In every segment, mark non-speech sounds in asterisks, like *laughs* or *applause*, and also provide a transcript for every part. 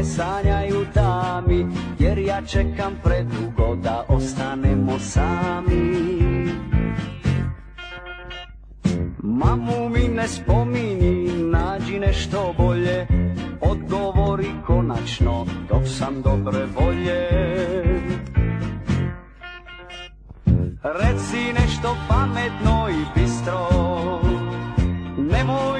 ne sanjaju dami Jer ja čekam predugo da ostanemo sami Mamu mi ne spomini, nađi nešto bolje Odgovori konačno, dok sam dobre volje Reci nešto pametno i bistro Nemoj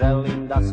że Linda z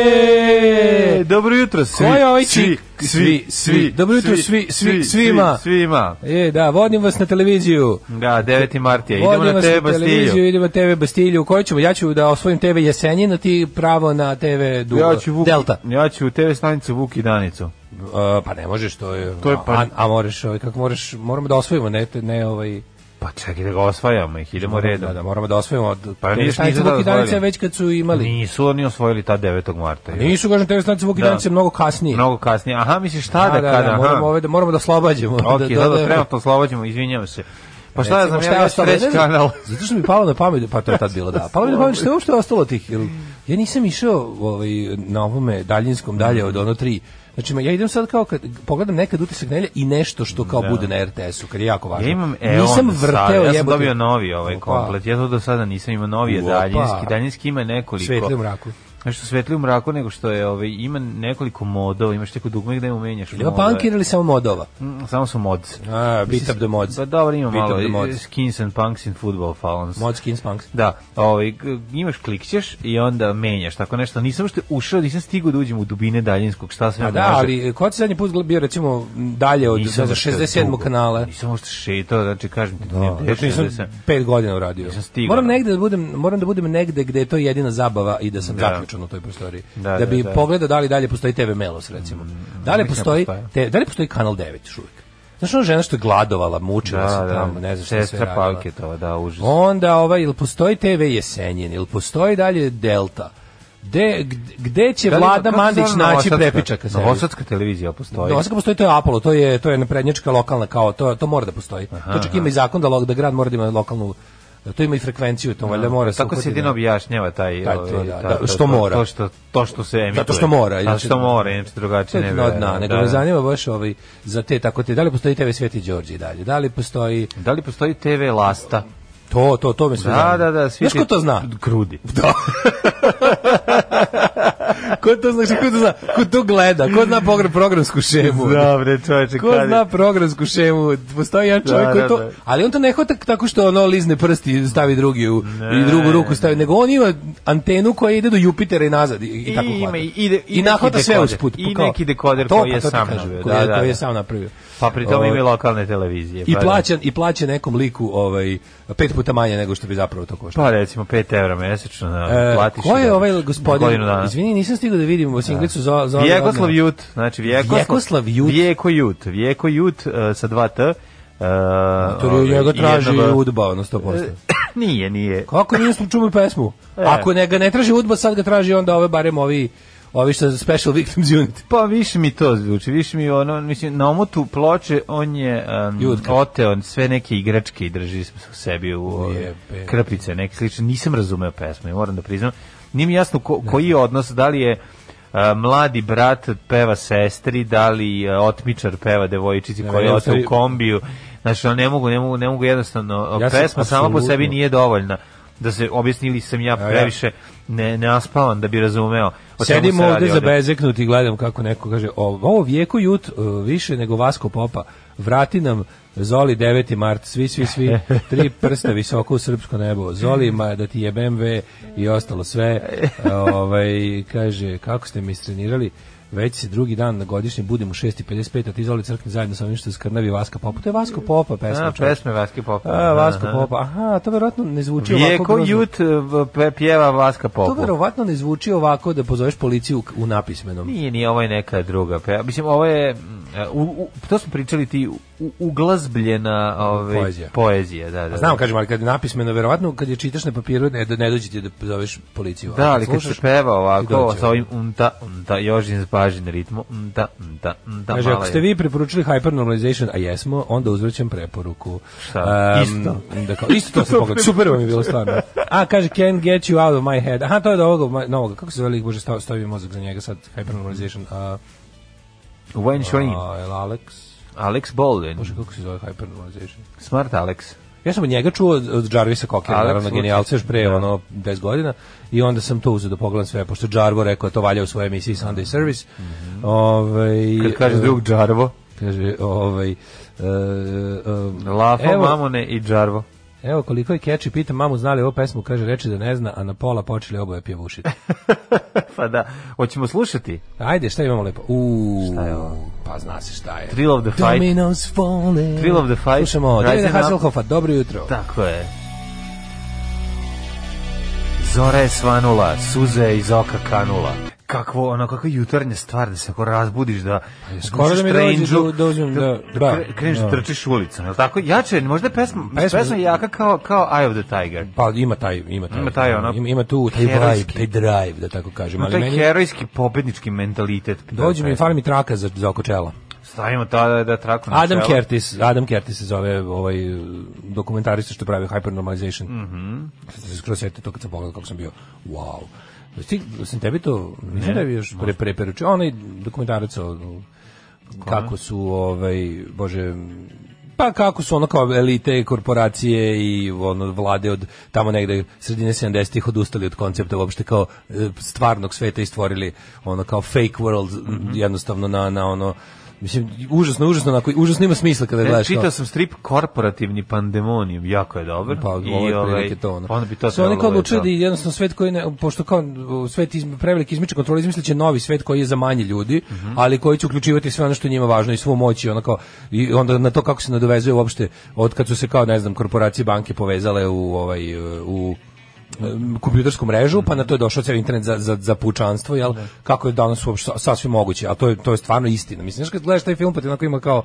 jutro svi. Ko je ovaj svi, svi, svi, svi. Dobro jutro svi, svi, svima. Svima. E, da, vodim vas na televiziju. Da, 9. martija. Idemo vodim na TV na Bastilju. Idemo TV Bastilju. Koju ćemo? Ja ću da osvojim TV Jesenjina, ti pravo na TV Duva. Ja ću Vuk, Delta. Ja ću TV stanicu Vuk i Danicu. Uh, pa ne možeš, to je... To je pa... A, a moraš, ovaj, kako moraš, moramo da osvojimo, ne, ne ovaj... Pa čekaj da ga osvajamo ih, idemo moramo, redom. Da, da, moramo da osvajamo. Od, pa nisu da Vukidanice već kad su imali. Nisu oni osvojili ta 9. marta. Pa nisu, kažem, TV stanice Vukidanice da. mnogo kasnije. Mnogo kasnije. Aha, misliš šta da, da, da kada? Da, moramo, ove, da, moramo da slobađamo. Ok, *laughs* da, da, da, da, trenutno slobađamo, izvinjam se. Pa šta znam, ja sam ja treći kanal. *laughs* Zato što mi palo na pamet, pa to je tad bilo, da. Palo mi na pamet što je uopšte ostalo tih, jer ja nisam išao ovaj, na ovome daljinskom dalje od ono tri Znači, ja idem sad kao kad pogledam nekad utisak nelje i nešto što kao da. bude na RTS-u, kad je jako važno. Ja imam Eon nisam vrteo sad, ja sam dobio novi ovaj Opa. komplet, ja to do sada nisam imao novi daljinski, daljinski ima nekoliko. Svetli u mraku nešto svetli u mraku nego što je ovaj ima nekoliko modova, imaš tako dugme gde mu menjaš. Ili punk ili samo modova? Mm, samo su mods. A, bit up the mods. Pa dobro, ima beat malo skins and punks in football fallons. Mod skins punks. Da, ovaj imaš klikćeš i onda menjaš tako nešto. Nisam što ušao, nisam stigao da uđem u dubine daljinskog, šta sve. Da, da, ali e, kod zadnji put bio recimo dalje od nisam za 67 dugo. kanala. Nisam možda šetao, znači kažem ti, da, ne, znači, nisam 5 godina uradio. Nisam stigao. Moram negde da budem, moram da budem negde gde je to jedina zabava i da sam da zaključan u toj prostoriji. Da, da, da bi da, da. pogledao da li dalje postoji TV Melos, recimo. Mm, da, li postoji, te, da li postoji Kanal 9 još uvijek? Znaš ona žena što je gladovala, mučila da, se da. tamo, da, ne znam šta se radila. to, da, užas. Onda ova, ili postoji TV Jesenjen, ili postoji dalje Delta. De, gde će da li, Vlada Mandić naći prepičaka sebi? Novosadska televizija postoji. Novosadska postoji, to je Apollo, to je, to je naprednjačka lokalna, kao, to, to mora da postoji. Aha, to čak ima i zakon da, da grad mora da ima lokalnu Da, to ima i frekvenciju to valjda da, mora tako se jedino objašnjava taj, taj to, ovaj, da, da, što mora to što to što se emituje zato što mora zato što da. mora inače drugačije ne bi dna nego me zanima baš ovaj za te tako te da li postoji TV Sveti Đorđe i dalje da li postoji da li postoji TV Lasta to, to, to mi se Da, da, da, svi. Znaš ko to zna? Krudi. Da. *laughs* ko to znači, ko to zna, ko to gleda, ko zna programsku šemu. Dobre, čoveče, Ko zna programsku šemu, postoji jedan čovjek da, koji da, to, da. ali on to ne hoće tako što ono lizne prsti stavi drugi u, ne, i drugu ruku stavi, nego on ima antenu koja ide do Jupitera i nazad i, i, i tako ima, hvata. Ide, I, i nahvata sve usput. I neki dekoder koji je sam napravio. Da, da, koji je da. sam napravio. Pa pritom tome ima i lokalne televizije. I pa da. plaća, I plaća nekom liku ovaj, pet puta manje nego što bi zapravo to koštalo. Pa recimo 5 € mesečno. Na, da, e, platiš ko je da, ovaj gospodin? Izvini, nisam stigao da vidim u singlicu. Da. Za, ovaj Vjekoslav Jut. Znači, Vjekoslav, Jut. Vjeko Jut. Vjeko Jut uh, sa 2 T. Uh, to je ovaj, njega traži jednog... udba, ono 100%. E, *clears throat* nije, nije. Kako nije slučajno pesmu? E. Ako ne ga ne traži udba, sad ga traži onda ove barem ovi ovi što Special Victims Unit. Pa više mi to zvuči, više mi ono, mislim, na omotu ploče on je um, oteo sve neke igračke i drži u sebi u ove, krpice, neke slične. Nisam razumeo pesme, moram da priznam. Nije mi jasno ko, koji je odnos, da li je Uh, mladi brat peva sestri, da li uh, otmičar peva devojčici koja je ote u kombiju. Znači, ne mogu, ne mogu, ne mogu jednostavno, ja pesma sama po sebi nije dovoljna da se objasnili sam ja da. previše ne, neaspavan da bi razumeo. Sedim se ovde zabezeknut i gledam kako neko kaže, ovo vijeku jut e, više nego Vasko Popa, vrati nam Zoli 9. mart, svi, svi, svi, *laughs* tri prsta visoko u srpsko nebo, Zoli ma da ti je BMW i ostalo sve, *laughs* ovaj, kaže, kako ste mi istrenirali, već se drugi dan na godišnje budem u 6.55, a ti izvoli crkni zajedno sa onim što je skrnavi Vaska Popa. To je Vasko Popa pesma. A, da, pesme Vaske Popa. A, da, Vasko aha. Da. Popa. Aha, to verovatno ne zvuči Vijeko ovako grozno. jut pjeva Vaska Popa. To verovatno ne zvuči ovako da pozoveš policiju u napismenom. Nije, nije, ovo je neka druga. Pe... Mislim, ovo je, mm, u, u, to smo pričali ti, u, uglazbljena ove, poezija. poezija. Da, da, da. Znam, kažem, ali kad je napismeno, verovatno kad je čitaš na papiru, ne, ne dođe ti da pozoveš policiju. Da, ali kad se peva ovako, sa ovim unta, unta, još važi na ritmu. Da, da, da. Kaže, ako ste vi preporučili hypernormalization, a jesmo, onda uzvrćem preporuku. Šta? Um, isto. Da kao, isto to se *laughs* pogleda. Super vam je bilo stvarno. A, kaže, can't get you out of my head. Aha, to je od ovoga novoga. Kako se veli, bože, stavio mozak za njega sad, hypernormalization. Uh, Wayne Shoreen. Uh, Alex. Alex Baldwin. Bože, kako se zove hypernormalization? Smart Alex. Ja sam od njega čuo od Jarvisa Cockera, Alex naravno genijalca još pre da. ono 10 godina i onda sam to uzeo da pogledam sve pošto Jarvo rekao da to valja u svojoj emisiji Sunday Service. Mm -hmm. Ovaj Kad kaže e, drug Jarvo, kaže ovaj Uh, e, uh, e, Lafo, evo, Mamone i Džarvo. Evo koliko je keči, pitam mamu znali ovu pesmu, kaže reče da ne zna, a na pola počeli oboje pjevušiti. *laughs* pa da, hoćemo slušati? Ajde, šta imamo lepo? U, šta je ovo? Pa zna se šta je. Thrill of the Fight. Domino's falling. Thrill of the Fight. Slušamo Davida Hasselhoffa, dobro jutro. Tako je. Zora je svanula, suze je iz oka kanula kakvo ono kakva jutarnja stvar da se ako razbudiš da pa skoro da mi dođe do, dođem da, da, da, da-, da kreneš da. da. trčiš ulicom al tako jače možda pesma pesma, pesma je jaka kao kao Eye of the Tiger pa ima taj ima taj ima taj ono, ima, ima tu taj herojski. vibe taj drive da tako kažem ali taj meni herojski pobednički mentalitet dođe mi fali mi traka za za oko čela Stavimo tada da da traku na Adam čelo. Curtis, Adam Curtis se zove ovaj uh, dokumentarista što pravi Hypernormalization. Mhm. Mm -hmm. Skroz to kad sam pogledao kako sam bio, wow Sti, sam tebi to, mislim da bi još pre, preperučio, onaj dokumentarac o, kako su, ovaj, bože, pa kako su ono kao elite korporacije i ono vlade od tamo negde sredine 70-ih odustali od koncepta uopšte kao e, stvarnog sveta i stvorili ono kao fake world mm -hmm. jednostavno na, na ono Mislim, užasno, užasno, onako, užasno ima smisla kada ne, gledaš. Čitao kao... sam strip Korporativni pandemonium, jako je dobar. Pa, I ovo je ovaj, to ono. Pa onda bi to so, oni kao odlučili da, da jednostavno svet koji, ne, pošto kao svet iz, prevelike izmiče kontrole, izmisliće novi svet koji je za manje ljudi, uh mhm. -huh. ali koji će uključivati sve ono što njima važno i svu moć i onako, i onda na to kako se nadovezuje uopšte, od kad su se kao, ne znam, korporacije banke povezale u, ovaj, u Um, kompjutersku mrežu, pa na to je došao ceo internet za, za, za pučanstvo, jel? Ne. Da. Kako je danas uopšte sasvim moguće, a to je, to je stvarno istina. Mislim, znaš kad gledaš taj film, pa ti onako ima kao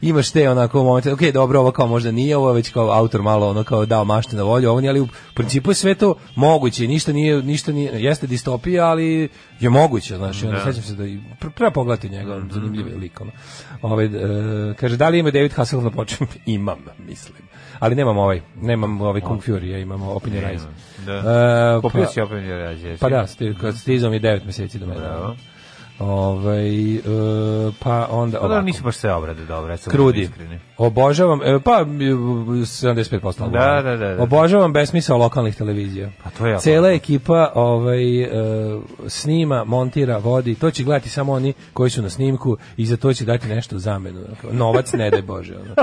imaš te onako momente, ok, dobro, ovo kao možda nije, ovo je već kao autor malo ono kao dao mašte na volju, ovo nije, ali u principu je sve to moguće, ništa nije, ništa nije, jeste distopija, ali je moguće, znaš, onda da. sećam se da i, treba pogledati njega, mm zanimljiv je lik, ono. Ove, ovaj, e, kaže, da li ima David Hasselhoff na počem? *laughs* Imam, mislim ali nemam ovaj, nemam ovaj Kung Fury, ja imam Open Your Eyes. Da. Uh, Popio pa- si Open Your Eyes, Pa da, kad stizom je 9 meseci do mene. Bravo. Ovaj e, pa onda pa da, ovako. da nisu baš sve obrade dobre, ja sam Krudi. Iskreni. Obožavam e, pa 75% e, da, da, da, da. Obožavam besmisao lokalnih televizija. Pa to je. Cela ekipa ovaj e, snima, montira, vodi. To će gledati samo oni koji su na snimku i za to će dati nešto u zamenu. Dakle, novac ne daj bože ono.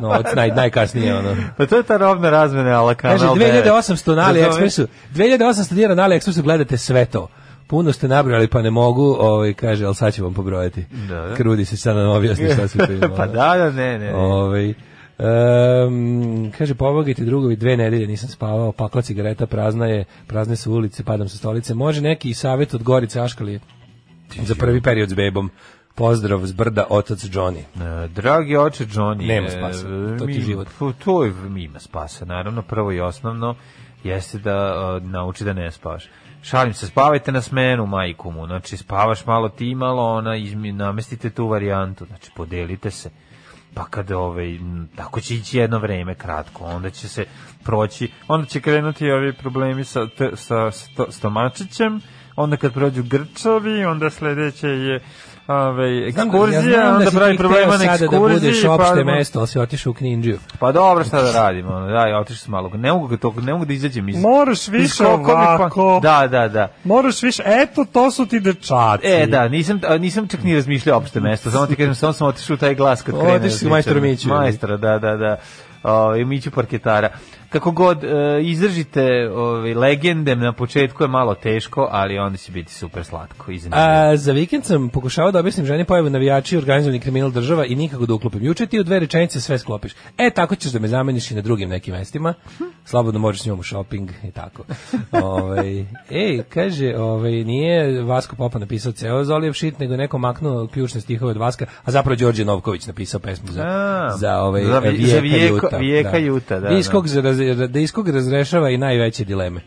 Novac naj najkasnije ono. Pa to je ta robna razmena ala kanal. Kaže 2800 na AliExpressu. 2800 dinara na AliExpressu gledate sve to puno ste nabrali, pa ne mogu, ovaj, kaže, al sad ću vam pobrojati. Da, da. Krudi se sad nam objasni šta se pije. *laughs* pa da, da, ne, ne. Ovaj, Um, kaže, povogajte drugovi, dve nedelje nisam spavao, pakla cigareta, prazna je, prazne su ulice, padam sa stolice. Može neki savjet od Gorice Aškalije za prvi period s bebom. Pozdrav s brda, otac Johnny. E, dragi oče Johnny. Nema e, spasa, to ti mi, život. To je, ima spasa, naravno, prvo i osnovno jeste da uh, nauči da ne spavaš. Šalim se, spavajte na smenu, majku mu. Znači, spavaš malo ti, malo ona, izmi, namestite tu varijantu. Znači, podelite se. Pa kada ovaj, tako će ići jedno vreme kratko, onda će se proći, onda će krenuti ovi problemi sa, t, sa sto, stomačićem, onda kad prođu grčovi, onda sledeće je Ove, da- ekskurzija, znam, ja onda da pravi problema na ekskurziji. Da budeš pa opšte pa, mesto, ali si otišao u Kninđiju. Pa dobro, šta da radimo? Da, ja otišao sam malo. Ne mogu, to, ne mogu da izađem iz... Moraš više iz pa- ovako. da, da, da. Moraš više, eto, to su ti dečaci. E, da, nisam, nisam čak ni razmišljao opšte mesto. Samo ti kažem, samo sam otišao taj glas kad krene. Otišao da si majstor Miću. Majstora, da, da, da. O, Miću parketara kako god e, izdržite ovaj legende na početku je malo teško, ali onda će biti super slatko. A, za vikend sam pokušavao da objasnim ženi pojavu navijači organizovani kriminal država i nikako da uklopim. Juče ti u dve rečenice sve sklopiš. E tako ćeš da me zameniš i na drugim nekim mestima. Slobodno možeš s njom u shopping i tako. *laughs* ovaj ej, kaže, ovaj nije Vasko Popa napisao ceo Zolijev shit, nego neko maknuo ključne stihove od Vaska, a zapravo Đorđe Novković napisao pesmu za a, za ovaj za, vijeka, za vijeko, juta. Vijeka da, juta, da. da da, da iskog razrešava i najveće dileme.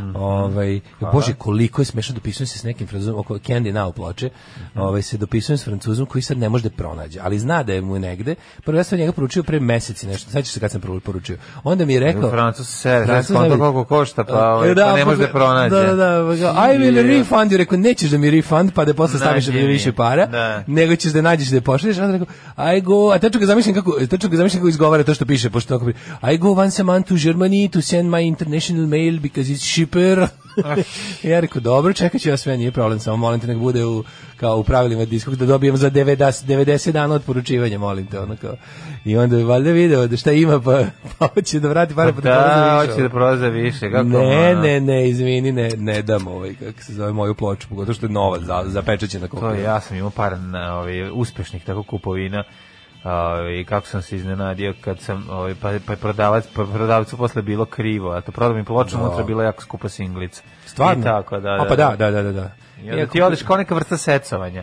Mm -hmm. Ovaj bože koliko je smešno da dopisujem se s nekim Francuzom oko Candy Now ploče. Mhm. Ovaj se dopisujem s Francuzom koji sad ne može da pronađe, ali zna da je mu negde. Prvo ja sam njega poručio pre meseci nešto. Sećaš se kad sam poručio. Onda mi je rekao Francuz se koliko košta pa, e, ovaj, da, pa ne može da pronađe. Da, da, da. Pa I will refund, you, rekao nećeš da mi refund pa da posle staviš da mi više para, ne. Da. nego ćeš da nađeš da pošalješ. Onda rekao I go, a tačno ga zamišljam kako, tačno ga zamišljam kako izgovara to što piše pošto tako. I go once a month to Germany to send my international mail because it's Piper. Ah. *laughs* ja rekao, dobro, čekat ću ja sve, nije problem, samo molim te nek bude u, kao u pravilima diskog da dobijem za 90, 90 dana od poručivanja, molim te, ono kao. I onda je valjda video da šta ima, pa, *laughs* pa hoće da vrati pare, pa da, pa da hoće da proza više, kako Ne, ono? ne, ne, izvini, ne, ne dam ovaj, kako se zove, moju ploču, pogotovo što je nova, za, zapečećena kopija. To ja sam imao par na, ovaj, uspešnih tako kupovina Ovaj, i kako sam se iznenadio kad sam ovaj pa pa prodavac pa prodavcu posle bilo krivo, a to prodao mi ploču, no. Da. unutra bila jako skupa singlica. Stvarno? I tako da. da. A pa da, da, da, da. da. I ti odeš kao neka vrsta secovanja.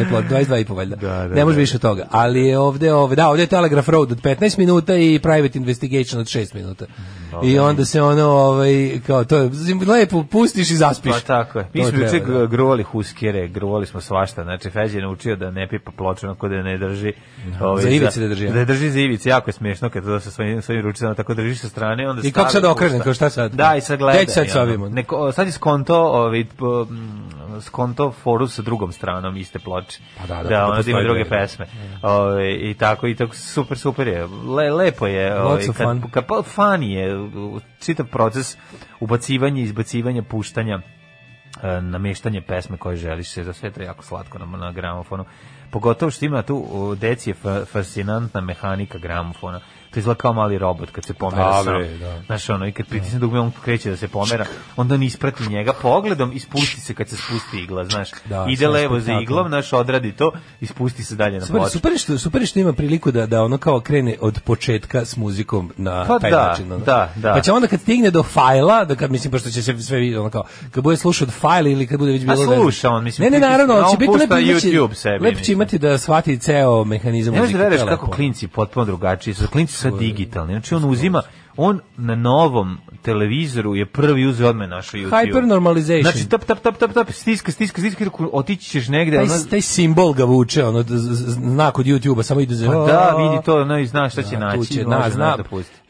strane plot, 22 *laughs* i po valjda. Da, da, ne može da, više toga. Ali je ovde, ovde, da, ovde je Telegraph Road od 15 minuta i Private Investigation od 6 minuta. I ovaj. onda se ono ovaj kao to je lepo pustiš i zaspiš. Pa tako je. Mi smo juče da. gruvali huskere, gruvali smo svašta. Znači Feđ je naučio da ne pipa ploču kod da ne drži. Ovaj, za ivice da drži. Da drži za ivice, jako je smiješno kad to sa svojim svojim ručicama tako držiš sa strane, onda I kako sad da okrene, kao šta sad? Da, i sad gleda. Deć sad sa ovim. sad je skonto, ovaj skonto foru sa drugom stranom iste ploče. Pa da, da, da, da ona ima druge pesme. Ovaj i tako i tako super super je. Le, lepo je, ovaj kad, kad pa, funny je, čitav proces ubacivanja, izbacivanja, puštanja e, nameštanje pesme koje želiš se za sve to jako slatko na, na gramofonu pogotovo što ima tu decije fascinantna mehanika gramofona to izgleda kao mali robot kad se pomera da, sam. Da. Znaš, ono, i kad pritisne dugme, on kreće da se pomera, onda on isprati njega pogledom ispusti se kad se spusti igla, znaš. Da, Ide levo za iglom, naš odradi to ispusti se dalje na super, ploču. Super što, super što ima priliku da, da ono kao krene od početka s muzikom na pa taj da, način. Ono. Da, da. Pa će onda kad stigne do fajla, da kad, mislim, pošto će se sve vidjeti, ono kao, kad bude slušao od fajla ili kad bude već bilo... A sluša on, mislim. Ne, ne, naravno, on će biti lepo, YouTube sebi, lepo će imati da shvati ceo mehanizam da muzike. Ne možeš da veruješ kako klinci potpuno drugačiji su. Klinci sad digitalni. Znači on uzima on na novom televizoru je prvi uzeo odme našo YouTube. Hypernormalization. Znači tap tap tap tap tap stiska stiska stiska otići ćeš negde taj, ono... taj simbol ga vuče ono znak od YouTubea samo ide za pa da vidi to ono i zna šta će da, naći. Će, na, zna, zna, da pusti.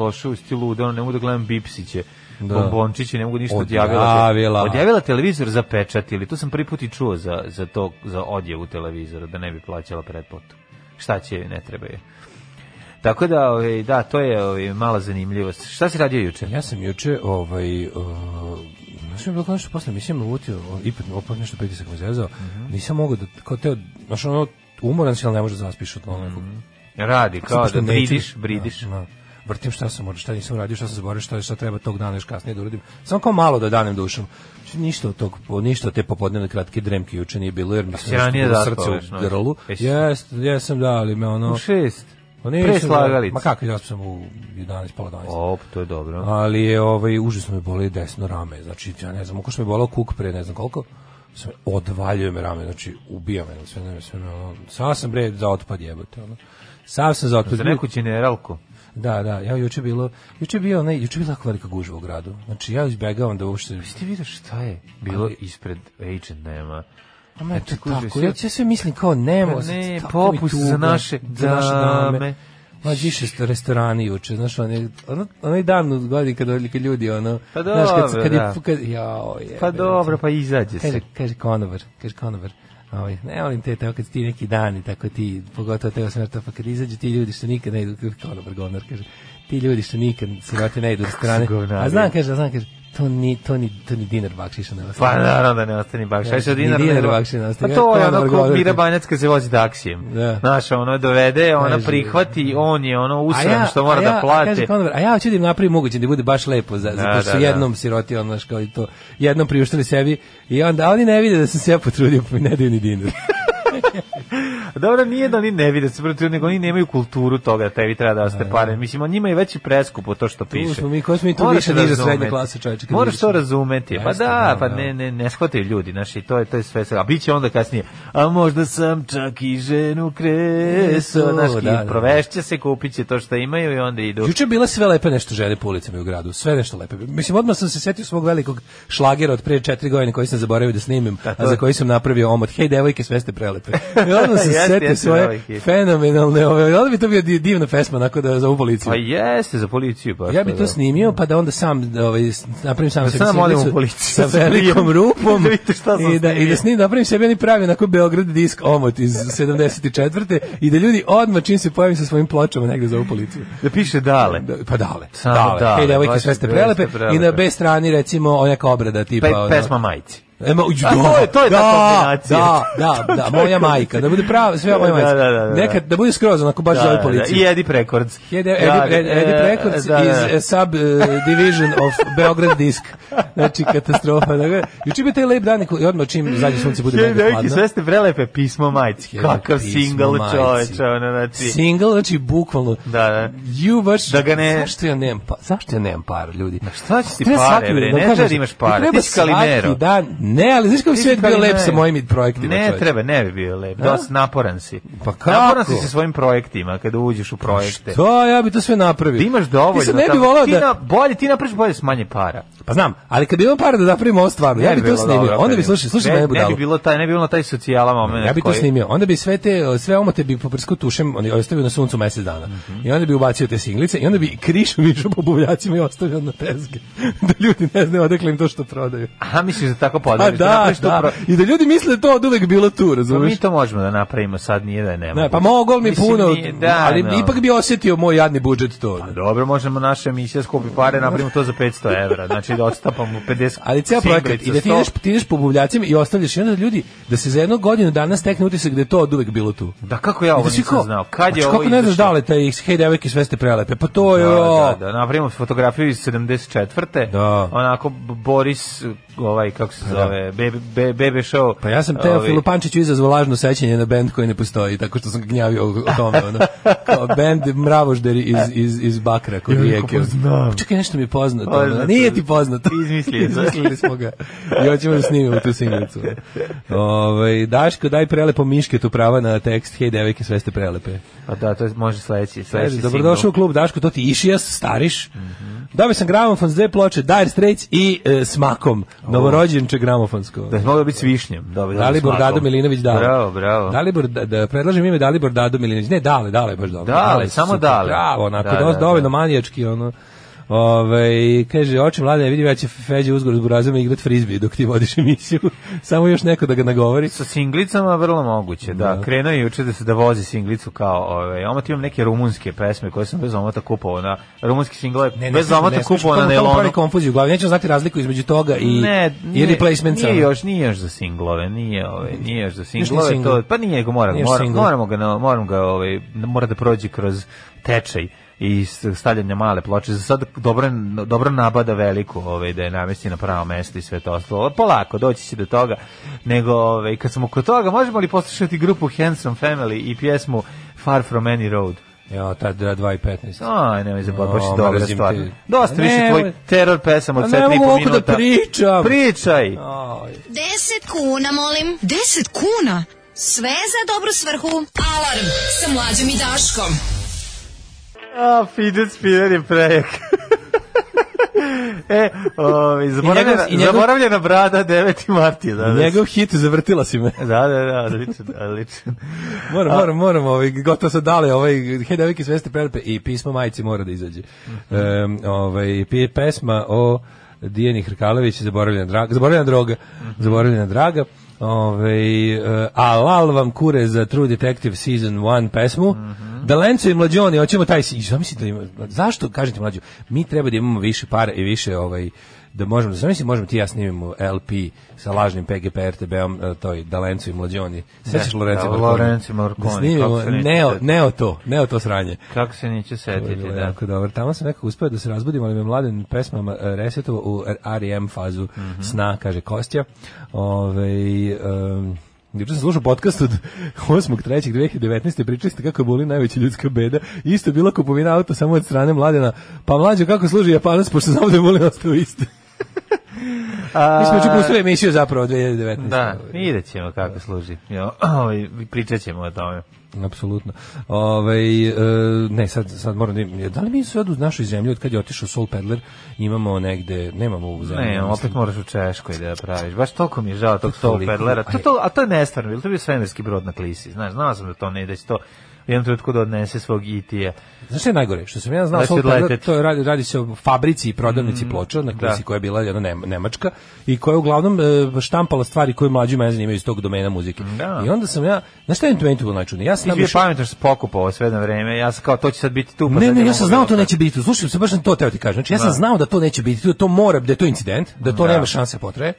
lošovosti luda, ono, ne mogu da gledam Bipsiće, da. bombončiće, ne mogu ništa odjavila. Odjavila. Odjavila televizor za pečat ili to sam prvi put i čuo za, za to, za odjavu televizora, da ne bi plaćala pretplatu. Šta će, ne treba je. Tako da, ovaj, da, to je ovaj, mala zanimljivost. Šta si radio juče? Ja sam juče, ovaj, uh, eh, znaš mi je bilo nešto posle, mislim, lutio, ipak, opet nešto pritisak me zezao, mm -hmm. nisam mogao da, kao teo, znaš, ono, umoran si, ali ne može da zaspiš od onog. Mm -hmm. Radi, kao da bridiš, bridiš. Da, da vrtim šta sam šta nisam uradio, šta sam zaboravio, šta, šta treba tog dana još kasnije da uradim. Samo kao malo da danem dušom. Znači, ništa od tog, ništa od te popodnevne kratke dremke juče nije bilo, jer mi se ja da srce poveš, u grlu. E, Jes, jesam da, ali me ono... U šest. Pa da. Preslagalica. Ma kako, ja sam u 11, pola 12. Op, to je dobro. Ali je, ovaj, užasno me boli desno rame. Znači, ja ne znam, ako što me bolao kuk pre ne znam koliko, sve odvaljuje me rame, znači ubija me, sve ne, sve me, ono, sam bre za otpad jebote, ono. Sam sam za otpad. Za neku generalku. Da, da, ja juče bilo, juče bio onaj, juče bila velika gužva u gradu. Znači ja izbegavam da uopšte. Jesi ti vidio šta je bilo Ali... ispred Agent nema. A me to tako, ja, ja mislim kao nemo, pa ne, popus za naše Za naše dame. Ma što restorani juče, znaš, onaj, onaj dan u godini kad, kad ljudi, ono, pa dobro, znaš, kad, kad, je, da. kad, jao, je, pa dobro, pa izađe se. Kaže, kaže konobar, kaže konobar. Ovaj, ne volim te, tako kad ti neki dani, tako ti, pogotovo teo smrta, da pa kad izađu ti ljudi što nikad ne idu, kao dobar govnar, kaže, ti ljudi što nikad se vrati ne idu strane, a znam, kaže, znam, kaže, To ni, to ni, to ni dinar bakšiša ne ostaje. Pa naravno da ne ostaje ni bakšiša. Ja, ni dinar, dinar bakšiša ne ostaje. Pa to je ono ko Mira Banjac kad se vozi taksijem. Da. Znaš, ono dovede, ona Neži. prihvati, on je ono usran ja, što mora da ja, da plate. Kaže Konver, a ja hoću da im napravim moguće da bude baš lepo, za, da, zato što da, da. jednom siroti, ono kao i to, jednom priuštili sebi i onda oni ne vide da sam se ja potrudio, pa mi ne daju ni dinar. *laughs* Dobro, nije da oni ne vide se protiv, nego oni nemaju kulturu toga da tebi treba da ste da. pare. Mislim, njima je veći preskupo to što piše. Tu smo mi, ko smo i tu više niže srednje klase čovječe. Moraš to razumeti. Pa da, da, pa da. ne, ne, ne shvataju ljudi, znaš, i to je, to je sve. A bit će onda kasnije, a možda sam čak i ženu kreso, znaš, i provešće se, kupit će to što imaju i onda idu. Juče bila sve lepe nešto žene po ulicama u gradu, sve nešto lepe. Mislim, odmah sam se setio svog velikog šlagera od pre četiri godine koji sam zaboravio da snimim, pa a za koji sam napravio omot. Hej, devojke, sve ste prelepe. *laughs* stvarno se *laughs* sete jeste svoje da, fenomenalne ove. Da bi to bio divna pesma onako da za u policiju. Pa jeste za policiju baš. Ja pa bih to da. snimio pa da onda sam ovaj napravim sam da sebi sam u policiju sa da velikom rupom. *laughs* da šta sam I da i da snim napravim sebi oni pravi onako Beograd disk omot iz 74. i da ljudi odmah čim se pojavim sa svojim pločama negde za u policiju. Da piše dale. Da, pa dale. Samo dale. dale. Hej, devojke sve ste prelepe i na B strani recimo neka obrada tipa. Pe, pesma majci. Ema, uđu, A to je, to je da, ta kombinacija. Da, da, da, moja majka, da bude prava, sve moja da, da, majka. Da, da, da, Nekad, da bude skroz, onako baš da, zove policiju. Da, I Edip Records. Edip, Edip, Edip Records da, da. is da, e, e, sub e, division of Beograd Disc. Znači, katastrofa. Da, Juče bi taj lep dan, i odmah čim zađe sunce bude mega hladno. Sve ste prelepe pismo majci. Kakav single čoveče, ono, znači. Single, znači, bukvalno. Da, da. You baš, da ga ne... zašto ja nemam pa, zašto ja nemam par, ljudi? Da, šta će ti pare, bre, ne želiš imaš pare, ti si kalimero. Treba svaki dan Ne, ali znaš kako bi svijet bio lep sa mojim projektima? Ne, čovječ. treba, ne bi bio lep. Dost naporan si. Pa kako? Naporan si sa svojim projektima kada uđeš u pa projekte. Što, ja bi to sve napravio. Ti imaš dovoljno. Ti sad ne bi volao da... Na, bolje, ti napraviš bolje s manje para. Pa znam, ali kad bi imao para da napravim ovo stvarno, ja bi to snimio. Onda bi, slušaj, slušaj, ne, ne bi bilo taj, ne bi bilo taj socijala moment. Ja bi to snimio. Onda bi sve te, sve omote bi poprsku tušem, on ostavio na suncu mesec dana. Mhm. I onda bi ubacio te singlice i onda bi krišom išao po buvljacima i ostavio na tezge. *laughs* da ljudi ne znaju odakle im to što prodaju. Aha, misliš da tako Pa da, da, da. Pro... I da ljudi misle da to od uvek bilo tu, razumeš? Pa mi to možemo da napravimo sad, nije da ne mogu. Ne, pa mogol mi Mislim, puno, nije, da, ali no. ipak bi osetio moj jadni budžet to. Pa da. dobro, možemo naša emisija skupi pare, napravimo to za 500 evra, znači da odstapamo 50 Ali cijel projekat, i da ti ideš, ti ideš po buvljacima i ostavljaš i onda ljudi, da se za jednu godinu danas tekne utisak da je to od uvek bilo tu. Da, kako ja ovo nisam ko, znao? Kad pa je ovo Kako ne znaš da li taj hej devojke sve ste prelepe? Pa to je... Da, da, da, napravimo fotografiju iz 74. Da. Onako Boris, ovaj, kako se pa zove? ove, bebe, bebe show. Pa ja sam Teo ove... izazvao lažno sećanje na bend koji ne postoji, tako što sam gnjavio o tome. Ono. Kao bend mravožderi iz, iz, iz Bakra kod ja, rijeke. Pa ja znam. Pa čekaj, nešto mi je poznato. poznato. Nije ti poznato. Izmislili, Izmislili smo ga. I hoćemo da snimimo tu singlicu. Ove, ovaj, Daško, daj prelepo miške tu prava na tekst. Hej, devojke, sve ste prelepe. Pa da, to je može sledeći, sledeći Dobrodošao Dobrodošao u klub, Daško, to ti išijas, stariš. Mm -hmm. Dobio sam gramofon s dve ploče, Dire Straits i e, Smakom. Novorođenče gramofonsko. Da moglo biti s višnjom. Dobro, Dalibor Dado Milinović Dale. Bravo, bravo. Dalibor da, da predlažem ime Dalibor Dado Milinović. Ne, Dale, Dale baš dobro. Dale, dale samo super, Dale. Bravo, onako da, da, da, dovoljno da. manijački ono. Ove, kaže, oče mlade, vidi već će Feđe uzgor s burazima igrat frizbi dok ti vodiš emisiju. *laughs* Samo još neko da ga nagovori. Sa singlicama vrlo moguće, da. da. Krenuo je juče da se da vozi singlicu kao, ove, omot imam neke rumunske pesme koje sam bez omota kupovao na rumunski single, ne, ne, bez omota ne, kupovao na nelonu. Ne, pravi konfuziju u glavi, neću znati razliku između toga i, ne, nije, ne, replacement nije još, nije još za singlove, nije, ove, nije još za singlove, single. to, pa nije ga mora, mora, moramo ga, moramo ga, ove, mora da prođe kroz tečaj i stavljanja male ploče. Za sad dobro, dobro nabada veliku ovaj, da je namesti na pravo mesto i sve to ostalo. Polako, doći će do toga. Nego, ovaj, kad smo kod toga, možemo li poslušati grupu Handsome Family i pjesmu Far From Any Road? Ja, ta 2 i 15. Aj, nemoj se baš no, dobra stvar. Dosta pa više tvoj teror pesam od 7,5 pa da minuta. Ne mogu da pričam. Pričaj. 10 kuna, molim. 10 kuna? Sve za dobru svrhu. Alarm sa mlađim i Daškom. A, fidget spinner je prejak. *laughs* e, o, ovaj, zaboravljena, njegov, njegov, zaboravljena brada 9. martija. Da, njegov hit zavrtila si me. *laughs* da, da, da, odličan, odličan. moram, moram, moram, ovaj, gotovo se dali, ovaj, hej, devike sveste perpe i pismo majici mora da izađe. Mm -hmm. um, ovaj, pesma o Dijani Hrkalović, zaboravljena draga, zaboravljena droga, mm -hmm. zaboravljena draga. Ove, ovaj, uh, Alal vam kure za True Detective Season 1 pesmu. Mm -hmm. Da Lenco i mlađoni, hoćemo taj... Šta mislite, da zašto, kažete mlađu, mi treba da imamo više para i više ovaj, da možemo, da mislim, možemo ti ja snimimo LP sa lažnim PGP RTB-om, e, toj Dalencu i Mlađoni. Sećaš Lorenci da, Lorenci Marconi. Da, da snimimo neo, neo to, o to sranje. Kako se neće setiti, da. Jako dobro. Tamo sam nekako uspeo da se razbudim, ali me mladen pesmama e, resetovo u R.E.M. fazu mm -hmm. sna, kaže Kostja. Ove, um, Juče sam slušao podcast od 8.3.2019. Pričali ste kako je boli najveća ljudska beda. Isto je bila kupovina auto samo od strane mladena. Pa mlađo kako služi Japanac, pošto znamo da je boli ostao isto. Mi smo čupo sve emisiju zapravo 2019. Da, vidjet kako služi. *clears throat* Ovaj, pričat ćemo o tome. Apsolutno. Ovaj e, ne sad sad moram da da li mi sad u našoj zemlji od kad je otišao Soul Pedler imamo negde nemamo u zemlji. Ne, opet moraš u Češkoj da praviš. Baš toliko mi je žao tog Soul Pedlera. To, to, a to je nestvarno, to bi bio svemirski brod na klisi. Znaš, znao sam da to ne ide, da to u jednom trenutku da odnese svog IT-a. E znaš je najgore? Što sam ja znao, da tada, to je, radi, radi se o fabrici i prodavnici mm, ploča, na klisi da. koja je bila jedna nemačka i koja je uglavnom e, štampala stvari koje mlađi mene zanimaju iz tog domena muzike. Da. I onda sam ja, znaš šta je meni bilo najčudnije? Ja sam Ti bio pametan što pokupovao sve na vreme, ja sam kao to će sad biti tu. Pa ne, ne, ja sam znao to neće biti tu, slušaj, se baš to teo ti kažem. Znači, ja sam da. znao da to neće biti tu, da to mora, da je to incident, da to da. nema šanse da potrebe.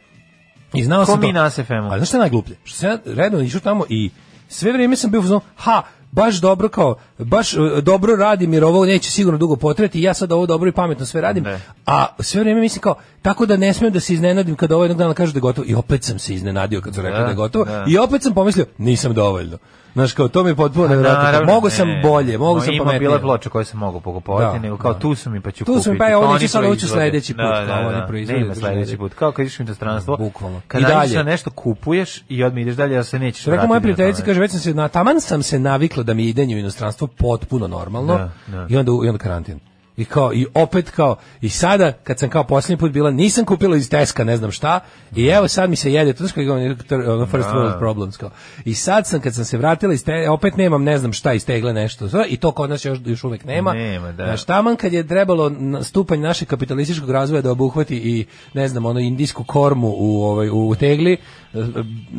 I znao Ko sam mi to. na A znaš šta je najgluplje? Što sam ja redno išao tamo i sve vreme sam bio uzmano, ha, baš dobro kao baš e, dobro radi jer ovo neće sigurno dugo potreti ja sad ovo dobro i pametno sve radim ne. a sve vrijeme mislim kao tako da ne smijem da se iznenadim kada ovo jednog dana kaže da je gotovo i opet sam se iznenadio kad su rekli da, da je gotovo ne. Da. i opet sam pomislio nisam dovoljno Znaš, kao, to mi je potpuno da, nevjerojatno. Mogu sam bolje, mogu sam pametnije. Ima bile ploče koje sam mogu pokupovati, da, nego kao da. tu su mi pa ću tu kupiti. Tu su mi pa, ovo neću sad ući sledeći put. Da, da, da, ne ima sledeći put. Kao kad ideš u inostranstvo, Bukvalno. kada I dalje. na nešto kupuješ i odmah ideš dalje, da se nećeš vratiti. Rekao moja prijateljica, kaže, već sam se, na, taman sam se navikla da mi idenje u inostranstvo potpuno normalno i onda, i onda karantin i kao i opet kao i sada kad sam kao poslednji put bila nisam kupila iz Teska ne znam šta i evo sad mi se jede to je ono first world da. problems kao i sad sam kad sam se vratila iz te, opet nemam ne znam šta iz tegle nešto i to kod nas još, još uvek nema, nema da. Znaš, taman kad je trebalo stupanj našeg kapitalističkog razvoja da obuhvati i ne znam ono indijsku kormu u, ovaj, u tegli eh,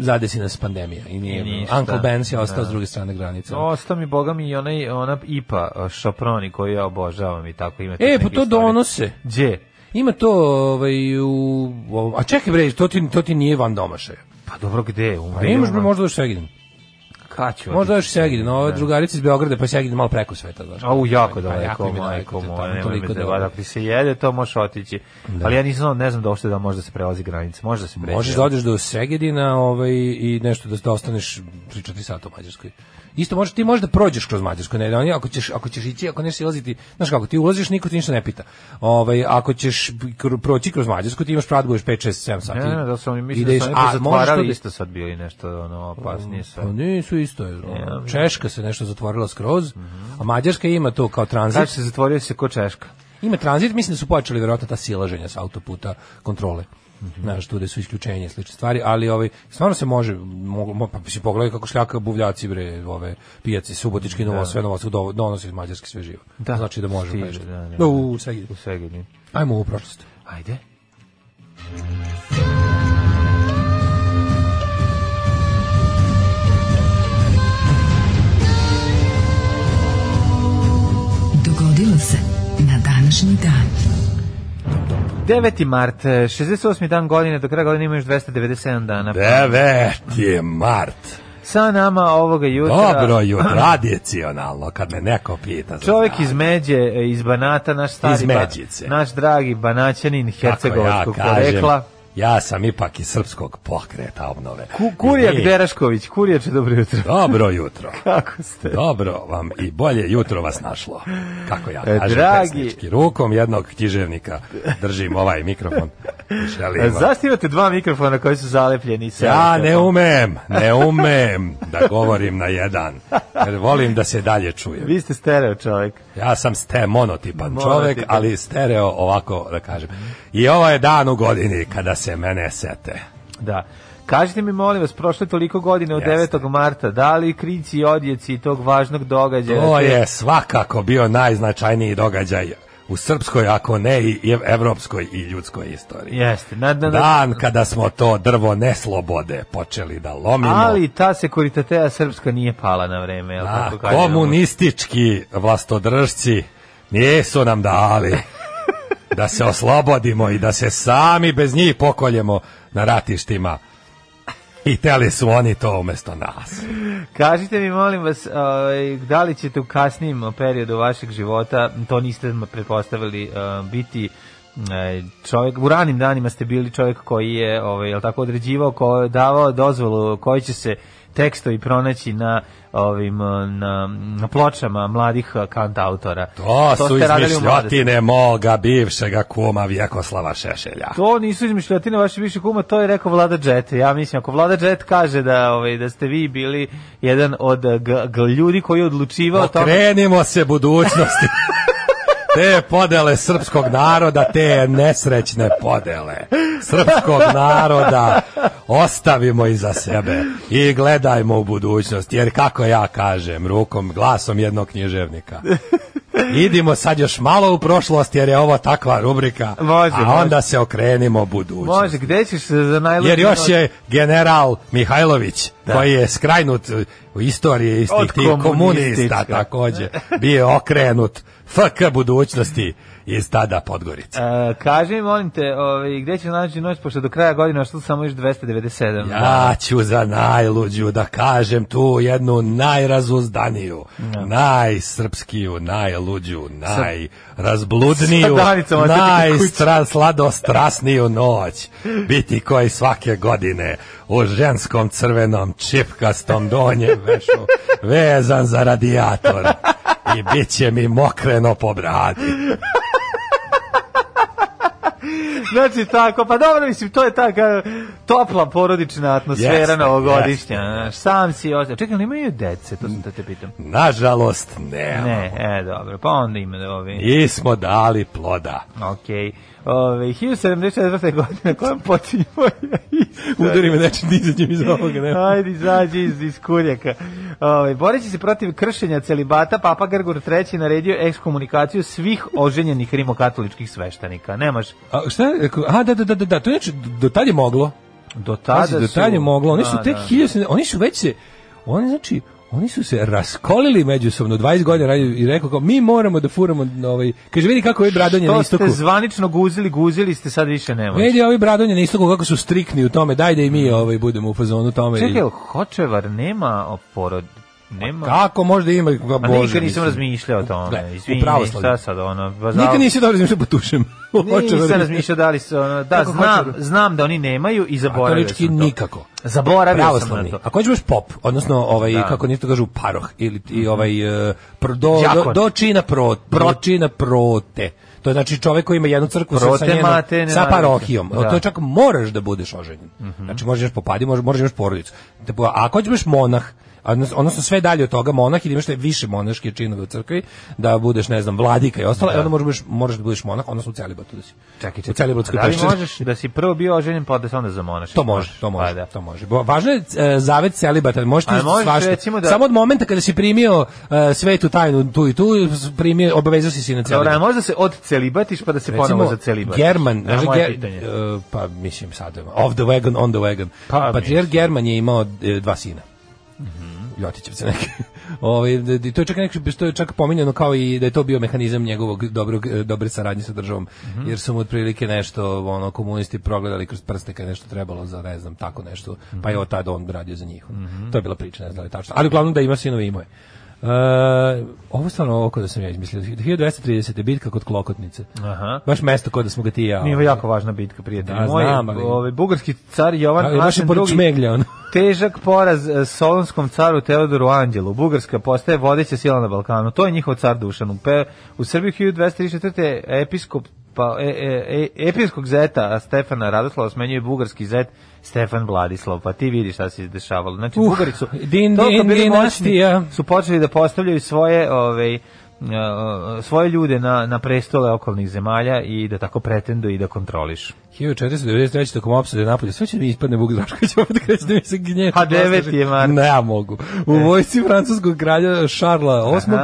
zadesi nas pandemija i nije, I Uncle Ben je ostao da. s druge strane granice ostao mi boga mi i onaj, ona IPA eh, šaproni koji ja obožavam i tako ako imate. E, pa to donose. Gdje? Ima to, ovaj, u, a čekaj bre, to ti, to ti nije van domašaja. Pa dobro, gde? pa imaš bi možda u Šegedin kaću. Možda još Segedin, ova ove da. drugarice iz Beograda, pa Segedin malo preko sveta, znaš. Au, jako pa daleko, pa, majko moja, toliko da vada, pri se jede, to možeš otići. Da. Ali ja nisam, ne znam da uopšte da može da se prelazi granica, može da se pređe. Možeš da odeš do Segedina, ovaj i nešto da, da ostaneš 3-4 sata u Mađarskoj. Isto možeš ti možeš da prođeš kroz Mađarsku, ne, ako ćeš ako ćeš ići, ako ne ulaziti, znaš kako, ti ulaziš, niko ti ništa ne pita. Ovaj ako ćeš proći kroz Mađarsku, ti imaš pravo da 5 6 7 sati. Ne, ne, da su oni mislili da, da su oni zatvarali da- isto sad bio i nešto ono opasnije pa sve. Pa nisu isto je. Češka se nešto zatvorila skroz, mm -hmm. a Mađarska ima to kao tranzit. Znači se zatvorio se ko Češka? Ima tranzit, mislim da su počeli verovatno ta silaženja sa autoputa kontrole. Mm -hmm. Znaš, tu da su isključenje slične stvari, ali ovaj, stvarno se može, mogu, pa si pogledaj kako šljaka buvljaci, bre, ove, pijace, subotički, novo, da. sve novo, donosi iz Mađarske sve živo. Da. Znači da može. Stiže, da, da, da. u, u Segedin. U Segedin. Ajmo u prošlost. Ajde. Ajde. sunce na današnji dan. 9. mart, 68. E, dan godine, do kraja godine ima još 297 dana. 9. mart. Sa nama ovoga jutra... Dobro jutro, *laughs* tradicionalno, kad me neko pita. čovjek iz Međe, e, iz Banata, naš stari... Iz Međice. Naš dragi Banaćanin, Hercegovačkog ja porekla. Ja sam ipak iz srpskog pokreta obnove. Ku, kurijak I... Derašković, kurijače, dobro jutro. Dobro jutro. *laughs* Kako ste? Dobro vam i bolje jutro vas našlo. Kako ja e, kažem Dragi... Rukom jednog književnika držim ovaj mikrofon. E, zašto imate dva mikrofona koji su zalepljeni? Sa ja ne umem, ne *laughs* umem da govorim na jedan. Jer volim da se dalje čujem. Vi ste stereo čovjek. Ja sam ste monotipan Monotipan. čovek, ali stereo ovako da kažem. I ovo je dan u godini kada se mene sete. Da. Kažite mi, molim vas, prošle toliko godine od Jeste. 9. marta, da li krici i odjeci tog važnog događaja? To je svakako bio najznačajniji događaj u srpskoj, ako ne i evropskoj i ljudskoj istoriji. Jeste. Na, na, Dan kada smo to drvo neslobode počeli da lomimo. Ali ta sekuritateja srpska nije pala na vreme. Jel na, komunistički vlastodržci nisu nam dali *laughs* da se oslobodimo i da se sami bez njih pokoljemo na ratištima *laughs* I teli su oni to umesto nas. Kažite mi, molim vas, ovaj, da li ćete u kasnijem periodu vašeg života, to niste pretpostavili, eh, biti eh, čovjek u ranim danima ste bili čovjek koji je ovaj jel tako određivao ko je davao dozvolu koji će se tekstovi pronaći na ovim eh, na, na pločama mladih eh, kant autora. To, to su izmišljotine moga bivšega kuma Vjekoslava Šešelja. To nisu izmišljotine vaše više kuma, to je rekao Vlada Džet. Ja mislim, ako Vlada Džet kaže da, ovaj, da ste vi bili jedan od ljudi koji je odlučivao... Okrenimo tome... se budućnosti. *laughs* Te podele srpskog naroda, te nesrećne podele srpskog naroda ostavimo iza sebe i gledajmo u budućnost, jer kako ja kažem, rukom, glasom jednog književnika. Idimo sad još malo u prošlost jer je ovo takva rubrika. Može, a onda može. se okrenimo budućnosti. Može, gde ćeš za najluđe Jer još je general Mihajlović da. koji je skrajnut u istoriji istih tih komunista takođe bio okrenut FK budućnosti iz tada Podgorica. E, kaži mi, molim te, ovaj, gde ćeš naći noć, pošto do kraja godine ostalo samo još 297. Ja da. ću za najluđu da kažem tu jednu najrazuzdaniju, ja. Da. najsrpskiju, najluđu, najrazbludniju, najsladostrasniju noć. Biti koji svake godine u ženskom crvenom čipkastom donjem vešu vezan za radijator i bit će mi mokreno po bradi znači tako, pa dobro, mislim, to je taka topla porodična atmosfera yes, novogodišnja. Yes. Sam si ostao. Čekaj, li imaju dece? To sam da te pitam. Nažalost, ne. Ne, e, dobro, pa onda ima da ovi. Nismo dali ploda. Okej. Okay. Ove, 1074. godine kojom počinje moja Udari me nečim izađem iz ovoga. Ne. Ajde, izađi iz, iz kurjaka. Ove, boreći se protiv kršenja celibata, Papa Grgur III. naredio ekskomunikaciju svih oženjenih rimokatoličkih sveštenika. Nemaš... A, šta A, da, da, da, da, to znači, do tad je moglo. Do tada Pazi, do tad je moglo. Oni su tek da, da. oni su već se, oni znači, Oni su se raskolili međusobno 20 godina radio i rekao kao mi moramo da furamo ovaj kaže vidi kako je bradonje na istoku. ste zvanično guzili, guzili ste sad više nema. Vidi ovi bradonje na istoku kako su strikni u tome, daj da i mi ovaj budemo u fazonu tome. Čekaj, i... Hočevar nema porod Nema. A kako možda ima ga bože. Nikad nisam razmišljao o tome. Izvinite, šta sad ono, bazal... Nikad nisi dobro razmišljao Batušem. Pa *laughs* da nisam razmišljao da li se ono, da kako znam, hoću... Da- znam da oni nemaju i zaboravio sam to. nikako. Zaboravio sam na to. Ako hoćeš pop, odnosno ovaj da. kako niti kažu paroh ili i ovaj uh, pro, do, do, do, čina pro, pro čina prote. To je znači čovjek koji ima jednu crkvu Prote, sa, njenom, mate, sa parohijom. Da. To je čak moraš da budeš oženjen. Mm -hmm. Znači možeš da popadi, možeš, možeš porodicu. Da, ako hoćeš monah, odnosno sve dalje od toga monah ili imaš više monaške činove u crkvi da budeš ne znam vladika i ostalo, da. onda možeš možeš da budeš monah, odnosno u celibatu da si. Čekaj, čekaj. U da li možeš da si prvo bio oženjen pa da se onda za monaš. To može, to pa može, pa, da. to može. Važno je e, zavet celibata, možete svašta. Da... Samo od momenta kada si primio e, svetu tajnu tu i tu, primio obavezao si se na celibat. da, Dobro, možda se od celibatiš pa da se ponovo za celibat. German, da, ger, uh, pa mislim sad, off the wagon, on the wagon. Pa, Patrijarh German je imao e, dva sina. Mm -hmm. Ljotićevce neke. *laughs* Ovaj to je čak neki što je čak pominjano kao i da je to bio mehanizam njegovog dobrog e, dobre saradnje sa državom mm -hmm. jer su mu otprilike nešto ono komunisti progledali kroz prste kad nešto trebalo za ne znam tako nešto mm -hmm. pa je mhm. od tada on radio za njih. Mm -hmm. To je bila priča, ne znam da li tačno. Ali uglavnom da ima sinove imao je. Uh, ovo stvarno oko da sam ja izmislio. 1230. bitka kod Klokotnice. Aha. Baš mesto kod da smo ga ti ja. Nije ovaj. jako važna bitka, prijatelj. Da, Moj, znam, ali... ovaj, bugarski car Jovan ali, da, II. drugi, on. *laughs* težak poraz e, solonskom caru Teodoru Anđelu. Bugarska postaje vodeća sila na Balkanu. To je njihov car Dušan. U, pe, u Srbiji 1234. episkop pa e, e, e epirskog zeta Stefana Radoslava smenjuje bugarski zet Stefan Vladislav, pa ti vidiš šta se izdešavalo. Znači, uh, Bugari su din, din, din, su počeli da postavljaju svoje, ovaj, svoje ljude na, na prestole okolnih zemalja i da tako pretenduju i da kontroliš. 1493. tokom opsade napolje, sve će mi ispadne Bog Draško, će opet da kreći da mi se gnjeti. A devet je mar. Ne, ja mogu. U e. vojsci francuskog kralja Šarla VIII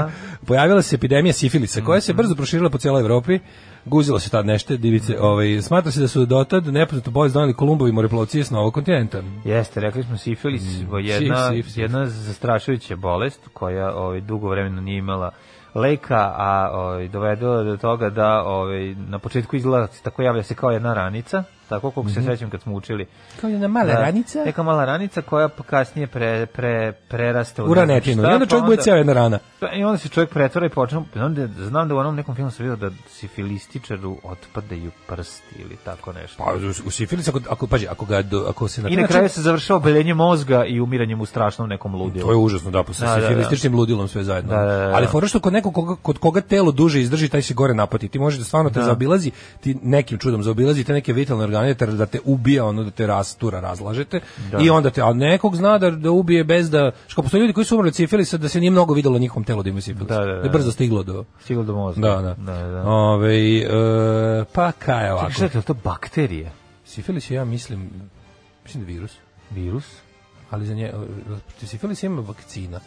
pojavila se epidemija sifilisa, koja se mhm. brzo proširila po cijeloj Evropi guzilo se tad nešto, divice, mhm. ovaj, smatra se da su dotad nepoznato bolest doneli Kolumbovi moreplovci s novog kontinenta. Jeste, rekli smo sifilis, mm. jedna, sif, sif, sif. jedna zastrašujuća bolest koja ovaj, dugo vremena nije imala leka, a ovaj dovedelo do toga da ovaj na početku izgleda da tako javlja se kao jedna ranica tako koliko mm -hmm. se mhm. sećam kad smo učili. Kao jedna mala da, ranica? Neka mala ranica koja kasnije pre, pre, preraste u, u ranetinu. I onda pa čovjek pa bude cijela jedna rana. Pa, I onda se čovjek pretvara i počne, onda znam da u onom nekom filmu sam vidio da sifilističaru otpadaju prsti ili tako nešto. Pa u, u sifilis, ako, ako, paži, ako, ga, ako se... Na... I na kraju se završava obeljenje mozga i umiranjem u strašnom nekom ludilu. To je užasno, da, po da, da, da, sifilističnim da, da. ludilom sve zajedno. Da, da, da, Ali fora što kod nekog koga, kod koga telo duže izdrži, taj se gore napati. Ti možeš da stvarno te zaobilazi, ti nekim čudom zaobilazi te neke vitalne organe organi da te, da te ubija, ono da te rastura, razlažete. Da. I onda te, a nekog zna da, da ubije bez da, što postoje ljudi koji su umrli od sifilisa, da se nije mnogo videlo na njihovom telu da imaju sifilis. Da, da, da, da. je brzo stiglo do... Stiglo do mozga. Da, da. da, da. Ove, e, pa kaj je ovako? Čekaj, to bakterije? Sifilis je, ja mislim, mislim da virus. Virus? Ali za nje, e, sifilis ima vakcina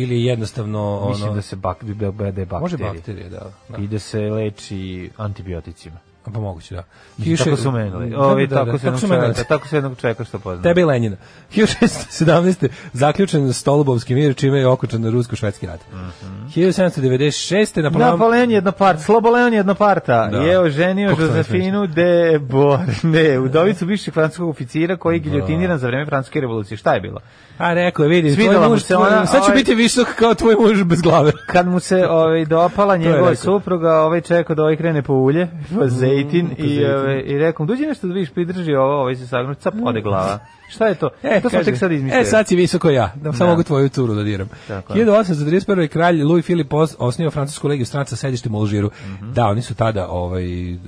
ili jednostavno Mislim ono da se bak da, da je bakterija. Može bakterije, da, da. I da se leči antibioticima. Pa moguće, da. Hiuše, tako su menili. Ovi, da, da, tako, da, tako, su menili. tako su jednog čovjeka što poznam. Tebe i Lenjina. 1617. zaključen Stolubovski mir, čime je okočan na rusko-švedski rat. Mm -hmm. 1796. Napoleon... Napoleon jedna parta, Sloboleon jedna parta da. je oženio Josefinu de Borne, udovicu bivšeg francuskog oficira koji je da. giljotiniran za vreme francuske revolucije. Šta je bilo? A rekao je, vidi, tvoj muž, se ona, sad će ovaj, biti visok kao tvoj muž bez glave. *laughs* Kad mu se ovaj, dopala njegova supruga, ovaj čekao da ovaj krene po ulje, po mm, zejtin, mm, i, ovaj, zejtin. ovaj, i rekao, dođi nešto da vidiš, pridrži ovo, ovaj se sagnu, cap, ode glava. Šta je to? E, to smo tek sad izmislili. E, sad si visoko ja, da samo da. mogu tvoju curu da diram. Tako, 1831. kralj Louis Philippe osnio francusku legiju stranca sedištem u Alžiru. Mm -hmm. Da, oni su tada, ovaj, uh,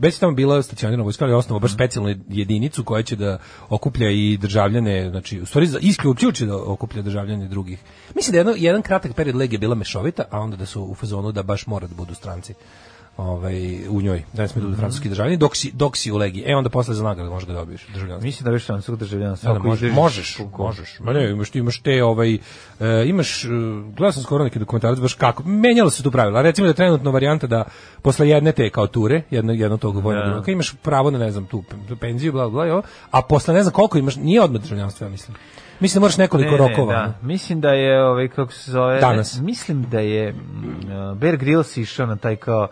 već tamo bila stacionirana vojska, ali osnovu baš mhm. specijalnu jedinicu koja će da okuplja i državljane, znači, u stvari, isključujući da okuplja državljane drugih. Mislim da je jedan kratak period legije bila mešovita, a onda da su u fazonu da baš mora da budu stranci ovaj u njoj da sme mm francuski državljanin dok si dok si u legi e onda posle za nagradu možeš da dobiješ državljanstvo mislim da veš francuskog državljanstva da, da možeš možeš možeš ma ne imaš ti imaš te ovaj e, imaš e, gledao skoro neki dokumentarac baš kako menjalo se tu pravila recimo da je trenutno varijanta da posle jedne te kao ture jedno jedno tog vojnog da. roka imaš pravo na ne znam tu, penziju bla bla jo, a posle ne znam koliko imaš nije odmah državljanstvo ja mislim Mislim da moraš nekoliko ne, rokova. da. Mislim da je, ovaj, kako se zove... Danas. mislim da je mm, e, Bear Grylls išao na taj kao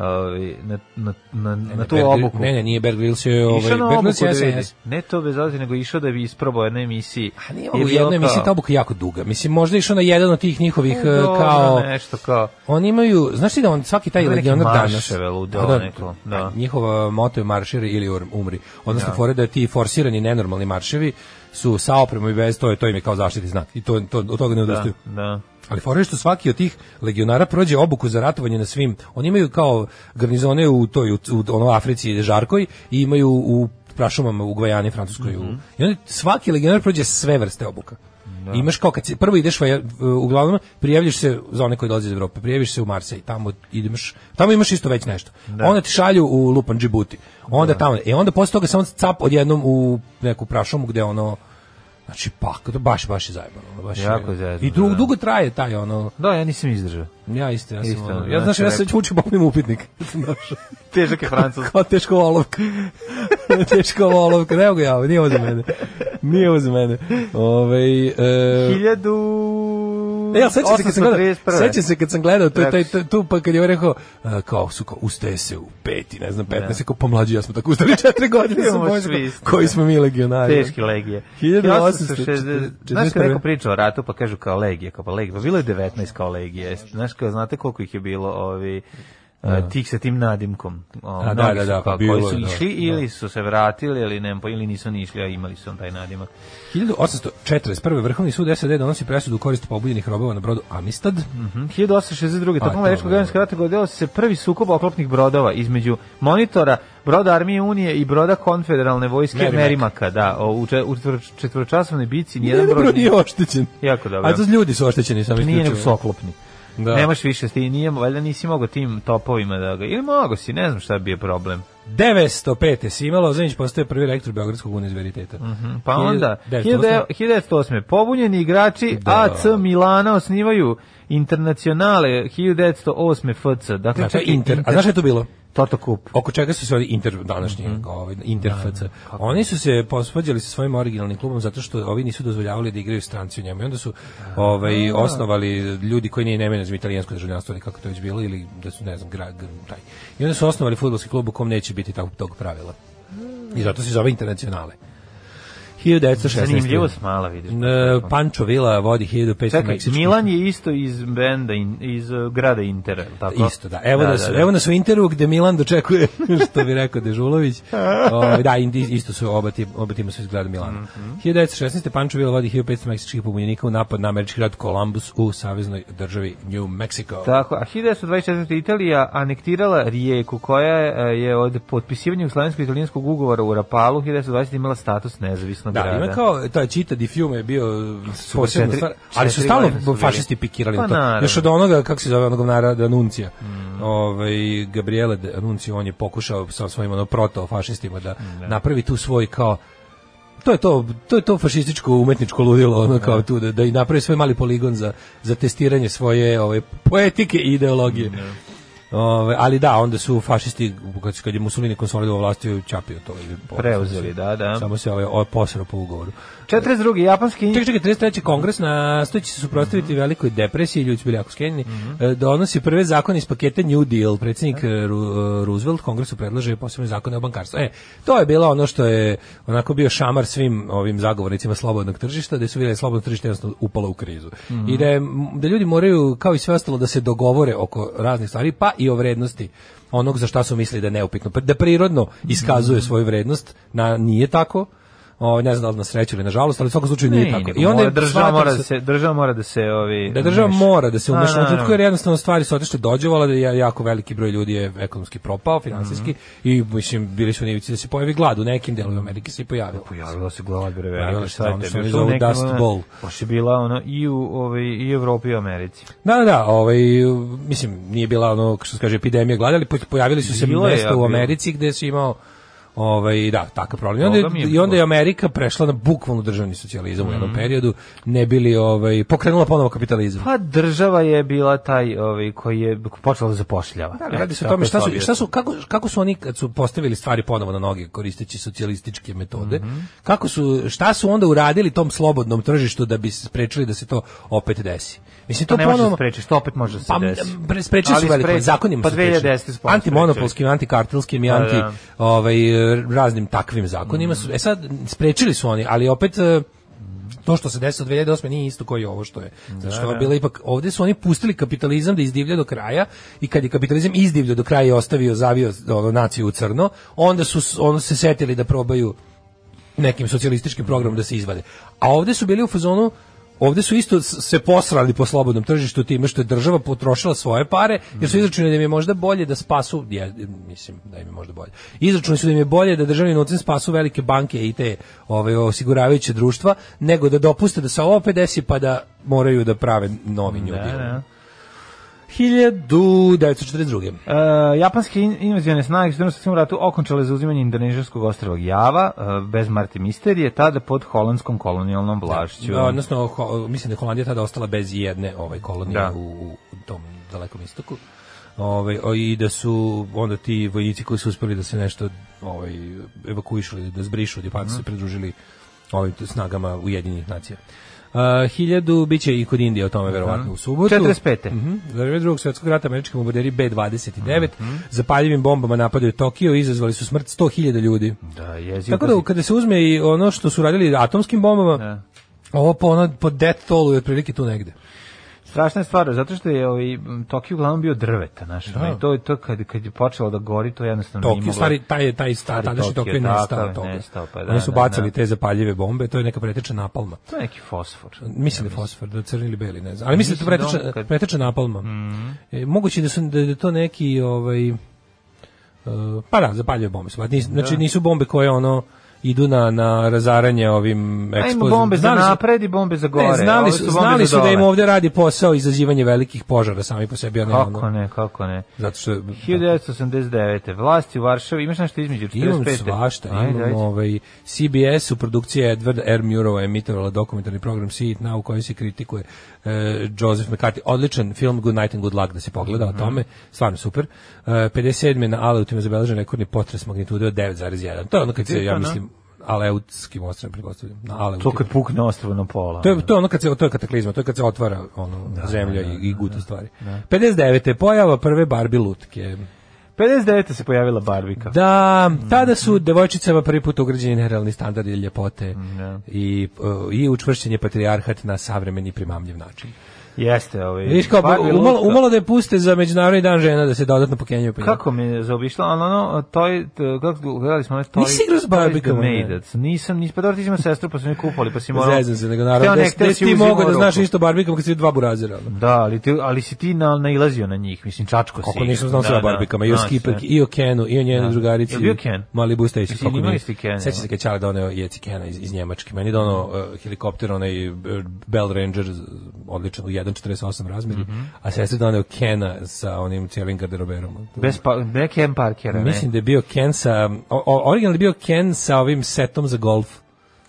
Ovaj, na, na, na, ne, na tu Berg, obuku. Ne, ne, nije Bear Grylls je ovaj, išao na obuku da Ne to bez obzira, nego išao da bi isprobao jednu emisiji. A nije mogu je jednu emisiju, ta obuka jako duga. Mislim, možda išao na jedan od tih njihovih e, do, kao... nešto kao... Oni imaju, znaš ti da on svaki taj legionar danas... Marševe, ludo, da, neko, da. Njihova moto je marširi ili umri. Odnosno, da. fore da ti forsirani, nenormalni marševi su sa opremom i bez, to je, to im je kao zaštiti znak. I to, to, od toga ne da, odustaju. Da, da. Ali fore što svaki od tih legionara prođe obuku za ratovanje na svim. Oni imaju kao garnizone u toj u, u ono Africi žarkoj i imaju u prašumama u Gvajani, Francuskoj. Mm -hmm. I onda svaki legionar prođe sve vrste obuka. Da. Imaš kao kad si, prvo ideš uglavnom prijavljiš se za one koji dolaze iz Evrope, prijaviš se u Marsej, tamo ideš, tamo imaš isto već nešto. Da. Onda ti šalju u Lupan Džibuti. Onda da. tamo, e onda posle toga samo cap odjednom u neku prašumu gde ono Znači, pak, to baš, baš je zajebalo. Baš jako je zajebalo. I dugo, da, da. dugo traje taj ono... Da, ja nisam izdržao. Ja isto, ja sam... Isto, ono, ja, znači, znaš, ja se učim popnim upitnik. *laughs* Težak je francus. Kao teško olovka. *laughs* teško olovka, ne mogu ja, nije ovo za mene. Nije ovo za mene. Ove, ovaj, e... Hiljadu... E, ja, sećam se kad sam gledao, sećam se kad sam gledao to, taj, tu, pa kad je on rekao, uh, kao su, kao, ustaje se u peti, ne znam, 15, da. kao pomlađi, ja smo tako ustali četiri *laughs* godine, smo božko, koji da. smo mi legionari. Teški legije. 1860, znaš kad neko priča o ratu, pa kažu kao legije, kao pa legije, pa bilo je 19 kao legije, znaš kao, znate koliko ih je bilo, ovi, Uh, tih sa tim nadimkom. O, a, da, da, da, pa, pa bilo, su da. išli da, ili su se vratili ili ne, ili nisu ni išli, a imali su on taj nadimak. 1841. Vrhovni sud SAD donosi presudu u korist pobunjenih robova na brodu Amistad. Mm -hmm. 1862. Tokom Američkog građanskog da. rata godilo se prvi sukob oklopnih brodova između monitora broda Armije Unije i broda Konfederalne vojske Merimak. Merimaka. Da, u, u četvoročasovnoj bici nijedan brod nije oštećen. Jako dobro. A to ljudi su oštećeni. Sam nije nego su oklopni. Da. Nemaš više, ti nije, valjda nisi mogao tim topovima da ga... Ili mogo si, ne znam šta bi je problem. 905. imalo Lozanić postaje prvi rektor Beogradskog univerziteta. Mm -hmm. Pa onda, 1908. Pobunjeni igrači da. AC Milana osnivaju internacionale 1908. FC. Dakle, znači, dakle, inter, inter, a znaš je to bilo? Totokup. Oko čega su se oni inter današnji, mm -hmm. interfac. oni su se posvađali sa svojim originalnim klubom zato što ovi nisu dozvoljavali da igraju stranci u njemu. I onda su da, ovaj osnovali ljudi koji nije nemenjaz italijansko državljanstvo ili kako to već bilo ili da su ne znam grad taj. I onda su osnovali fudbalski klub u kom neće biti tog, tog pravila. I zato se zove internacionale. 1916. Zanimljivo smala vidiš. Pančo Vila vodi 1500 Čekaj, Meksički. Milan je isto iz benda iz uh, grada Intera, tako? Isto, da. Evo da, nas, da, da. evo nas u Interu gde Milan dočekuje, *laughs* što bi rekao Dežulović. o, ovaj, da, isto su oba, ti, oba tima su iz grada Milana. Mm -hmm. 1916. Pančo Vila vodi 1500 meksičkih pobunjenika u napad na američki grad Columbus u saveznoj državi New Mexico. Tako, a 1924. Italija anektirala rijeku koja je eh, od potpisivanja Jugoslovensko-italijanskog ugovora u Rapalu 1920. imala status nezavisno opasnog da, grada. Da, ima kao, taj Čita di Fiume je bio posebno stvar, ali su stalno fašisti pikirali pa, to. Naravno. Još od onoga, kako se zove, onog nara da Nuncija, mm. ovaj, Gabriele de on je pokušao sa svojim ono, proto-fašistima da mm. napravi tu svoj kao, to je to, to je to fašističko umetničko ludilo, ono kao da. tu da, da i napravi svoj mali poligon za, za testiranje svoje ove poetike i ideologije. Mm. Ove, ali da, onda su fašisti, kad, kad je Mussolini konsolidovao vlast, čapio to. I Preuzeli, da, da. Samo se ovaj, ovaj posrao po ugovoru. 42. japanski Čekaj, čekaj, 33. kongres nastoji se suprotstaviti mm -hmm. velikoj depresiji, ljudi su bili jako skenjeni. Mm -hmm. Donosi prve zakone iz paketa New Deal. Predsjednik e. e, Roosevelt kongresu predlaže posebne zakone o bankarstvu. E, to je bilo ono što je onako bio šamar svim ovim zagovornicima slobodnog tržišta, da su vidjeli slobodno tržište jednostavno upalo u krizu. Mm -hmm. I da, je, da ljudi moraju, kao i sve ostalo, da se dogovore oko raznih stvari, pa i o vrednosti onog za šta su mislili da je neupitno, pa da prirodno iskazuje mhm. svoju vrednost, na, nije tako, o, ne znam da li na sreću ili nažalost, ali u svakom slučaju nije tako. I onda mora, država mora da se država mora da se ovi da država mora da se da, umeša, da, da. tako jer jednostavno stvari su otišle dođevala da je jako veliki broj ljudi je ekonomski propao, finansijski mhm. i mislim bili su nivici da se pojavi glad u nekim delovima Amerike se pojavilo. Pojavilo se glad bre velika, šta ono što zovu dust bowl. Baš je bila ono i u ovaj i u Evropi i Americi. Da, da, da, ovaj mislim nije bila ono što se kaže epidemija gladi, ali pojavili su se mesta u Americi gde se imao Ovaj da, takav problem. I onda, je, i onda je Amerika prešla na bukvalno državni socijalizam mm u jednom mhm. periodu, ne bili ovaj pokrenula ponovo kapitalizam. Pa država je bila taj ovaj koji je počela da zapošljava. Da, radi se o tome šta su, šta su kako, kako su oni kad su postavili stvari ponovo na noge koristeći socijalističke metode, mm -hmm. kako su šta su onda uradili tom slobodnom tržištu da bi sprečili da se to opet desi. Mislim to, to ne da sprečiš, što opet može da se pa, desi. Sprečili su veliko zakonima. Pa 2010 antimonopolskim, antikartelskim, da, anti da. ovaj raznim takvim zakonima. Mm. E sad, sprečili su oni, ali opet e, to što se desilo 2008 nije isto koji ovo što je. Zato što da, je da. bilo ipak ovde su oni pustili kapitalizam da izdivlja do kraja i kad je kapitalizam izdivljao do kraja i ostavio zavio ono, naciju u crno, onda su ono se setili da probaju nekim socijalističkim programom da se izvade. A ovde su bili u fazonu Ovde su isto se posrali po slobodnom tržištu time što je država potrošila svoje pare, jer su mhm. izračunali da im je možda bolje da spasu, ja, mislim da im je možda bolje, izračunali su da im je bolje da državni novcem spasu velike banke i te ove, ovaj, osiguravajuće društva, nego da dopuste da se ovo 50 pa da moraju da prave novi ljudi. Da, da. 1942. Uh, e, japanske invazijone snage u Srednjosavskom ratu okončale zauzimanje indonežijskog ostrava Java uh, bez Marte Misterije, tada pod holandskom kolonijalnom vlašću. Da, odnosno, ho, mislim da je Holandija tada ostala bez jedne ovaj, kolonije da. u, u tom dalekom istoku. Ove, ovaj, o, I da su onda ti vojnici koji su uspeli da se nešto ovaj, evakuišali, da zbrišu, da pa mm. se mhm. pridružili ovim snagama Ujedinjenih nacija. Uh, 1000 biće i kod Indije o tome verovatno u subotu. 45. Mhm. Mm Za vreme Drugog svetskog rata američki bombarderi B29 mhm. zapaljivim bombama napadaju Tokio i izazvali su smrt 100.000 ljudi. Da, jezivo. Tako da kada se uzme i ono što su radili atomskim bombama, da. ovo po ono, po death tollu je otprilike tu negde. Strašna stvar, zato što je ovaj Tokio uglavnom bio drveta, znaš. Da. I to to kad kad je počelo da gori, to jednostavno Tokio, nije moglo. Da- taj je taj stari tadašnji Tokio je nestao toga. pa da. Oni su da, bacali da, da. te zapaljive bombe, to je neka preteča napalma. To je neki fosfor. Mislim da fosfor, da crni ili beli, ne znam. Ali mislim, da mislim da pretečna da kad... pretečna napalma. Mm -hmm. e, moguće da su da, da to neki ovaj uh, pa da, zapaljive bombe su. Pa znači nisu bombe koje ono idu na na razaranje ovim eksplozijama. bombe za napred i bombe za gore. Ne, znali su, su znali su da im ovdje radi posao izazivanje velikih požara sami po sebi. Ne, kako ne, kako ne. Zato što... 1989. Vlasti u Varšavi, imaš nešto između 45. Imam svašta, ajde, imam ajde. ovaj, CBS u produkciji Edward R. Murova emitovala dokumentarni program Sit It Now u se kritikuje E, Joseph McCarthy. Odličan film Good Night and Good Luck da se pogleda o mhm. tome, stvarno super. 57. E, na Aleutima zabeležen rekordni potres magnitude od 9,1. To je ono kad se, ja mislim, aleutskim ostrvom pretpostavljam. Na Aleut. To kad pukne ostrvo na pola. To je da. to je ono kad se to je kataklizma, to je kad se otvara ono da, zemlja da, da, i, i guta da. stvari. Da. 59. pojava prve Barbie lutke. 59. se pojavila Barbika. Da, tada su devojčicama prvi put ugrađeni nerealni standardi ljepote yeah. Da. i, e, i učvršćen je patrijarhat na savremeni primamljiv način. Jeste, ovaj. Viš kao umalo, umalo da je puste za međunarodni dan žena da se dodatno pokenjaju pa. Kako me zaobišla? Ono, ono, to je kako gledali smo to. Nisi igrao s barbikama. Nisam, nisam, pa dobro ti si sestru pa smo je kupali, pa si morao. Zezam se, nego naravno. ne, da ti mogu da znaš isto barbikama kad si dva burazera. Da, ali ti ali si ti na nailazio na njih, mislim čačko si. Kako nisam znao sa da, da, barbikama, i o da, Skipper, i o Kenu, i o njenoj drugarici. Jel bio Ken? Mali Bustejić, kako mi. Sećaš se kad Čale doneo Jeci Kena iz, iz Njemačke. Meni ono eh, helikopter onaj eh, Bell Ranger odličan u 1.48 razmeri, mm -hmm. a sestri doneo Kena sa onim cijelim garderoberom. Bez pa, ne Ken Parkera, ne? Mislim da je bio Ken sa, o, o, original je bio Ken sa ovim setom za golf,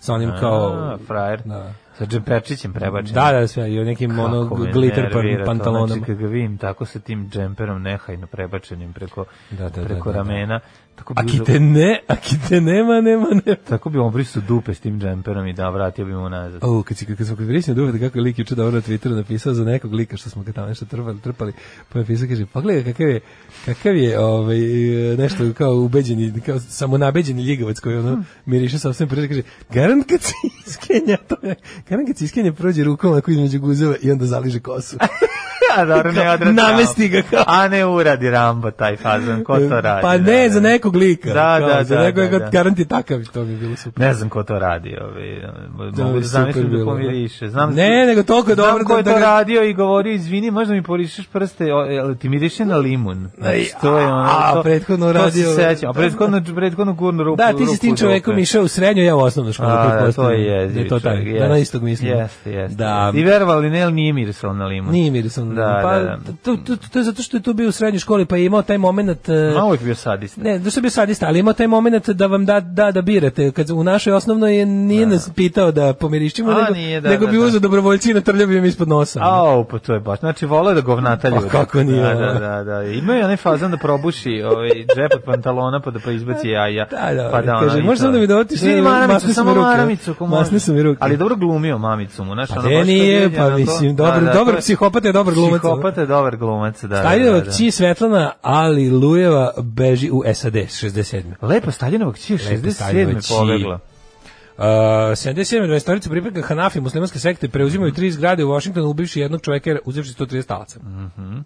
sa onim a, kao... frajer. Da. Sa džemperčićem prebačen. Da, da, sve, i nekim Kako ono glitter pa-, pantalonom. Znači, ga vidim tako sa tim džemperom nehajno prebačenim preko, da, da, da preko da, da. ramena, Tako bi akite uzao... ne, akite nema, nema, nema. Tako bi on brisao dupe s tim džemperom i da vratio bi mu nazad. O, kad, si, kad smo kod brisanja dupe, kako je lik juče dobro na Twitteru napisao za nekog lika što smo ga tamo nešto trpali, trpali, pa je pisao, kaže, pa gledaj kakav je, kakav je ovaj, nešto kao ubeđeni, kao samonabeđeni ljigavac koji ono hmm. miriše sa svem prirode, kaže, garant kad si iskenja, to je, garant kad si iskenja prođe rukom ako između guzeva i onda zaliže kosu. *laughs* *laughs* A da, dobro, da, ne odradi Namesti ga kao. A ne uradi Rambo taj fazan, ko to pa radi? Pa ne, da, za nekog lika. Da, kao, da, za da, nekog da, da. garanti takav, to bi bilo super. Ne znam ko to radi, ovaj, mogu da zamislim da pomiriše. Znam ne, nego toliko je dobro. Znam ko je da to radio i govorio, izvini, možda mi porišeš prste, o, ti miriše na limun. Znači, to je ono, a, to, prethodno radio. To se sećam, a prethodno, prethodno gurnu rupu. Da, ti si s tim čovekom išao u srednju, ja u osnovnu školu. Da, to je jezič. To je da na istog mislim. Jeste, jeste. I verovali, ne, nije mirisao na limun. Nije mirisao na da, pa, da, da. To, to, to, je zato što je tu bio u srednjoj školi, pa je imao taj moment... E, Ma uvijek bio sadista. Ne, zato što je bio sadista, ali imao taj moment da vam da, da, da birate. Kad u našoj osnovnoj je, nije da. nas pitao da pomirišćemo, nego, nije, da, nego da, bi da. uzeo dobrovoljci i bi mi ispod nosa. A, pa to je baš. Znači, volao da govnata ljudi. Pa kako nije? Da, da, da, da. da. Ima je onaj fazan da probuši ovaj, džep od pantalona pa da pa izbaci jaja. Da, da, pa da, kaže, možeš da mi dotiš? Svi maramicu, samo maramicu. Masne su mi ruke. Ali dobro glumio mamicu mu, znaš, pa baš nije, pa mislim, dobro, dobro psihopat je dobro glumio glumac. Psihopata je dobar glumac, da. Staljinova da, da. kći da. Svetlana Ali Lujeva beži u SAD 67. Lepa Staljinova kći 67. pobegla. Uh, 77. 20. pripreka Hanafi muslimanske sekte preuzimaju tri zgrade u Vašingtonu, ubivši jednog čovjeka uzevši 130 talaca. Mhm. Mm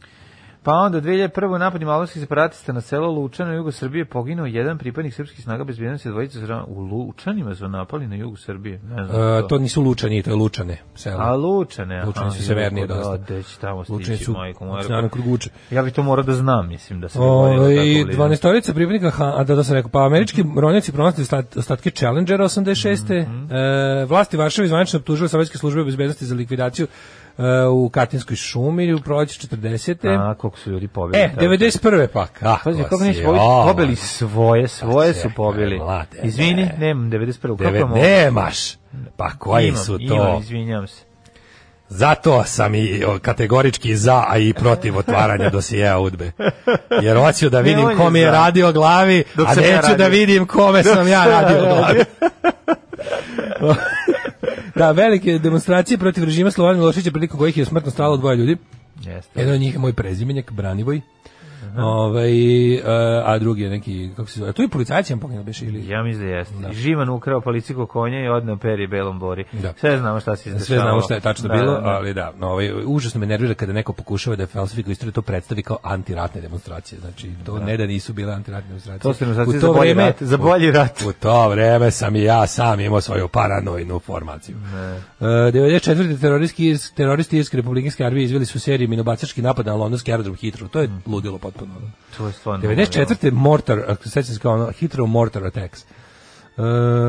Pa onda 2001. napad napadi malovskih separatista na selo Lučano u jugu poginuo jedan pripadnik srpskih snaga bez bezbjednosti dvojica zra... u Lučanima su napali na jugu Srbije. Ne znam e, A, to. to nisu Lučani, to je Lučane selo. A Lučane, aha. Lučani su severnije da, dosta. Da, gde će tamo stići, Lučani su, majko moja. Lučani kruguče. Ja bih to morao da znam, mislim, da se bi bolje ovaj, I 12 pripadnika, a da, da sam rekao, pa američki mhm. ronjaci pronašli ostatke Challengera 86. Mm -hmm. e, vlasti Varšave zvanično optužuju sovjetske službe bezbjednosti za likvidaciju E, u Katinskoj šumi u proleće 40. A, koliko su ljudi pobili. E, 91. pa kako Pazi, kako nisi pobili, pobili svoje, svoje su pobili. Izvini, nemam 91. Kako nemaš? Pa koji imam, su to? Imam, izvinjam se. Zato sam i kategorički za, a i protiv otvaranja dosijeja udbe. Jer hoću da vidim ne, kom da je, radio glavi, Dok a neću ja da vidim kome Dok sam ja radio glavi. *laughs* da, velike demonstracije protiv režima Slovana Miloševića, prilikom kojih je smrtno stalo dvoje ljudi. Jeste. Jedan od njih je moj prezimenjak, Branivoj. Ovaj e, a drugi je neki kako se zove, to je policajac je poginuo beš ili. Ja mislim da jeste. Da. Živan ukrao policijskog konja i odneo peri belom bori. Da. Sve znamo šta se izdešavalo. Sve znamo šta je tačno da, bilo, da, da. ali da, ovaj užasno me nervira kada neko pokušava da falsifikuje istoriju, to predstavi kao antiratne demonstracije. Znači to da. ne da nisu bile antiratne demonstracije. To su demonstracije za bolji vreme, rat, za bolji rat. U, to vreme sam i ja sam imao svoju paranojnu formaciju. Ne. Uh, 94. teroristi teroristi iz Republikanske armije izveli su seriju minobacački napad na londonski aerodrom Hitro. To je mhm. ludilo potpuno. Antonova. To je stvarno. 94. Mortar, ako se sećaš kao ono, Hitro Mortar Attacks. Uh,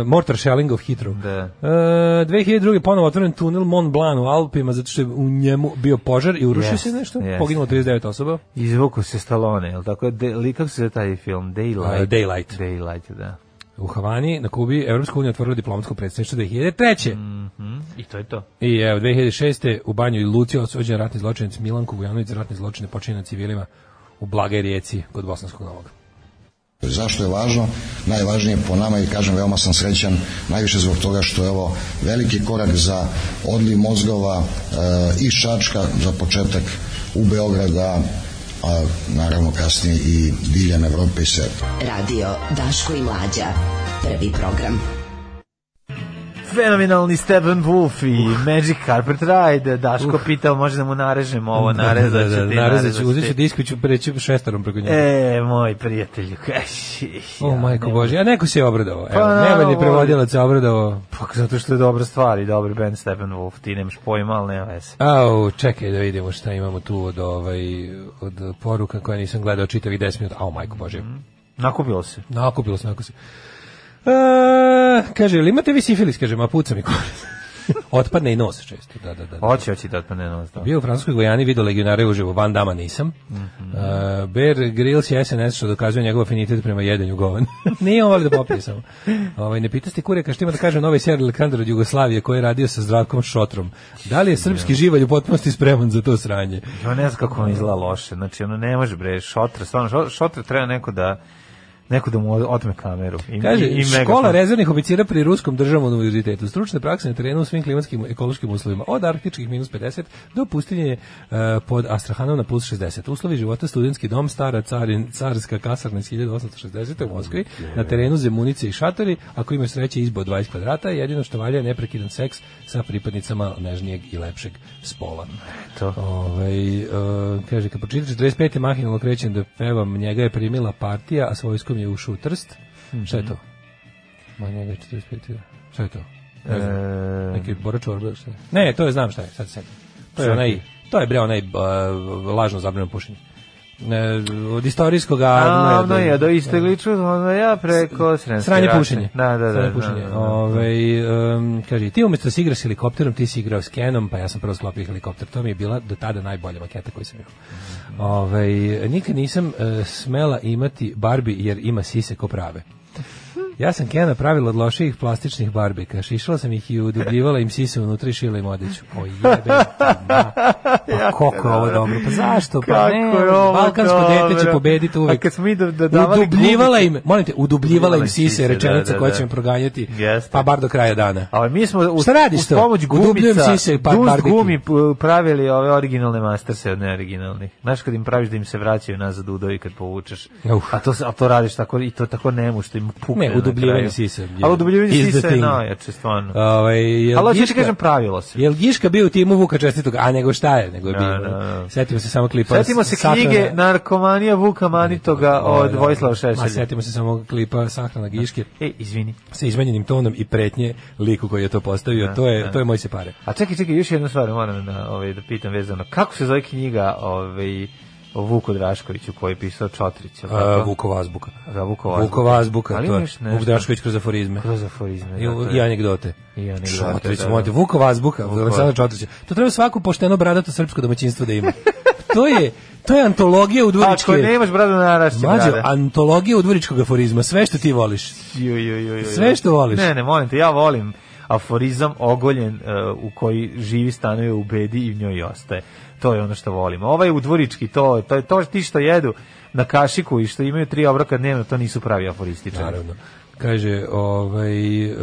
Mortar Shelling of Hitro. Da. E, uh, 2002. ponovo otvoren tunel Mont Blanc u Alpima zato što je u njemu bio požar i urušio yes, se nešto. Yes. Poginulo 39 osoba. Izvuku se Stallone, je li tako? De, kako se taj film? Daylight. Uh, Daylight. Daylight, da. U Havani, na Kubi, Evropska unija otvorila diplomatsko predstavništvo 2003. Mm -hmm. I to je to. I evo, 2006. u Banju i Luci osuđen ratni zločinac Milan Vujanović za ratne zločine počinje na civilima u Blagaj rijeci kod Bosanskog Novog. Zašto je važno? Najvažnije po nama i kažem veoma sam srećan, najviše zbog toga što je ovo veliki korak za odliv mozgova e, i Šačka za početak u Beograda, a naravno kasnije i diljem Evrope i Srba. Radio Daško i Mlađa, prvi program fenomenalni Stephen Wolf i Magic Carpet Ride, Daško uh. pitao može da mu narežemo ovo, da, narezat da, da, ću ti. Narezat ću, uzet ću disk i ću preći šestarom preko njega. E, moj prijatelju, *laughs* kaži. Ja, o, majko Bože, a neko se je obradao. Pa, Evo, nema je prevodilac se obradao. Pa, zato što je dobra stvar i dobar band Stephen Wolf, ti nemaš pojma, ali nema veze. Au, čekaj da vidimo šta imamo tu od, ovaj, od poruka koje nisam gledao čitavih 10 minuta. Au, majko Bože. Mm. Nakupilo se. Nakupilo se, nakupilo se. E, kaže, li imate vi sifilis? Kaže, ma puca mi kurac. *laughs* otpadne i nos često. Da, da, da. da. Hoće, hoće da otpadne nos. Da. Bio u Francuskoj Gojani, vidio legionare uživo, Van Dama nisam. Mm -hmm. uh, Bear Grylls je SNS što dokazuje njegov afinitet prema jedenju govan. *laughs* Nije on voli da popije samo. Ovaj, ne pitaš ti kure, kaš ima da kaže novi Sjer Lekandar od Jugoslavije koji je radio sa Zdravkom Šotrom. Da li je srpski živalj u potpunosti spreman za to sranje? Ja ne znam kako on izgleda loše. Znači, ono ne može bre, Šotr, stvarno, Šotr treba neko da neko da mu otme kameru. I, Kaže, i, i škola rezervnih oficira pri Ruskom državnom univerzitetu. Stručne prakse na terenu u svim klimatskim i ekološkim uslovima. Od arktičkih minus 50 do pustinje uh, pod Astrahanom na plus 60. Uslovi života studentski dom, stara carin, carska kasarna iz 1860. u Moskvi, mm, na terenu zemunice i šatori, ako imaju sreće izbo 20 kvadrata, jedino što valja je neprekidan seks sa pripadnicama nežnijeg i lepšeg spola. To. Ove, ovaj, uh, kaže, kad počitaš 25. mahinalno krećem da pevam, njega je primila partija, a svojsko petkom je ušao u Trst. Mm -hmm. Šta je to? Ma njega je 45. Šta je to? Ne znam. E... Neki borač orbe, šta je? Ne, to je znam šta je, sad se. To je onaj, to je bre onaj uh, lažno zabranjeno pušenje. Ne, od istorijskog a ono je do istog liču ono ja preko srenske sranje pušenje da da da, da, pušenje. da, da, da. da. Ove, ovaj, um, kaže ti umjesto da si igraš helikopterom ti si igrao s Kenom pa ja sam prvo sklopio helikopter to mi je bila do tada najbolja maketa koju sam imao mhm. Ovaj nikad nisam uh, smela imati Barbie jer ima sise ko prave. Ja sam Kena pravila od loših plastičnih barbika. Šišala sam ih i udubljivala im sise unutra i šila im odeću. O jebe, *laughs* pa koliko ovo da. dobro. Pa zašto? Pa Kako ne, balkansko dete će pobediti uvek. A kad smo mi da, da davali udubljivala im, molim te, udubljivala im sise, rečenica da, da, koja da. će me proganjati, pa bar do kraja dana. A mi smo uz, Šta radiš uz pomoć gumica, sise, pa dust gumi pravili ove originalne masterse od neoriginalnih. Znaš kad im praviš da im se vraćaju nazad u i kad povučeš. A to, a to radiš tako, i to tako nemu što im pukne udubljivanje sisa. Ali udubljivanje sisa je najjače, stvarno. Ovaj, jel Ali hoćeš da kažem pravilo se. Jel Giška bio u timu Vuka Čestitog, a nego šta je, nego je da, bio. No, no, no. Setimo se samo klipa. Setimo se knjige Narkomanija Vuka Manitoga da, od Vojislava Šešelja. Ma setimo se samo klipa Sahrana Giške. E, izvini. Sa izmenjenim tonom i pretnje liku koji je to postavio, to je to je moj se pare. A čekaj, čekaj, još jednu stvar moram da ovaj da pitam vezano. Kako se zove knjiga, ovaj Vuku Draškoviću koji je pisao Čotrić. Uh, Vukova Vazbuka. Da, Vukova azbuka. Vukova azbuka, to je. Vuk Drašković kroz aforizme. Kroz aforizme. I, da, i anegdote. I anegdote. Čotrić, da, da. Vukova Vazbuka, Vukova. Aleksandar Čotrić. To treba svako pošteno bradato srpsko domaćinstvo da ima. to je to je antologija u udvoričke. Ako nemaš bradu na Mađo, brade. antologija dvoričkog aforizma, sve što ti voliš. Jo, jo, jo, jo, Sve što voliš. Ne, ne, molim te, ja volim aforizam ogoljen uh, u koji živi stanuje u bedi i u njoj ostaje to je ono što volimo. Ovaj udvorički, to, to je to ti što jedu na kašiku i što imaju tri obroka dnevno, to nisu pravi aforističari. Naravno. Kaže, ovaj, e,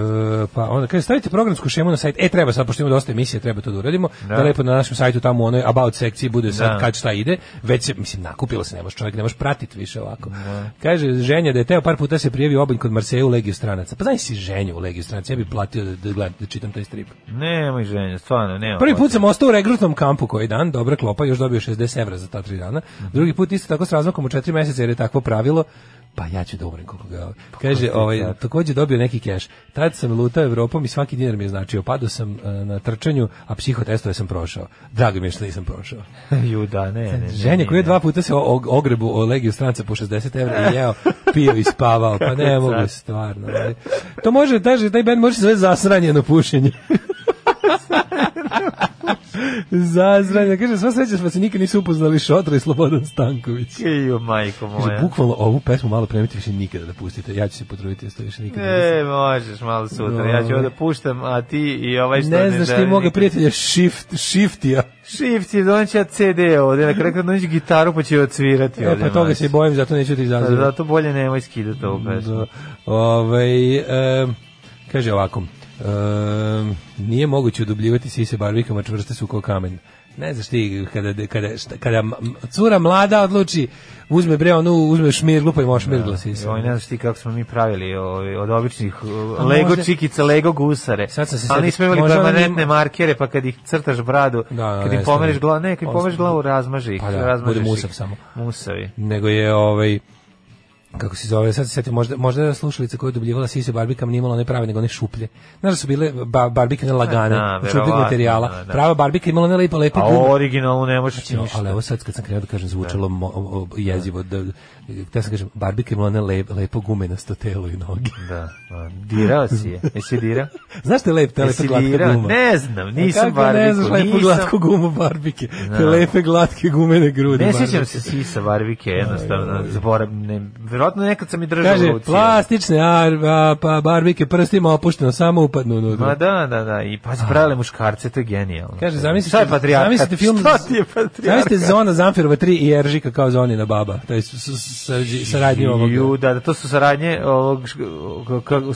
pa onda kaže stavite programsku šemu na sajt. E treba sad pošto imamo dosta emisije, treba to da uradimo. Da, da lepo na našem sajtu tamo u onoj about sekciji bude sad da. kad šta ide. Već se mislim nakupilo se, ne može čovjek ne može pratiti više ovako. Da. Kaže ženja da je teo par puta se prijavio obanj kod Marseju u Legiju stranaca. Pa znaš si ženju u Legiju stranaca, ja bih platio da, da, gledam, da čitam taj strip. Nemoj ženja, stvarno, nema. Prvi put sam ostao u regrutnom kampu koji dan, dobra klopa, još dobio 60 evra za ta tri dana. Drugi put isto tako s razmakom u 4 mjeseca jer je takvo pravilo pa ja ću da umrem koliko ga... Pa, Kaže, ovaj, takođe dobio neki keš. Tad sam lutao Evropom i svaki dinar mi je značio. Pado sam uh, na trčanju, a psihotestove sam prošao. Drago mi je što nisam prošao. *laughs* Juda, ne, ne. Ženja koji je dva puta se og ogrebu o legiju stranca po 60 evra i jeo, *laughs* pio i spavao. Pa ne mogu, stvarno. Ne. To može, daži, taj Ben može se zove zasranjeno pušenje. *laughs* Zazranja. Kaže, sva sreća smo se nikad nisu upoznali Šotra i Slobodan Stanković. Ejo, majko moja. Kaže, bukvalno ovu pesmu malo premetite više nikada da pustite. Ja ću se potruditi, da to više nikada. E, možeš malo sutra. Ja ću ovo da puštam, a ti i ovaj što ne, ne znaš. ti moga prijatelja Shift, Shiftija. Shift je doneća CD ovde, na kraju kad doneći gitaru pa će odsvirati. E, pa toga se bojim, zato neću ti izazivati. Zato bolje nemoj skidati ovu pesmu. Da. Ove, e, kaže ovako, Um, nije moguće udubljivati se barvikama, čvrste su kao kamen. Ne znaš ti, kada, kada, šta, kada cura mlada odluči, uzme bre onu, uzme šmirglu pa ima šmirgla da, sise. Oj, ne znaš ti kako smo mi pravili ovi, od običnih A uh, Lego može... čikica, Lego gusare. Sad sam se Ali nismo imali permanentne markere, pa kad ih crtaš bradu, da, da, kad im pomeriš glavu, ne, kad im pomeriš glavu, razmaži ih. Pa da, bude musav samo. Musavi. Nego je ovaj kako se zove, sad se sjetim, možda, možda je slušalica koja je dubljivala sise barbikam nije imala one prave, nego one šuplje. Znaš da su bile ba, ne lagane, da, šupljeg materijala. Da, da. Prava barbika imala ne lepe, lepe A originalno ne možeš znači, ništa. Ali evo sad kad sam krenuo da kažem, zvučalo da. Mo, o, o, jezivo. Da, da sam kažem, barbike mu ona lep, lepo gumenasto telo i noge. Da, da. Dirao si je. Jesi dirao? Znaš što da je lep, ta lepa glatka guma? Ne znam, nisam Kako ne znaš lepu nisam... glatku gumu barbike? Da. Te lepe glatke gumene grudi. Ne sjećam se sisa barbike, jednostavno. Zaborav, ne, verovatno nekad sam i držao Kaže, plastične ar, a, pa barbike prstima opušteno, samo upadnu unutra. Ma da, da, da. I pa pravile muškarce, to je genijalno. Kaže, zamislite, je zamislite film... Šta ti je patrijarkat? Zamislite Zona Zamfirova 3 i Eržika kao Zonina baba. To je, saradnje ovog. Ju, da, da, to su saradnje ovog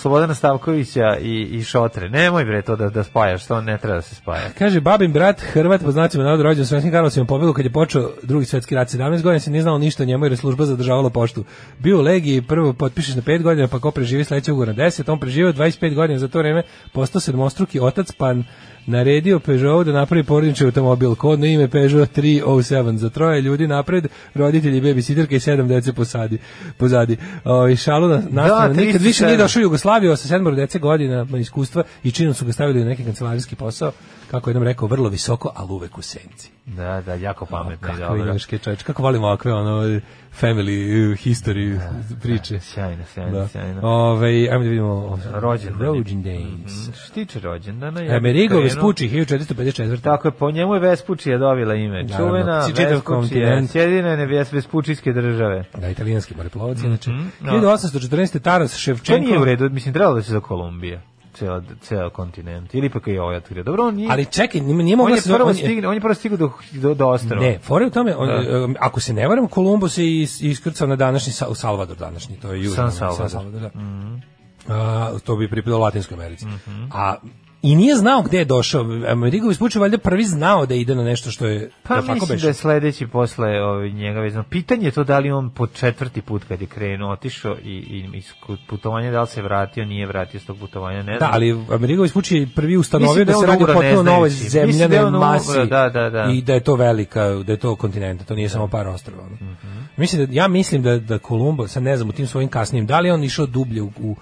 Slobodana Stavkovića i, i Šotre. Nemoj bre to da, da spajaš, to ne treba da se spaja. Kaže, babin brat Hrvat, po znacima narodu rođen u Svetskim Karlovcima pobjegu kad je počeo drugi svetski rat. 17 godina se nije znao ništa o njemu jer je služba zadržavala poštu. Bio u legiji, prvo potpišeš na 5 godina, pa ko preživi sledeći ugor na 10, on preživio 25 godina za to vreme, postao sedmostruki otac, pan naredio Peugeot da napravi porodični automobil kod na ime Peugeot 307 za troje ljudi napred, roditelji, babysitterka i sedam dece posadi, pozadi. O, šalu na da, nastavno, da, nikad više nije došao u Jugoslaviju sa sedmoro dece godina iskustva i činom su ga stavili u neki kancelarijski posao kako jednom rekao, vrlo visoko, ali uvek u senci. Da, da, jako pametno. Kako imaške čoveč, kako volim ovakve ono, family uh, history da, priče. Da, sjajno, sjajno, da. sjajno. Ove, ajmo da vidimo... Rođendan. Rođendan. Mm, što tiče rođendana... Ja e, Amerigovi Vespuči, 1454. Tako je, po njemu je Vespučija dobila ime. Naravno, Čuvena Vespučija, sjedina ne Vespučijske države. Da, italijanski moreplovac, mm -hmm, no. 1814. Taras Ševčenko... To nije u redu, mislim, trebalo da se za Kolumbije. ceo ceo kontinent ili ipak je ovaj otkrio. Dobro, on je, Ali čekaj, nije, nije mogla se on, stigne, on je prvo stigao do do, do ostrva. Ne, fore u tome, on, da. Um, ako se ne varam, Kolumbus je is, iskrcao na današnji Salvador današnji, to je južni San Salvador. San Salvador da. Mm -hmm. A, to bi pripadalo Latinskoj Americi. Mm -hmm. A i nije znao gde je došao. Amerigo ispuče valjda prvi znao da ide na nešto što je pa da mislim beša. da je sledeći posle ovaj njega vezano. Pitanje je to da li on po četvrti put kad je krenuo otišao i i iz putovanja da li se vratio, nije vratio s tog putovanja, ne da, znam. Da, ali Amerigo ispuče prvi ustanovio da, da, se radi o potpuno novoj zemljanoj da masi. Da, da, da. I da je to velika, da je to kontinent, to nije samo par ostrva. Mm -hmm. Mislim da ja mislim da da Kolumbo, sad ne znam u tim svojim kasnim, da li on išao dublje u, u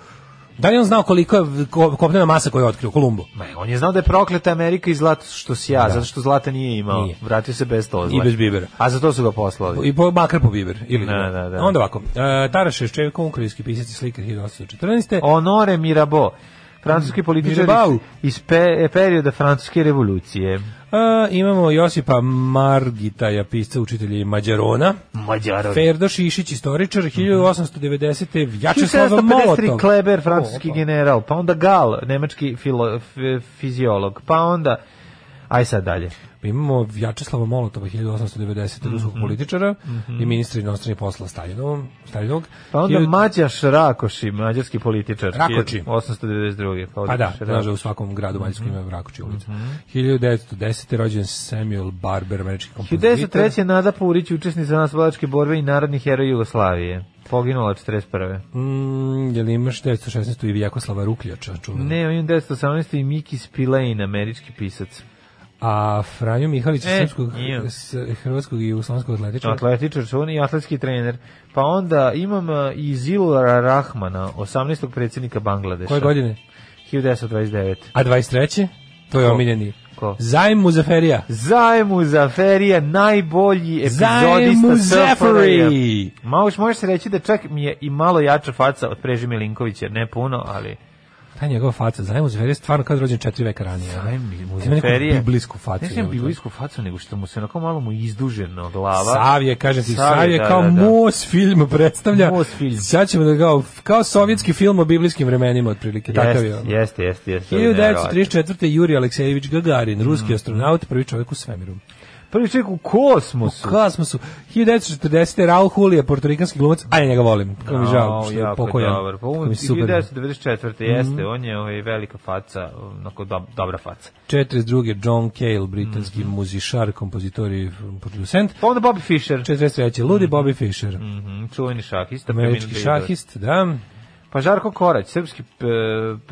Da li on znao koliko je kopnena masa koju je otkrio Kolumbu? Ma, on je znao da je prokleta Amerika i zlato što si ja, da. zato što zlata nije imao. Nije. Vratio se bez toga. I bez bibera. A za to su ga poslali. I po, makar po biber. Ili da, da, da. Onda ovako, e, Taraš Ševčevko, ukrajinski pisac i slikar 1814. Honore Mirabeau, francuski političar iz, iz pe, perioda francuske revolucije. A, imamo Josipa Margita, ja pisca, učitelja i Mađarona. Mađarona. Ferdo Šišić, istoričar, 1890. Vjačeslava Molotov. Kleber, francuski Molotov. general, pa onda Gal, nemački filo, f, fiziolog, pa onda... Aj sad dalje imamo Vjačeslava Molotova 1890. ruskog mm -hmm. političara mm -hmm. i ministra inostranih posla Staljinovom, Staljinovog. Pa onda Hiljod... Mađaš Rakoši, mađarski političar. Rakoči. 1892. Pa, pa da, u svakom gradu mhm. mađarskom mm -hmm. ima Rakoči ulica. Mm -hmm. 1910. rođen Samuel Barber, američki kompozitor. 1903. Nada Purić, učesnik za nas vladačke borbe i narodni heroj Jugoslavije. Poginula 41. Mm, je li imaš 916. i Vjekoslava Rukljača? Čuveno? Ne, imam 918. i Miki Spillane, američki pisac. A Franjo Mihalić e, srpskog, hrvatskog i jugoslovenskog atletičara. Atletičar on oni i atletski trener. Pa onda imam e, i Zilura Rahmana, 18. predsednika Bangladeša. Koje godine? 1929. A 23. To je omiljeni. Ko? Zajm Muzaferija. Zajm Muzaferija, najbolji epizodista Zajm Malo se reći da čak mi je i malo jača faca od Preži Milinkovića, ne puno, ali taj njegova faca, za Muzeferi je stvarno kao rođen četiri veka ranije. Sajmi Muzeferi je biblijsku facu. Ne biblijsku facu, nego što mu se onako malo mu izduženo glava. Sav je, kažem ti, Savje, da, kao da, da, da. Mos film predstavlja. Mos film. Sad ćemo da kao, kao sovjetski film o biblijskim vremenima, otprilike, jest, takav je. on. Jeste, jeste, jeste. 1934. Juri Aleksejević Gagarin, ruski mm. astronaut, prvi čovjek u svemiru. Prvi čovjek u kosmosu. U kosmosu. 1940. Raul Julia, portorikanski glumac, a njega volim. Kako mi žao, što je pokojan. Dobar. Pa, 1994. Mhm. jeste, mm. on je ovaj, velika faca, onako do, dobra faca. 42. John Cale, britanski mm -hmm. muzišar, kompozitor i producent. Pa onda Bobby Fischer. 43. Ludi mm -hmm. Bobby Fischer. Mm -hmm. Čuveni šahista. Američki šahist, da. Pa Žarko Korać, srpski e,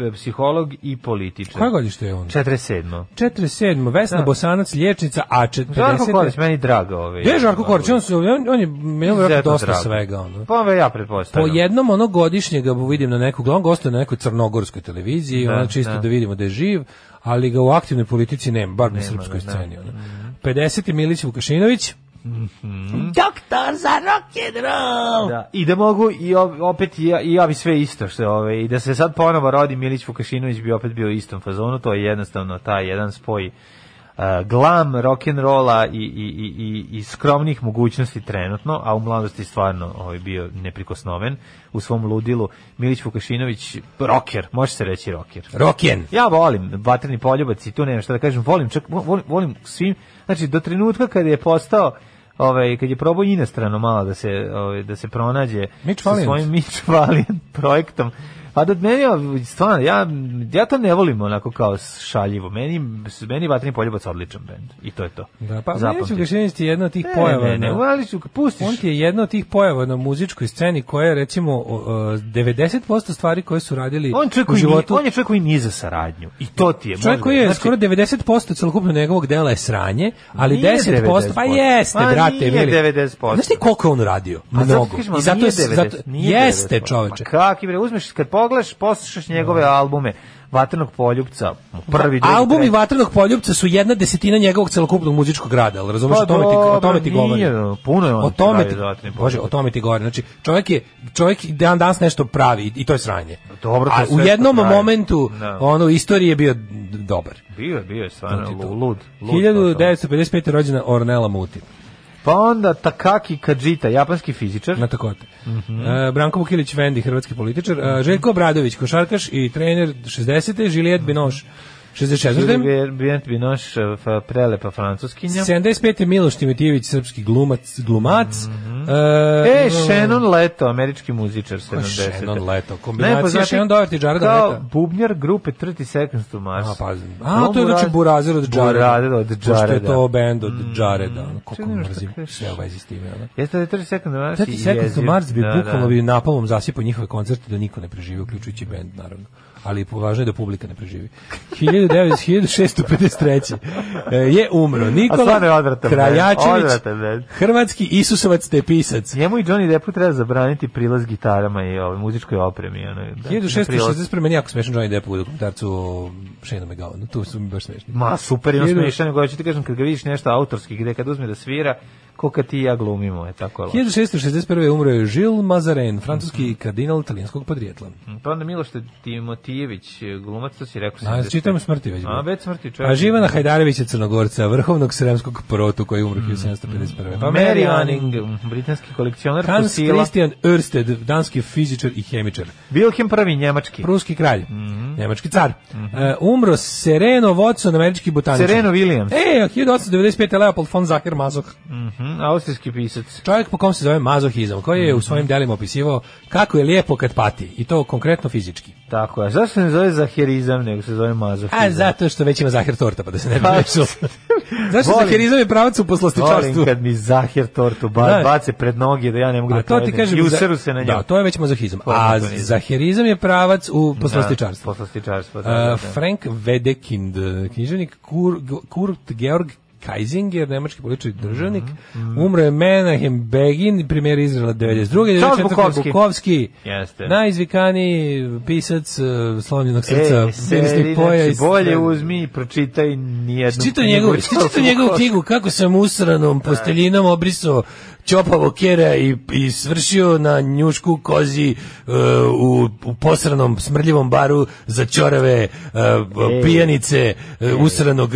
e, psiholog i političar. Koje godište je on? 47. 47. Vesna da. Bosanac, liječnica, a 40. Žarko Korać, meni drago. Ovaj, je Žarko ovaj. Korać, on, su, on, on je meni dosta drago. svega. Ono. Pa on ja pretpostavljam. Po jednom ono godišnje ga vidim na nekog, on gostuje na nekoj crnogorskoj televiziji, da, ono čisto da. da vidimo da je živ, ali ga u aktivnoj politici nema, bar na srpskoj da, da. sceni. Ono. 50. Milić Vukašinović, Mm -hmm. Doktor za rock and roll. Da, i da mogu i opet i ja, i ja bi sve isto što ovaj i da se sad ponovo rodi Milić Vukašinović bi opet bio u istom fazonu, to je jednostavno taj jedan spoj uh, glam rock and rolla i, i, i, i skromnih mogućnosti trenutno, a u mladosti stvarno ovaj bio neprikosnoven u svom ludilu. Milić Vukašinović roker, može se reći rocker. Rocken. Ja volim vatreni poljubac i tu nema šta da kažem, volim čak volim, volim svim, znači do trenutka kada je postao ovaj kad je probao inostrano malo da se ovaj da se pronađe Mitch sa svojim Mitch Valiant projektom A da meni, stvarno, ja, ja to ne volim onako kao šaljivo. Meni, meni Vatreni poljubac odličan bend. I to je to. Da, pa Zapamtim. meni ti je jedno od tih ne, pojava. Ne, ne, ne, da. ali ću pustiš. On ti je jedno od tih pojava na muzičkoj sceni koja je, recimo, 90% stvari koje su radili on u životu. on je čovjek koji nije za saradnju. I to ti je. Čovjek koji je znači, skoro 90% celokupnog njegovog dela je sranje, ali 10%, pa jeste, pa brate. Nije mili. 90%. Znaš ti koliko je on radio? Pa Mnogo. I zato je, zato, jeste pa čoveče. Pa bre, uzmeš kad pogledaš, poslušaš njegove da. albume, Vatrenog poljupca, prvi, drugi, Albumi Vatrenog poljupca su jedna desetina njegovog celokupnog muzičkog rada, al razumeš pa, o tome ti, o tome ti govori. Nije, puno je on o tome ti, Bože, o tome ti govori. Znači, čovjek je čovjek dan danas nešto pravi i to je sranje. Dobro, to je A u jednom momentu no. Da. ono istorije je bio dobar. Bio je, bio je stvarno znači lud, lud. 1955. rođena Ornella Muti. Pa onda Takaki Kajita, japanski fizičar. Na takote. Mm -hmm. e, Branko Vukilić Vendi, hrvatski političar. E, Željko Obradović, košarkaš i trener 60. Juliet mm -hmm. Binoš, 64. Bient Binoš, eh, prelepa francuskinja. 75. Miloš Timotijević, srpski glumac, glumac. Mm -hmm. e, e, Shannon Leto, američki muzičar 70. Shannon Leto, kombinacija pa ne, znači Shannon Doherty i Jareda Leto. bubnjar grupe 30 Seconds to Mars. A, pa, A, to je znači Burazer od Jareda. Burazer od Jareda. Pošto je to band od mm. Jareda. Mm, Koliko mrzim sve u vezi s time. Da? Jeste da je 30 Seconds to Mars 30 Seconds to Mars bi da, bukvalno bi da. napalom zasipao njihove koncerte da niko ne preživi, uključujući band, naravno ali važno je da publika ne preživi. 1653. E, je umro Nikola Krajačević, hrvatski Isusovac te pisac. Njemu i Johnny Deppu treba zabraniti prilaz gitarama i ovoj muzičkoj opremi. Ono, da, 1660 da meni jako smešan Johnny Deppu u dokumentarcu o Shane McGowan. Tu su mi baš smešni. Ma, super, ima smešan, nego ću ti kažem, kad ga vidiš nešto autorski, gde kad uzme da svira, ko ti ja glumimo, je tako loše. 1661. umro je Žil Mazarin, francuski mm -hmm. kardinal italijanskog podrijetla. Mhm, pa onda Miloš Timotijević, glumac, to si rekao. Znači, čitam smrti već. A, već smrti čovjek. A pa Živana Hajdarevića Crnogorca, vrhovnog sremskog protu koji je umro 1751. Mhm. Pa Mary Anning, britanski kolekcionar Hans fosila. Christian Ørsted, danski fizičar i hemičar. Wilhelm I, njemački. Pruski kralj, mm -hmm. njemački car. Mm -hmm. uh, umro Sereno Watson, američki botaničar. Sereno Williams. E, 1895. Leopold von Zacher Mazoch. Mhm. Mhm, austrijski pisac. Čovjek po kom se zove mazohizam, koji je u mhm. svojim delima opisivao kako je lijepo kad pati, i to konkretno fizički. Tako je. Zašto se ne zove zaherizam, nego se zove mazohizam? A zato što već ima zaher torta, pa da se ne bi nešao. Pa, *laughs* zašto zaherizam je pravac u poslastičarstvu? Volim kad mi zaher tortu ba, da. bace pred noge da ja ne mogu da A da to ti kažem, i useru se na nju. Da, to je već mazohizam. A zaherizam je pravac u da, poslastičarstvu. Da, poslastičarstvo. Da, da, da. Uh, Frank Wedekind, književnik Kur, Kurt Georg Kaisinger, nemački politički mhm, državnik, mm -hmm. umro je Menahem Begin, primjer Izraela 92. Charles Bukovski. Bukovski Jeste. Najizvikaniji pisac uh, e, slomljenog e, srca, e, seri, pojas. bolje uzmi i pročitaj nijednu. Čitao njegovu, knjigu, kako sam usranom da. posteljinom obrisao čopavo kjera i, i svršio na njušku kozi uh, u, u posranom smrljivom baru za čorave uh, e, Ej. pijanice uh, usranog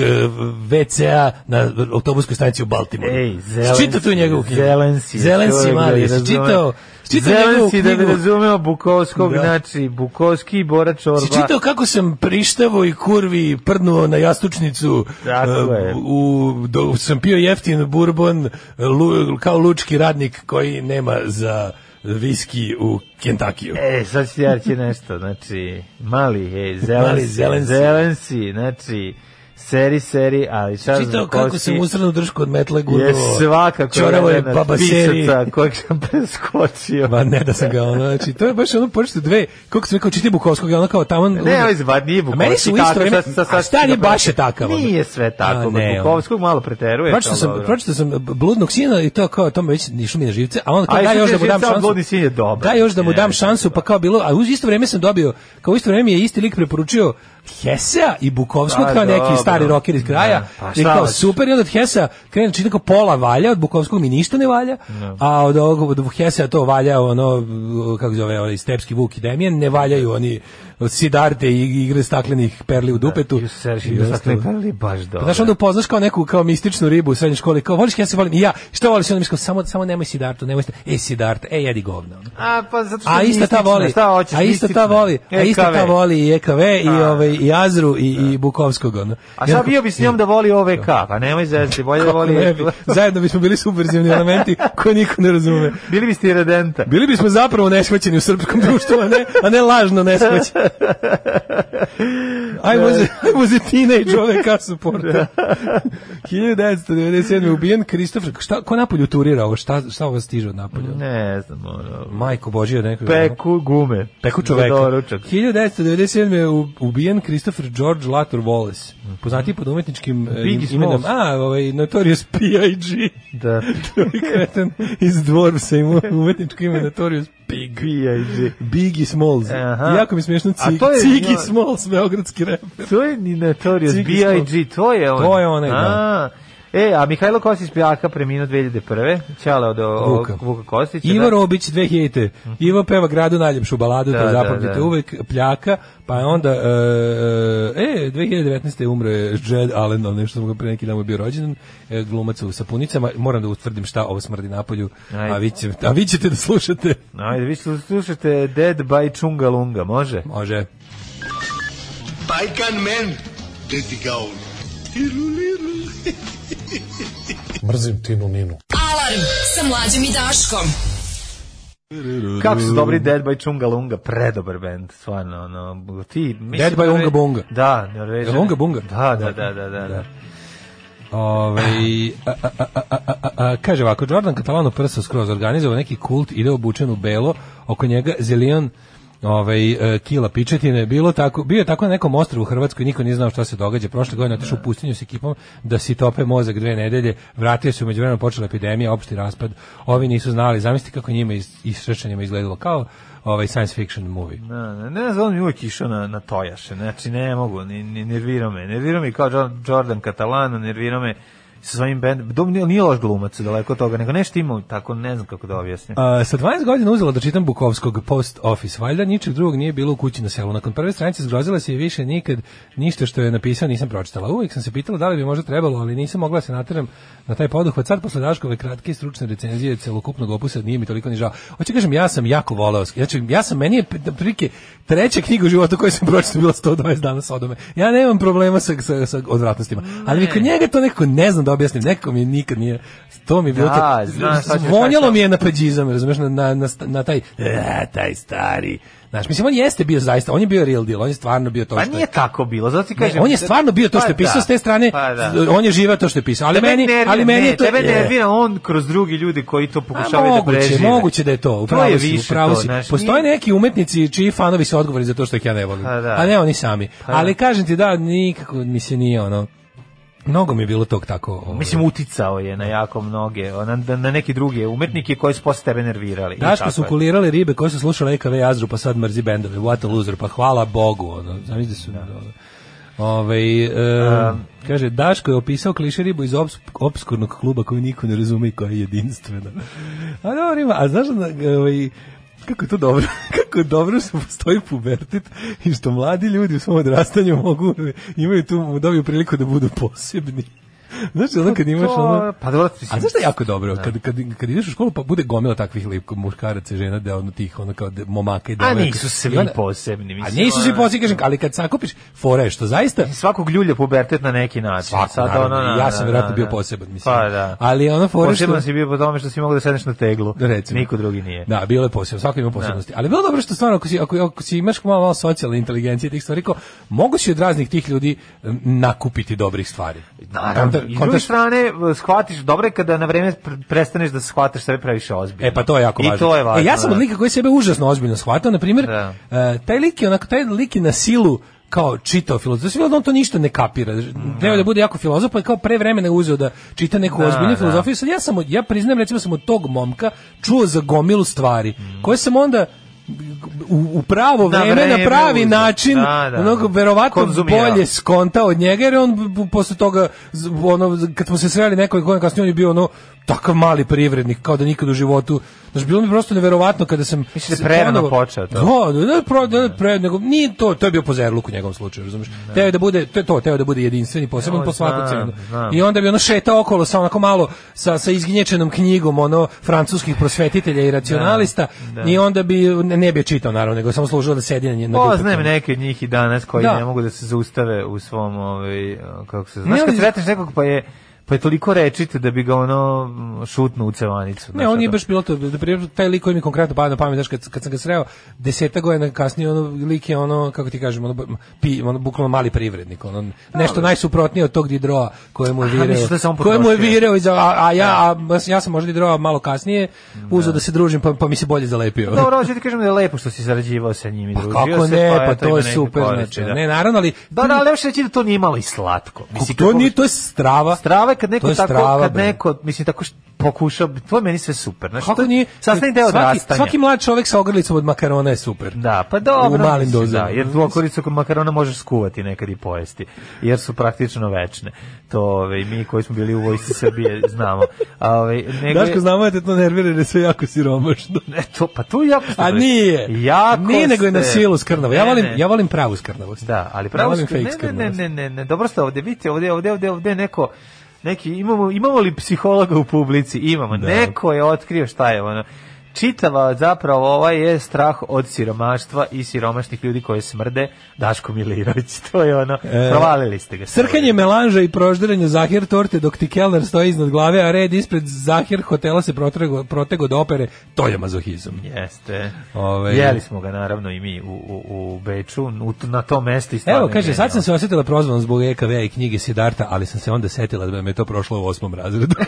WC-a na autobuskoj stanici u Baltimoru. Ej, zelen, čitao tu njegovu knjigu. Zelen si. Zelen si, Mali. Čitao Čitam Zelen si da bi razumeo Bukovskog, da. znači Bukovski i Bora Čorba. Si čitao kako sam prištavo i kurvi prdnuo na jastučnicu, dakle. uh, u, do, sam pio jeftin bourbon lu, kao lučki radnik koji nema za viski u Kentakiju. E, sad si ja će nešto, znači, mali, hej, zelensi, mali zelensi. zelensi, znači, seri, seri, ali sad znam... Čitao kako se usrano dršku od metle gurnuo. Je svakako Čoravo je baba seri. kojeg sam preskočio. Ma ne da sam ga, ono, znači, to je baš ono počešte dve, kako sam rekao, čiti Bukovskog, ono kao tamo... Ne, ali zba, nije Bukovski. Meni su u isto vreme, a šta je baš je takav? Nije sve tako, ne, Bukovskog malo preteruje. Pročito sam, pročito sam e, Bludnog sina i to kao, to me već nišu mi na živce, a on kao, daj još da mu dam šansu. Bludni sin je dobar. Daj još da mu dam šansu, pa da. kao bilo, a u isto vreme sam dobio, kao u isto vreme je isti lik preporučio Hesea i Bukovskog, pa, kao neki stari roker iz kraja, da, pa, kao super, i onda od Hesea krenu čini znači, kao pola valja, od Bukovskog mi ništa ne valja, no. a od, od Hesea to valja, ono, kako zove, ovaj, Stepski Vuk i Demijan, ne valjaju oni sidarte i igre staklenih perli u dupetu. Da, serši, I staklenih perli baš pa dobro. Znaš, onda upoznaš kao neku kao mističnu ribu u srednjoj školi, kao voliš ja se volim i ja. Šta voliš? Onda mi kao, samo, samo nemoj sidartu, nemoj sidartu. E, sidarte, e, jedi govno. A, pa zato što a ista ta voli, šta hoćeš, a ista ta voli, a ista ta e voli i EKV i, da. ovaj, i Azru i, i da. Bukovskog. Ono. A šta bio bi s njom da voli OVK? Da. Pa nemoj zezati, bolje da voli e Zajedno bismo bili subverzivni elementi koje niko ne razume. Bili biste i redenta. Bili bismo zapravo neshvaćeni u srpskom društvu, a ne, a ne lažno neshvaćeni. I was, I was *laughs* a teenager ove car porta. 1997. ubijen Kristofer. Šta, ko napolju turira ovo? Šta, šta ovo stiže od napolju? Ne znam. Ono. Majko Božija nekog. Peku gume. Peku čoveka. 1997. ubijen Kristofer George Lator Wallace poznati pod umetničkim e, e, Biggie imenom, a, ovaj, Notorious da. *laughs* P.I.G. Da. to kretan iz Dvorbsa ima umetničko ime Notorious Big. P.I.G. Biggie Smalls. Aha. Jako mi smiješno cig, je, Cigi no, Smalls, beogradski reper. To je ni Notorious B.I.G. To je on. To je onaj, da. E, a Mihajlo Kostić Pijaka preminuo 2001. Ćale od Vuka. Vuka Kostića. Ivo da. Robić 2000. Mm -hmm. Ivo peva gradu najljepšu baladu, da, to da, zapamtite da, da. uvek, Pljaka, pa onda, e, e 2019. E, umre Jed Allen, ali nešto sam ga pre neki dan bio rođen, e, glumac u Sapunicama, moram da utvrdim šta ovo smrdi napolju, Ajde. a vi, će, a vi ćete da slušate. Ajde, vi da slušate Dead by Chungalunga, može? Može. Bajkan men, deti gaun. Ilu, lilu. Mrzim Tinu Ninu. Alarm sa mlađim i Daškom. Kako su dobri Dead by Chungalunga, predobar bend, stvarno, ono, ti... Dead by da Unga Bunga. Da, Norvežan. Unga Bunga? Da, da, da, da, da. da. da. Ove, ovaj, a, a, a, kaže ovako, Jordan Catalano prsa skroz organizovao neki kult, ide obučen u belo, oko njega zelion ovaj e, kila pičetine bilo tako bio je tako na nekom ostrvu u Hrvatskoj niko nije znao šta se događa prošle godine otišao u da. pustinju sa ekipom da si tope mozak dve nedelje vratio se međuvremenu počela epidemija opšti raspad ovi nisu znali zamisli kako njima iz isrečenjima izgledalo kao ovaj science fiction movie. Ne, da, da, ne, ne znam, mi uvijek išao na, na tojaše, znači ne mogu, ni, ni nervirao me, nervirao me kao Jordan Catalano, nervirao me sa svojim bendom. Dom nije, nije loš glumac, daleko od toga, nego nešto ima tako, ne znam kako da objasnim. A, sa 12 godina uzela da čitam Bukovskog Post Office. Valjda ničeg drugog nije bilo u kući na selu. Nakon prve stranice zgrozila se i više nikad ništa što je napisao nisam pročitala. Uvijek sam se pitala da li bi možda trebalo, ali nisam mogla da se nateram na taj poduhvat. Sad posle Daškove kratke stručne recenzije celokupnog opusa nije mi toliko ni žao. Hoće kažem, ja sam jako voleo. ja, Znači, ja sam, meni je da, prilike treća knjiga u životu koju sam pročitao bila 120 dana sa odome. Ja nemam problema sa, sa, sa odvratnostima. Ali kod njega to neko ne znam da objasnim, nekako mi nikad nije, to mi je bilo, da, te, zvonjalo da. mi je na peđizam, razumeš, na, na, na, na taj, e, taj stari, Znaš, mislim, on jeste bio zaista, on je bio real deal, on je stvarno bio to pa što... Pa nije tako bilo, zato ti kažem... Ne, on je da- stvarno bio to pa što je da, pisao da, s te strane, pa da. on je živao to što je pisao, ali tebe meni, nervira, ali meni ne, je to... Tebe e. nervira on kroz drugi ljudi koji to pokušavaju da prežive. Moguće da je to, upravo to si, više upravo to, si. Znaš, Postoje nije... neki umetnici čiji fanovi su odgovorni za to što ih ja ne volim, a, da. a ne oni sami. Pa, ali kažem ti da, nikako mi se nije ono... Mnogo mi je bilo tog tako. Ovaj. Mislim uticao je na jako mnoge, na, na neke druge umetnike koji su posle tebe nervirali. Daško su kulirali ribe koje su slušale EKV Azru pa sad mrzi bendove. What a loser, pa hvala Bogu. Ono, Zamisli su... Da. Ove, ovaj, um, e, kaže, Daško je opisao kliše ribu iz obs, obskurnog kluba koju niko ne razume i koja je jedinstvena. A dobro ima, a znaš, da, ovaj, Kako je to dobro? *laughs* Kako je dobro što postoji pubertet i što mladi ljudi u svom odrastanju mogu imaju tu dobiju priliku da budu posebni. Znaš, ono kad imaš ono... Pa dobro, ti A znaš šta je jako dobro? Da. Kad, kad, kad ideš u školu, pa bude gomila takvih lip, muškaraca i žena, da ono tih, ono kao de, momaka i da... A nisu svi ona, posebni, mislim. A nisu svi posebni, kažem, ali kad sakupiš fore, što zaista... Svakog ljulja pubertet na neki način. Svako, Sad, naravno, ono, ja sam vjerojatno bio poseban, mislim. Pa da. Ali ono fora što... Poseban si bio po tome što si mogao da sedneš na teglu. Recimo. Niko drugi nije. Da, bilo je posebno, svako ima da. posebnosti. Da. Ali bilo dobro što stvarno, ako si, ako, ako si imaš malo, malo socijalne inteligencije tih stvari, ko, mogu si od raznih tih ljudi nakupiti dobrih stvari. Naravno, konta, I druge strane, shvatiš, dobro je kada na vreme prestaneš da shvataš sebe previše ozbiljno. E, pa to je jako I važno. I to je važno. E, ja sam da. od lika koji sebe užasno ozbiljno shvatao, na primjer, da. uh, taj lik je onako, taj lik je na silu kao čitao filozofiju, znači on to ništa ne kapira. Treba da. da bude jako filozof, pa je kao pre vremena uzeo da čita neku da, ozbiljnu da. filozofiju. Sad ja sam, ja priznajem recimo sam od tog momka čuo za gomilu stvari, mm. koje sam onda u, pravo vreme, na, vreme, na pravi uzda. način da, da. Onog, verovatno Konzumirao. bolje skonta od njega jer on posle toga ono, kad smo se sreli nekoliko godina kasnije on je bio ono takav mali privrednik, kao da nikad u životu. Znaš, bilo mi prosto neverovatno kada sam... Mislim da se prerano počeo to. Da, da, da pro, da, da, pre, nego, nije to, to je bio po zerluku u njegovom slučaju, razumiješ? Teo da bude, to je to, teo da bude jedinstveni, poseban po svaku cenu. I onda bi ono šeta okolo samo onako malo, sa, sa izgnječenom knjigom, ono, francuskih prosvetitelja i racionalista, da, da. i onda bi, ne, ne bi čitao, naravno, nego samo služilo da sedi na Poznajem pa, neke od njih i danas koji ne mogu da se zaustave u svom, ovaj, kako se... Znaš, kad sretneš nekog pa je pa je toliko rečite da bi ga ono šutno u cevanicu. Ne, on je baš bilo to, da, da primjer, taj lik koji mi konkretno pada na pamet, znaš, kad, kad sam ga sreo, deseta godina kasnije, ono, lik je ono, kako ti kažem, ono, pi, ono bukvalno mali privrednik, ono, da, nešto da. najsuprotnije od tog Didroa kojemu je vireo. Da kojemu je vireo, a, a, ja, a, ja sam možda Didroa malo kasnije uzeo da se družim, pa, pa mi se bolje zalepio. Dobro, hoću ti kažem da je lepo što si sarađivao sa njim i pa družio pa kako se, ne, pa, pa to je super, znači, ne, naravno, ali... Da, da, ali da to nije malo i slatko. Mislim, to, nije, to je strava. Strava kad neko strava, tako kad neko mislim tako pokuša to meni sve super znači kako nije sastavni deo svaki, svaki mlad čovjek sa ogrlicom od makarona je super da pa dobro u malim dozama da, jer tu okolicu kod makarona možeš skuvati nekad i pojesti jer su praktično večne to ovaj mi koji smo bili u vojsci Srbije *laughs* znamo ovaj nego Daško znamo da to nervira da sve jako siromašno ne to pa to jako a nije jako nije nego je na silu skrnavo ja volim ja volim pravu skrnavost da ali pravu ne, ne, ne, ne, dobro ste ovde vidite ovde ovde ovde ovde neko neki imamo imamo li psihologa u publici? Imamo. Da. Neko je otkrio šta je ono čitava zapravo ova je strah od siromaštva i siromašnih ljudi koji smrde Daško Milirović. *laughs* To je ono, e, provalili ste ga. Srkanje melanža i proždiranje Zahir torte dok ti Keller stoji iznad glave, a red ispred Zahir hotela se protego, protego do opere. To je mazohizam. Jeste. Ove, ovaj, Jeli smo ga naravno i mi u, u, u Beču, u, na tom mestu i Evo, kaže, sad sam se osjetila prozvan zbog EKV i knjige Sidarta, ali sam se onda setila da me to prošlo u osmom razredu. *laughs*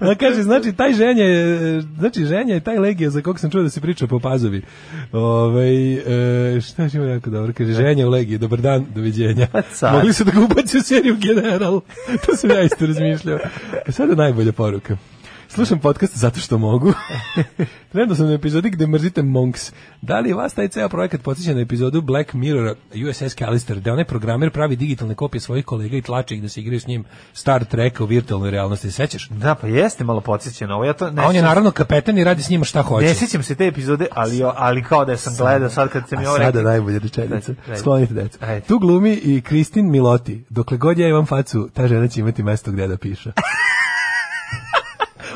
A da kaže, znači, taj ženja je, znači, ženja je taj legija za kog sam čuo da se priča po pazovi. Ove, ovaj, e, šta je jako dobro? Kaže, ženja u legiji, dobar dan, doviđenja. Pa Mogli su da ga ubaci u seriju General. to sam ja isto razmišljao. E, Sada najbolja poruka. Slušam podcast zato što mogu. *laughs* Trenutno sam na epizodi gde mrzite Monks. Da li vas taj ceo projekat podsjeća na epizodu Black Mirror USS Callister, gde onaj programer pravi digitalne kopije svojih kolega i tlači ih da se igraju s njim Star Trek u virtualnoj realnosti. Sećaš? Da, pa jeste malo podsjeća na ovo. Ja to ne A on je naravno kapetan i radi s njima šta hoće. Ne sjećam se te epizode, ali, ali kao da sam gledao sad kad sam mi ovo rekao. Sada najbolje rečenice. Sklonite decu. Tu glumi i Kristin Miloti. Dokle god ja imam facu, ta žena će imati mesto gde da piše.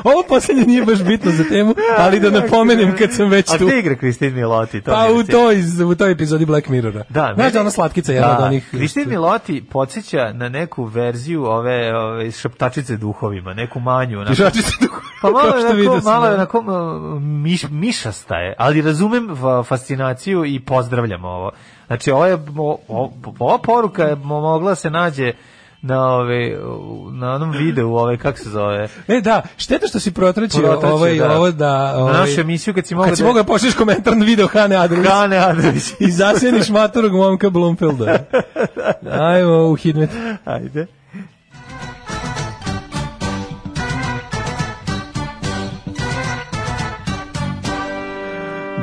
Ovo poslednje nije baš bitno za temu, *laughs* ali da napomenem kad sam već tu. A gde igra Kristin Miloti? To pa u toj, u toj epizodi Black Mirrora. Da, Znaš da ona slatkica je od da, onih... Kristin Miloti podsjeća na neku verziju ove, ove šaptačice duhovima, neku manju. Onako. Šaptačice duhovima. Pa malo, što onako, malo da. onako, uh, miš, mišasta je, ali razumem fascinaciju i pozdravljam ovo. Znači, ovo je, ova poruka je mogla se nađe na ove na onom videu ove kako se zove. E da, šteta što si protračio ovaj da. ovo da ovaj na našu emisiju kad si mogao kad si da- mogao da... komentar na video Hane Adrović. Hane Adrović i zaseniš matorog momka Blumfelda. *laughs* Da, da. Ajmo u hidmet. Ajde.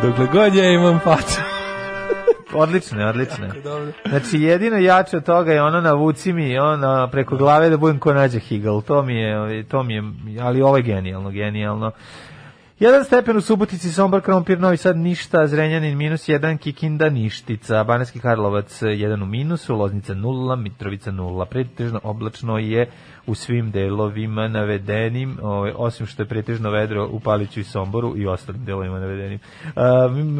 Dokle god ja imam facu odlično je, odlično je. Znači, jedino jače od toga je ono vuci mi, ono preko glave da budem ko nađe Higel. To mi je, ovaj, to mi je, ali ovo je genijalno, genijalno. Jedan stepen u Subotici, Sombor, Krompir, Novi Sad, ništa, Zrenjanin, minus jedan, Kikinda, ništica, Banarski Karlovac, jedan u minusu, Loznica, nula, Mitrovica, nula, pretežno oblačno je u svim delovima navedenim, ovaj, osim što je pretežno vedro u Paliću i Somboru i ostalim delovima navedenim. Uh,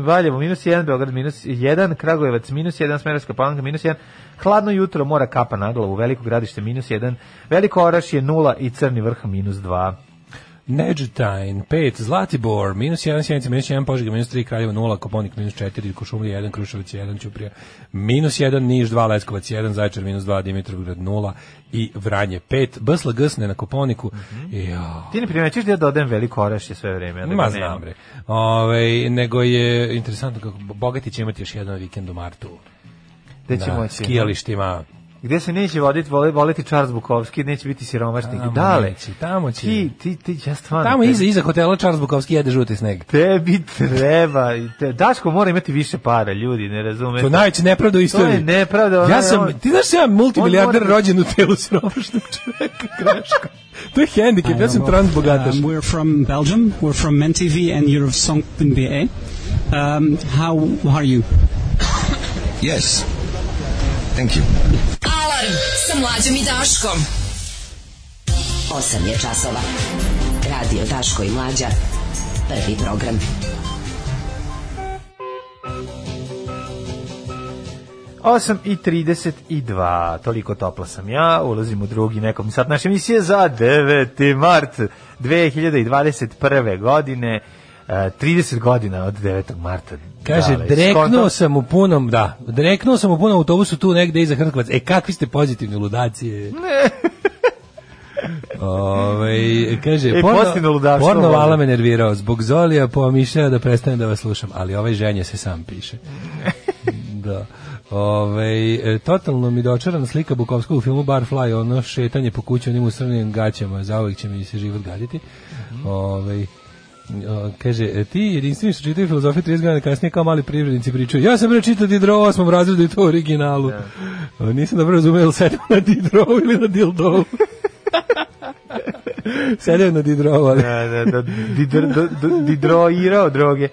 Valjevo minus 1, Beograd minus 1, Kragujevac minus 1, Smerovska palanka minus 1, hladno jutro mora kapa na glavu, veliko gradište minus 1, veliko oraš je 0 i crni vrh minus 2. Neđutajn, 5, Zlatibor, minus 1, Sjenica, minus 1, Požega, minus 3, Kraljevo 0, Koponik, minus 4, Košumlija 1, Kruševac 1, Ćuprija, minus 1, Niš 2, Leskovac 1, Zajčar minus 2, Dimitrovgrad 0 i Vranje 5, Bsla Gsne na Koponiku. Mm -hmm. jo. Ti ne primećuješ da ja dodajem veliko orašje sve vreme? Da Ma znam bre. Ove, ovaj, nego je interesantno kako Bogati će imati još jedan vikend u martu. Gde će moći? Skijalištima gde se neće voditi vole voleti Charles Bukovski, neće biti siromašni. Tamo Dale, neći, tamo će. Ti ti ti ja stvarno. Tamo iza iza hotela Charles Bukovski jede žuti sneg. Tebi treba i te Daško mora imati više para, ljudi, ne razumete. To najveće nepravda u istoriji. To je nepravda. ja sam ti znaš ja multimilijarder rođen u telu siromašnog čoveka, *laughs* Kraško. to je hendikep, ja sam transbogataš. Um, uh, we're from Belgium, we're from MenTV and you're of Song.be. Um, how, how are you? yes, Thank you. Alarm sa mlađom i Daškom. 8 je časova. Radio Daško i Mlađa. Prvi program. Osam i 32, toliko topla sam ja, ulazim u drugi nekom sat naše emisije za 9. mart 2021. godine, 30 e, godina od 9. marta Kaže, Dale, dreknuo skonto? sam u punom, da, dreknuo sam u punom autobusu tu negde iza Hrtkovac. E, kakvi ste pozitivni ludacije? Ne. *laughs* Ove, ovaj, kaže, e, porno, porno vala me nervirao. Zbog Zolija pomišljao da prestanem da vas slušam, ali ovaj ženje se sam piše. *laughs* da. Ove, ovaj, totalno mi dočarana slika Bukovskog u filmu Barfly, ono šetanje po kući onim usrnim gaćama, zauvijek će mi se život gaditi. Mhm. Ove, ovaj, kaže, e, ti jedinstveni su čitali filozofiju 30 godina kasnije kao mali privrednici pričaju. Ja sam bre čitao Didro u osmom razredu i to u originalu. Ja. Da. Nisam dobro razumeo, sedam na Didro ili na Dildovu. *laughs* Sedeo na Didrovu, ali... Da, da, da, didro, do, do, didroirao droge.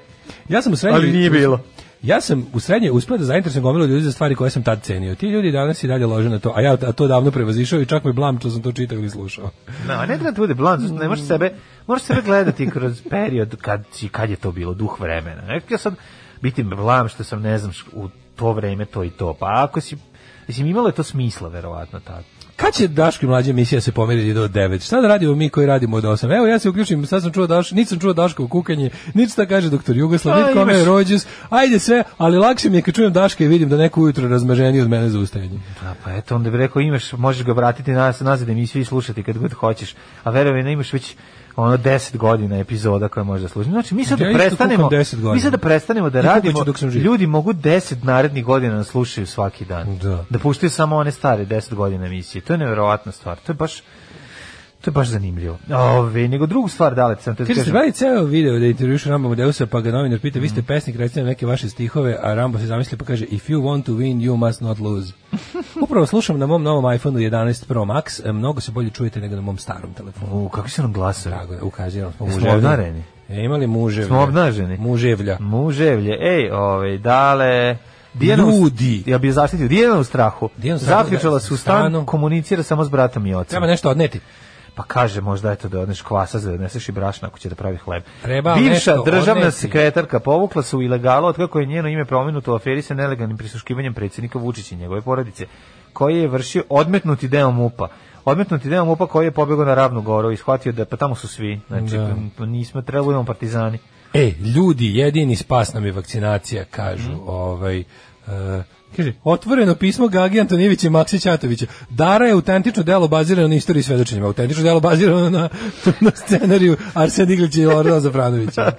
Ja sam u srednjoj... Ali nije bilo. Ja sam u srednje uspeo da zainteresujem gomilu ljudi za stvari koje sam tad cenio. Ti ljudi danas i dalje lože na to, a ja a to davno prevazišao i čak me blam što sam to čitao ili slušao. No, da, ne treba da bude blam, ne možeš sebe, možeš sebe gledati kroz period kad, kad je to bilo, duh vremena. Ja sam biti blam što sam, ne znam, u to vreme to i to. Pa ako si Mislim, imalo je to smisla, verovatno, tad. Kad će Daško i mlađa emisija se pomeriti do 9? Šta da radimo mi koji radimo od 8? Evo ja se uključim, sad sam čuo Daško, nisam čuo Daškovo kukanje, niti šta kaže doktor Jugoslav, niti kome je rođus. Ajde sve, ali lakše mi je kad čujem Daška i vidim da neko ujutro razmaženiji od mene za ustajanje. Da, pa eto, onda bi rekao imaš, možeš ga vratiti nazad, nazad da mi svi slušati kad god hoćeš. A verovina imaš već ono 10 godina epizoda koja može da služi. Znači mi sad ja da prestanemo, mi sad da prestanemo da radimo. ljudi mogu 10 narednih godina da slušaju svaki dan. Da. da puštaju samo one stare 10 godina emisije. To je neverovatna stvar. To je baš To je baš zanimljivo. Ove, nego drugu stvar dale sam te kažem. Ti ceo video da intervjušu Ramba Modeusa, pa ga novinar pita, mm. vi ste pesnik, recite neke vaše stihove, a Rambo se zamisli pa kaže, if you want to win, you must not lose. *laughs* Upravo slušam na mom novom iPhoneu 11 Pro Max, e, mnogo se bolje čujete nego na mom starom telefonu. U, kako se nam glasa? Drago, ukaziram. Smo obnareni. E, imali muževlje. Smo obnaženi. Muževlja. Muževlje. Ej, ove, ovaj, dale... Dijana ljudi. Ja bih zaštitio Dijana u strahu. Dijana Zaključala se u da stan, komunicira samo s bratom i ocem. Treba nešto odneti pa kaže možda eto da odneš kvasa za da odneseš i brašna ako će da pravi hleb. Treba Bivša državna odnesi. sekretarka povukla se u ilegalu od kako je njeno ime promenuto u aferi sa nelegalnim prisuškivanjem predsjednika Vučića i njegove porodice, koji je vršio odmetnuti deo MUPA. Odmetnuti deo MUPA koji je pobegao na Ravnu goru i shvatio da pa tamo su svi, znači da. Pa nismo trebali budemo partizani. E, ljudi, jedini spas nam je vakcinacija, kažu, mm. ovaj, uh, Kaže, otvoreno pismo Gagi Antonijevića i Maksi Ćatovića. Dara je autentično delo bazirano na istoriji svedočenjima. Autentično delo bazirano na, na scenariju Arsen Iglića i Lorda Zafranovića.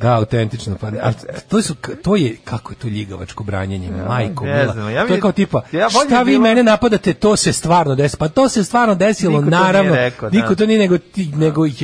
Da, autentično. Pa, a to, su, to je, kako je to ljigavačko branjenje, ja, majko, ne znam, ja mi, to je kao tipa, ja šta vi bilo... mene napadate, to se stvarno desilo. Pa to se stvarno desilo, niko naravno. To rekao, da. niko da. to nije nego ti, nego jao.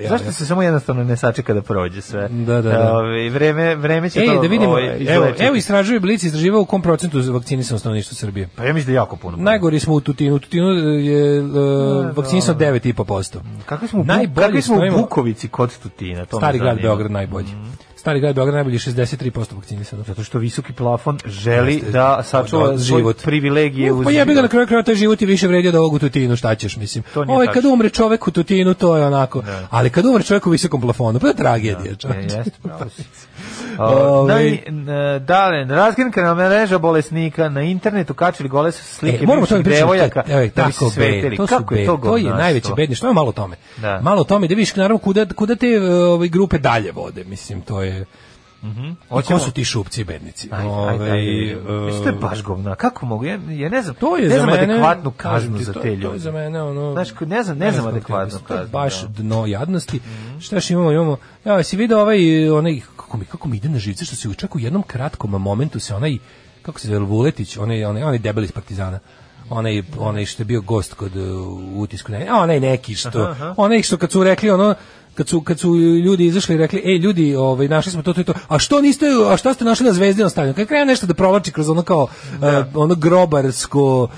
jao Zašto ja. se samo jednostavno ne sačeka da prođe sve? Da, da, da. Ove, ovaj, vreme, vreme će Ej, to da vidimo, ovaj, evo, evo istražuju Blic, istraživao u kom procentu procentu vakcinisano stanovništvo Srbije? Pa ja mislim da jako puno. Najgori smo u Tutinu. U Tutinu e, je uh, vakcinisano 9,5%. Da. Kako smo, Najbolji kakvi smo u Bukovici kod Tutina? To Stari grad Beograd najbolji. Mm -hmm. Stari grad Beograd najbolji 63% vakcinisano. Zato što visoki plafon želi Jeste, da sačuva život. privilegije uz. Pa jebi ga na kraju krajeva taj život je više vredio da ovog u Tutinu, šta ćeš mislim. Ovaj kad umre čovek u Tutinu, to je onako. Ne. Da. Ali kad umre čovek u visokom plafonu, pa je tragedija, čoveče. Ove... Na, da, *laughs* ovaj, ovaj. razgrinkana mreža bolesnika na internetu kačili gole su slike e, moramo to devojaka. Te, evo, da tako svetili. To, Kako je to, to je najveće bednje. Što je malo tome? Da. Malo tome da vidiš naravno kuda, kuda te ove, ovaj, grupe dalje vode. Mislim, to je je Mhm. Mm ko su ti šupci bednici? Aj, aj, aj, uh, e, to je baš govna. Kako mogu? Ja, ja ne znam. To je ne znam za mene, adekvatnu kaznu ti, za te ljude. To je za mene ono. Znaš, ne znam, ne, ne znam adekvatnu kaznu. To baš da. dno jadnosti. Mm -hmm. Šta imamo? Imamo. Ja si video ovaj onaj kako mi kako mi ide na živce što se čak u jednom kratkom momentu se onaj kako se zove Vuletić, onaj onaj onaj debeli iz Partizana onaj onaj što je bio gost kod uh, utisku ne onaj neki što aha, aha. onaj što kad su rekli ono kad su kad su ljudi izašli i rekli ej ljudi ovaj našli smo to to to a što niste a šta ste našli na zvezdinom stadionu kad krene nešto da provlači kroz ono kao da. uh, ono grobarsko uh,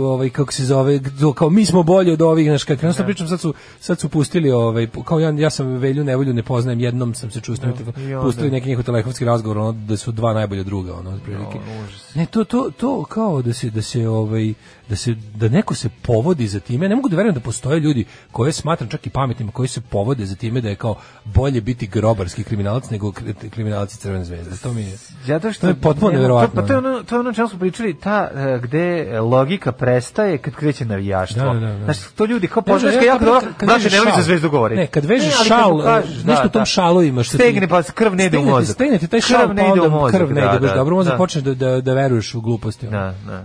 ovaj kako se zove kao mi smo bolji od ovih znači kad krenu sa da. pričam sad su sad su pustili ovaj kao ja ja sam Velju Nevolju ne poznajem jednom sam se čuo da. pustili neki njihov telefonski razgovor ono da su dva najbolje druga ono otprilike ne to to to kao da se da se ovaj da se da neko se povodi za time. Ja ne mogu da verujem da postoje ljudi koje smatram čak i pametnim, koji se povode za time da je kao bolje biti grobarski kriminalac nego kriminalac Crvene zvezde. To mi je zato što to je potpuno neverovatno. pa to je ono to je ono čemu smo pričali, ta e, gde logika prestaje kad kreće navijaštvo. Da, da, da. Znači to ljudi kao poznaš ja, jako dobro, znači ne voliš za zvezdu govori. Ne, kad vežeš ne, šal, e, kažeš, nešto da, tom da. šalu imaš. Stegne pa krv ne ide u mozak. Stegne ti taj šal pa onda krv ne ide da, baš da. dobro, onda počneš da da veruješ u gluposti. Da, da.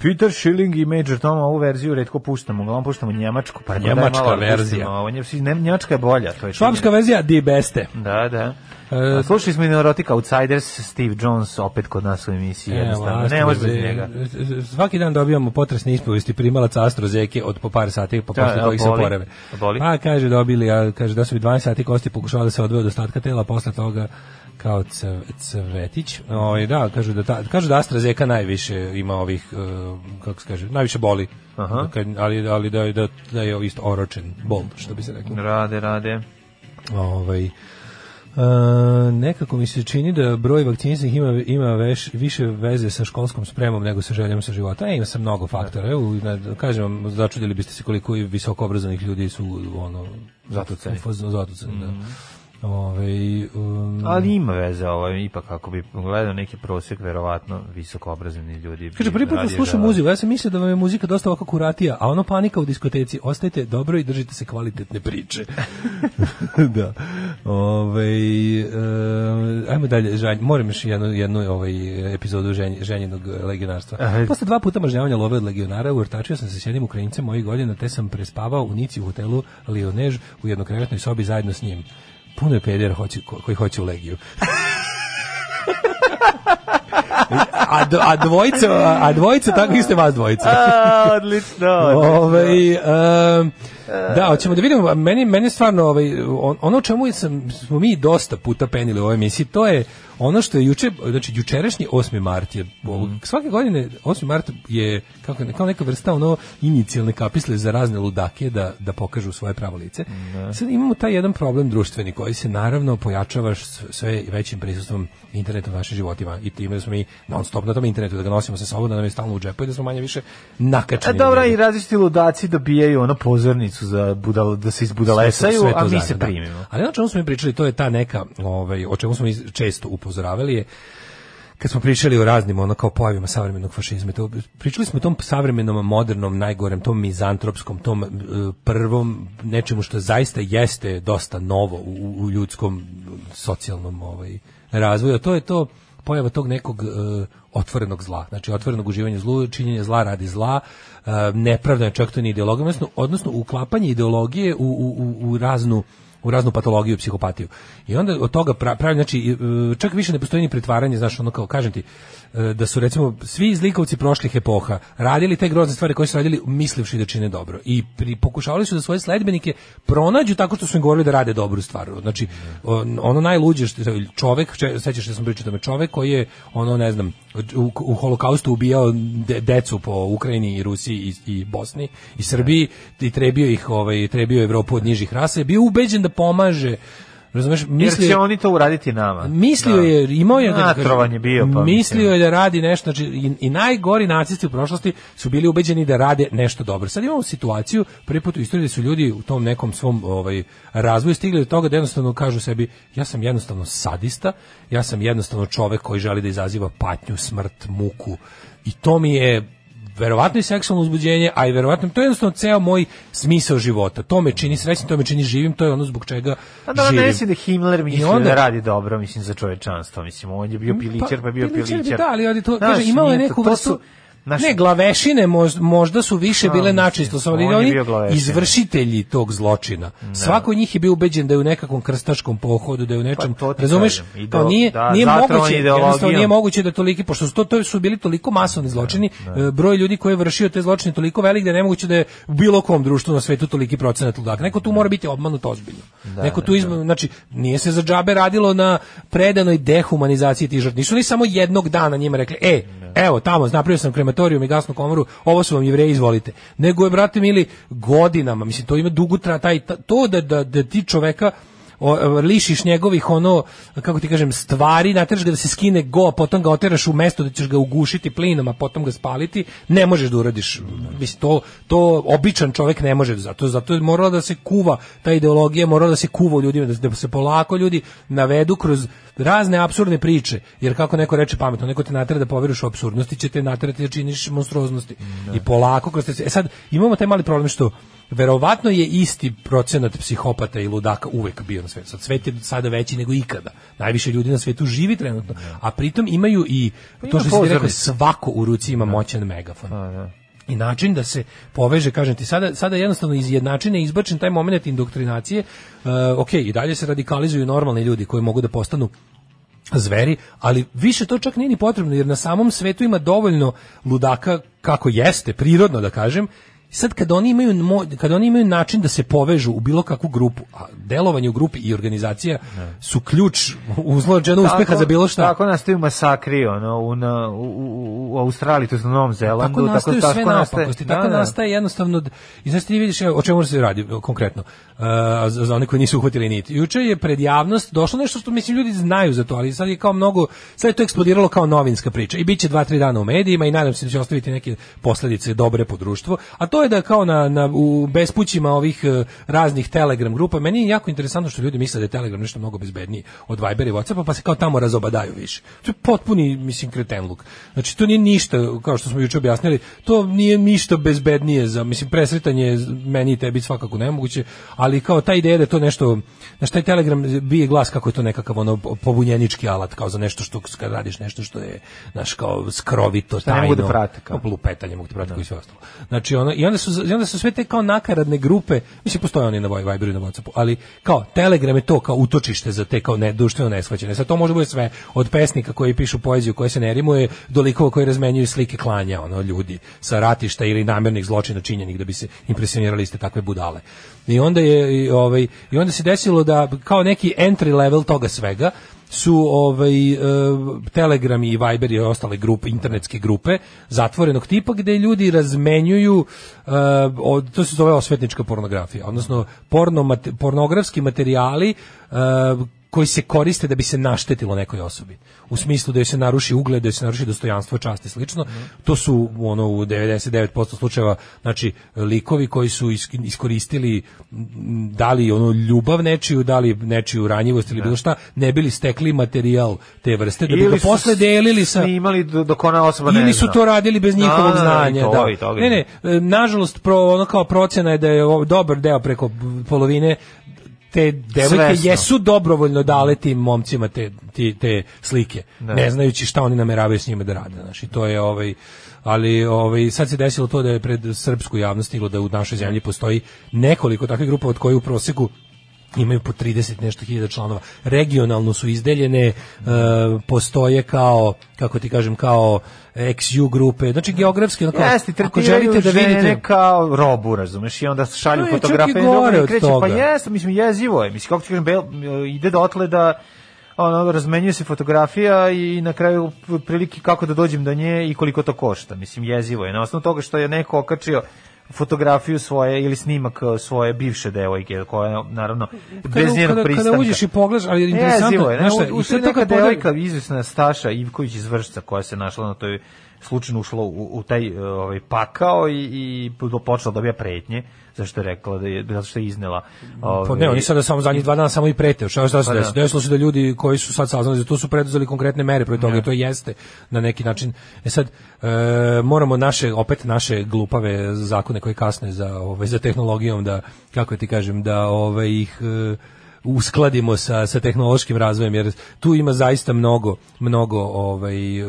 Peter Schilling i Major Tom ovu verziju redko puštamo, uglavnom puštamo njemačku, pa njemačka malo verzija. Ovo je njemačka je bolja, to je. Švabska verzija di beste. Da, da. E, slušali smo i Neurotic Outsiders, Steve Jones opet kod nas u emisiji, e, jednostavno, ne može bez njega. Svaki dan dobijamo potresne ispovesti primalaca astrozeke od po par sati, po da, posle kojih se porave. Pa kaže dobili, a kaže da su bi 12 sati kosti pokušavali da se odvoje od ostatka tela, posle toga kao cv, cvetić. Ovaj da, kažu da ta, kažu da AstraZeneca najviše ima ovih e, kako se kaže, najviše boli. Aha. Da, ali ali da da da je isto oročen bol, što bi se reklo. Rade, rade. Ovaj Uh, nekako mi se čini da broj vakcinisanih ima, ima veš, više veze sa školskom spremom nego sa željom sa života. E, ima se mnogo faktora. Evo, kažem vam, začudili biste se koliko i visoko obrazovanih ljudi su ono, zatuceni. Zatuceni, mm -hmm. da. Mhm. Ove, ovaj, um, ali ima veze ovo, ovaj, ipak ako bi gledao neki prosjek, verovatno visoko obrazovni ljudi. Kaže, prvi put slušam muziku, ja sam mislio da vam je muzika dosta ovako kuratija, a ono panika u diskoteci, ostajte dobro i držite se kvalitetne priče. *laughs* da. Ove, ovaj, eh, um, ajmo dalje, žanj, moram još jednu, jednu ovaj epizodu ženj, ženjenog eh, legionarstva. Aha. Posle dva puta mažnjavanja love od legionara, urtačio sam se s jednim Ukrajincem mojih godina, te sam prespavao u Nici u hotelu Lionež u jednokrevetnoj sobi zajedno s njim puno je pedera hoće, koji hoće u legiju. *laughs* a, do, a dvojica, a, dvojica tako isto vas dvojica. a, odlično. *laughs* Ovaj um, da, hoćemo da vidimo, meni, meni stvarno ovaj, on, ono čemu sam, smo mi dosta puta penili u ovoj emisiji, to je Ono što je juče, znači jučerašnji 8. mart je mm. svake godine 8. mart je kako kao neka vrsta ono inicijalne kapisle za razne ludake da da pokažu svoje pravo lice. Mm. Sad imamo taj jedan problem društveni koji se naravno pojačava sve većim prisustvom interneta u našim životima i time da smo mi non stop na tom internetu da ga nosimo sa sobom da nam je stalno u džepu i da smo manje više nakačeni. E, dobro i različiti ludaci dobijaju ono pozornicu za budal da se izbudalesaju, a mi se da. primimo. Ali ono čemu smo mi pričali to je ta neka ovaj o čemu smo često upoznali upozoravali je kad smo pričali o raznim ono kao pojavima savremenog fašizma, to, pričali smo o tom savremenom, modernom, najgorem, tom mizantropskom, tom e, prvom nečemu što zaista jeste dosta novo u, u ljudskom socijalnom ovaj, razvoju, a to je to pojava tog nekog uh, otvorenog zla, znači otvorenog uživanja zlu, činjenje zla radi zla, uh, nepravda je čak to ni ideologija, odnosno, odnosno uklapanje ideologije u, u, u, u raznu u raznu patologiju, psihopatiju. I onda od toga pravi, znači, e, čak više ne postoji ni pretvaranje, znaš, ono kao, kažem ti, E, da su recimo svi zlikovci prošlih epoha radili te grozne stvari koje su radili mislivši da čine dobro i pri, pokušavali su da svoje sledbenike pronađu tako što su im govorili da rade dobru stvar. Znači ono najluđe što čovjek sećaš se da sam pričao tome, čovjek koji je ono ne znam u, u holokaustu ubijao de, decu po Ukrajini i Rusiji i, i Bosni i Srbiji i trebio ih, ovaj trebio Evropu od nižih rasa, je bio ubeđen da pomaže Razumeš, mislio Jer će oni to uraditi nama. Mislio da. je, imao je da je bio pa mislio je da radi nešto, znači i, i, najgori nacisti u prošlosti su bili ubeđeni da rade nešto dobro. Sad imamo situaciju prvi put u istoriji da su ljudi u tom nekom svom ovaj razvoju stigli do toga da jednostavno kažu sebi ja sam jednostavno sadista, ja sam jednostavno čovek koji želi da izaziva patnju, smrt, muku i to mi je verovatno i seksualno uzbuđenje, a i verovatno to je jednostavno ceo moj smisao života. To me čini srećnim, to me čini živim, to je ono zbog čega a pa da, živim. ne da Himmler misli I da onda, da radi dobro, mislim za čovečanstvo, mislim on je bio pa, pilićer, pa, pa bio pilićer. pilićer. Da, ali to, da, kaže, imao je neku vrstu Naš... Ne, glavešine možda, možda su više bile načisto, samo da on oni izvršitelji tog zločina. Ne. Da. Svako od njih je bio ubeđen da je u nekakvom krstaškom pohodu, da je u pa nečem, pa razumeš? Ideo... To nije, da, nije moguće, jednostavno nije moguće da toliki, pošto su to, to su bili toliko masovni da, zločini, ne. broj ljudi koji je vršio te zločine toliko velik da je nemoguće da je u bilo kom društvu na svetu toliki procenat ludaka. Neko tu mora biti obmanut ozbiljno. Da, Neko tu izma, znači nije se za džabe radilo na predanoj dehumanizaciji tih žrtava. Nisu ni samo jednog dana njima rekli: "Ej, evo tamo napravio sam krema krematorijum i gasnu komoru, ovo su vam jevreji, izvolite. Nego je, brate mili, godinama, mislim, to ima dugu tra, taj, to da, da, da ti čoveka o, e, lišiš njegovih ono kako ti kažem stvari nateraš ga da se skine go potom ga oteraš u mesto da ćeš ga ugušiti plinom a potom ga spaliti ne možeš da uradiš mislim to to običan čovjek ne može zato zato je morala da se kuva ta ideologija morala da se kuva u ljudima da, da se polako ljudi navedu kroz razne apsurdne priče, jer kako neko reče pametno, neko te natera da poveruješ u apsurdnosti, će te naterati da činiš monstruoznosti. Da. I polako kroz te... E sad, imamo taj mali problem što verovatno je isti procenat psihopata i ludaka uvek bio na svetu. Sad svet je sada veći nego ikada. Najviše ljudi na svetu živi trenutno, da. a pritom imaju i pa to što se rekao, svako u ruci ima da. moćan megafon. A, pa, da i način da se poveže, kažem ti, sada, sada jednostavno izjednačene izbačen taj moment indoktrinacije, uh, ok, i dalje se radikalizuju normalni ljudi koji mogu da postanu zveri, ali više to čak nije ni potrebno, jer na samom svetu ima dovoljno ludaka, kako jeste, prirodno da kažem, sad kad oni imaju kad oni imaju način da se povežu u bilo kakvu grupu, a delovanje u grupi i organizacija su ključ uzloženo uspeha za bilo šta. Tako nastaju masakri ono u, na, u, u, u Australiji, to je na Novom Zelandu, tako nastaju tako sve tako nastaje, da, napakosti, tako da, nastaje jednostavno i znači ti vidiš o čemu se radi konkretno. Uh, za, za one koji nisu uhvatili niti. Juče je pred javnost došlo nešto što mislim ljudi znaju za to, ali sad je kao mnogo sad je to eksplodiralo kao novinska priča i biće 2-3 dana u medijima i nadam se da će ostaviti neke posledice dobre po društvo, a to to je da kao na, na u bespućima ovih e, raznih Telegram grupa, meni je jako interesantno što ljudi misle da je Telegram nešto mnogo bezbedniji od Viber i Whatsappa, pa se kao tamo razobadaju više. To je potpuni, mislim, kretenluk. Znači, to nije ništa, kao što smo juče objasnili, to nije ništa bezbednije za, mislim, presretanje meni i tebi svakako nemoguće, ali kao ta ideja da to nešto, znači, taj Telegram bije glas kako je to nekakav ono pobunjenički alat, kao za nešto što, kad radiš nešto što je, znaš, kao skrovito, da tajno, da prate, kao. lupetanje mogu da prate, koji sve ostalo. Znači, ono, i onda su i onda su sve te kao nakaradne grupe, mislim postoje oni na Viberu i na Whatsappu, ali kao Telegram je to kao utočište za te kao ne društveno neshvaćene. Sad to može biti sve od pesnika koji pišu poeziju koji se nerimuje, do likova koji razmenjuju slike klanja ono ljudi sa ratišta ili namernih zločina činjenih da bi se impresionirali ste takve budale. I onda je i, ovaj i onda se desilo da kao neki entry level toga svega su ovaj e, Telegram i Viber i ostale grupe internetske grupe zatvorenog tipa gdje ljudi razmenjuju e, od, to se zove osvetnička pornografija odnosno porno, pornografski materijali e, koji se koriste da bi se naštetilo nekoj osobi. U smislu da joj se naruši ugled, da joj se naruši dostojanstvo, čast i slično. To su ono u 99% slučajeva znači likovi koji su iskoristili dali ono ljubav nečiju, dali li nečiju ranjivost ili da. bilo šta, ne bili stekli materijal te vrste da bi ili ga posle delili sa imali dok ona osoba ne Ili su to radili bez da, njihovog no, da, znanja, da. To, to, ne, ne, e, nažalost pro ono kao procena je da je dobar deo preko polovine te devojke Svesno. jesu dobrovoljno dale tim momcima te, te, te slike, ne. Da. ne. znajući šta oni nameravaju s njima da rade. Znači, to je ovaj, ali ovaj, sad se desilo to da je pred srpsku javnost stiglo da u našoj zemlji postoji nekoliko takvih grupa od koje u proseku imaju po 30 nešto hiljada članova. Regionalno su izdeljene, e, postoje kao, kako ti kažem, kao XU grupe, znači geografski onako, Jeste, ako želite da vidite kao robu, razumeš, i onda šalju no, fotografije i dobro kreće, pa toga. pa jeste, mislim, jezivo je, mislim, kako ti kažem, bel, ide dotle da ono, razmenjuje se fotografija i na kraju prilike kako da dođem do nje i koliko to košta. Mislim, jezivo je. Na osnovu toga što je neko okačio fotografiju svoje ili snimak e, svoje bivše devojke koja naravno kada, bez njenog kada, pristanka. Kada uđeš i pogledaš, ali je e, interesantno, je, znaš, u, u, u sve neka devojka izvisna Staša Ivković iz Vršca koja se našla na toj slučajno ušlo u, u taj e, ovaj pakao i i počela da dobija pretnje zašto je rekla da je zato što je iznela. Pa ovaj... Pa ne, oni sada samo zadnjih dva dana samo i prete. Šta šta se pa da. desi? Desilo se da ljudi koji su sad saznali za to su preduzeli konkretne mere protiv toga, ne. Da. to jeste na neki način. E sad e, moramo naše opet naše glupave zakone koji kasne za ovaj za tehnologijom da kako ti kažem da ovaj ih e, uskladimo sa, sa tehnološkim razvojem jer tu ima zaista mnogo mnogo ovaj e,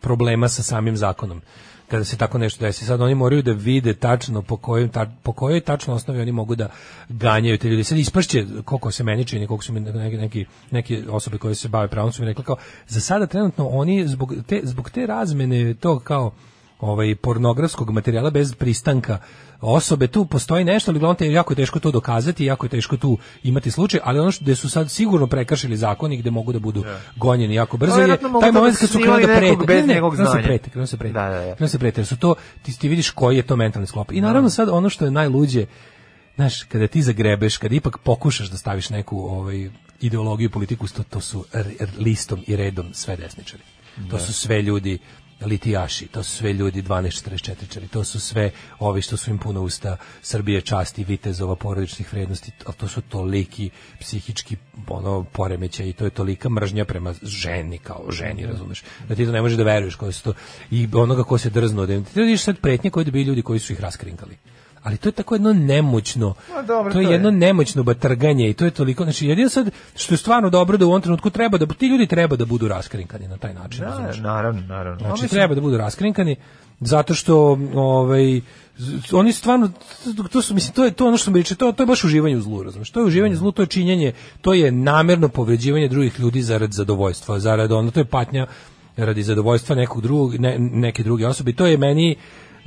problema sa samim zakonom kada se tako nešto desi. Sad oni moraju da vide tačno po kojoj, ta, po kojoj tačno osnovi oni mogu da ganjaju te ljudi. Sad ispršće koliko se meni čini, koliko su mi neki, neki, neke osobe koje se bave pravom su mi rekli kao, za sada trenutno oni zbog te, zbog te razmene to kao ovaj pornografskog materijala bez pristanka osobe tu postoji nešto, ali glavno te jako teško to dokazati, jako je teško tu imati slučaj, ali ono što gde su sad sigurno prekršili zakon i gde mogu da budu da. gonjeni jako brzo je taj da moment kad su krenuli da prete, bez ne, nekog da znanja. Se prete, krenu se prete, da, da, da. se prete, su to ti, ti vidiš koji je to mentalni sklop. I naravno sad ono što je najluđe Znaš, kada ti zagrebeš, kada ipak pokušaš da staviš neku ovaj, ideologiju politiku, to, to su listom i redom sve desničari. To su sve ljudi litijaši, to su sve ljudi 1244, to su sve ovi što su im puno usta Srbije časti, vitezova, porodičnih vrednosti, ali to su toliki psihički ono, poremeća i to je tolika mržnja prema ženi, kao ženi, razumeš, da ti to ne možeš da veruješ koje su to, i onoga ko se drznuo, da ti vidiš sad pretnje koje dobiju ljudi koji su ih raskrinkali ali to je tako jedno nemoćno. No, dobro, to je to jedno je. nemoćno batrganje i to je toliko, znači jedino sad što je stvarno dobro da u ovom trenutku treba da ti ljudi treba da budu raskrinkani na taj način, da, znači. Naravno, naravno. Znači Ovo treba da budu raskrinkani zato što ovaj oni stvarno to su mislim to je to ono što mi reče to to je baš uživanje u zlu razumješ to je uživanje u zlu to je činjenje to je namerno povređivanje drugih ljudi zarad zadovoljstva zarad ono to je patnja radi zadovoljstva nekog drugog ne, neke druge osobe to je meni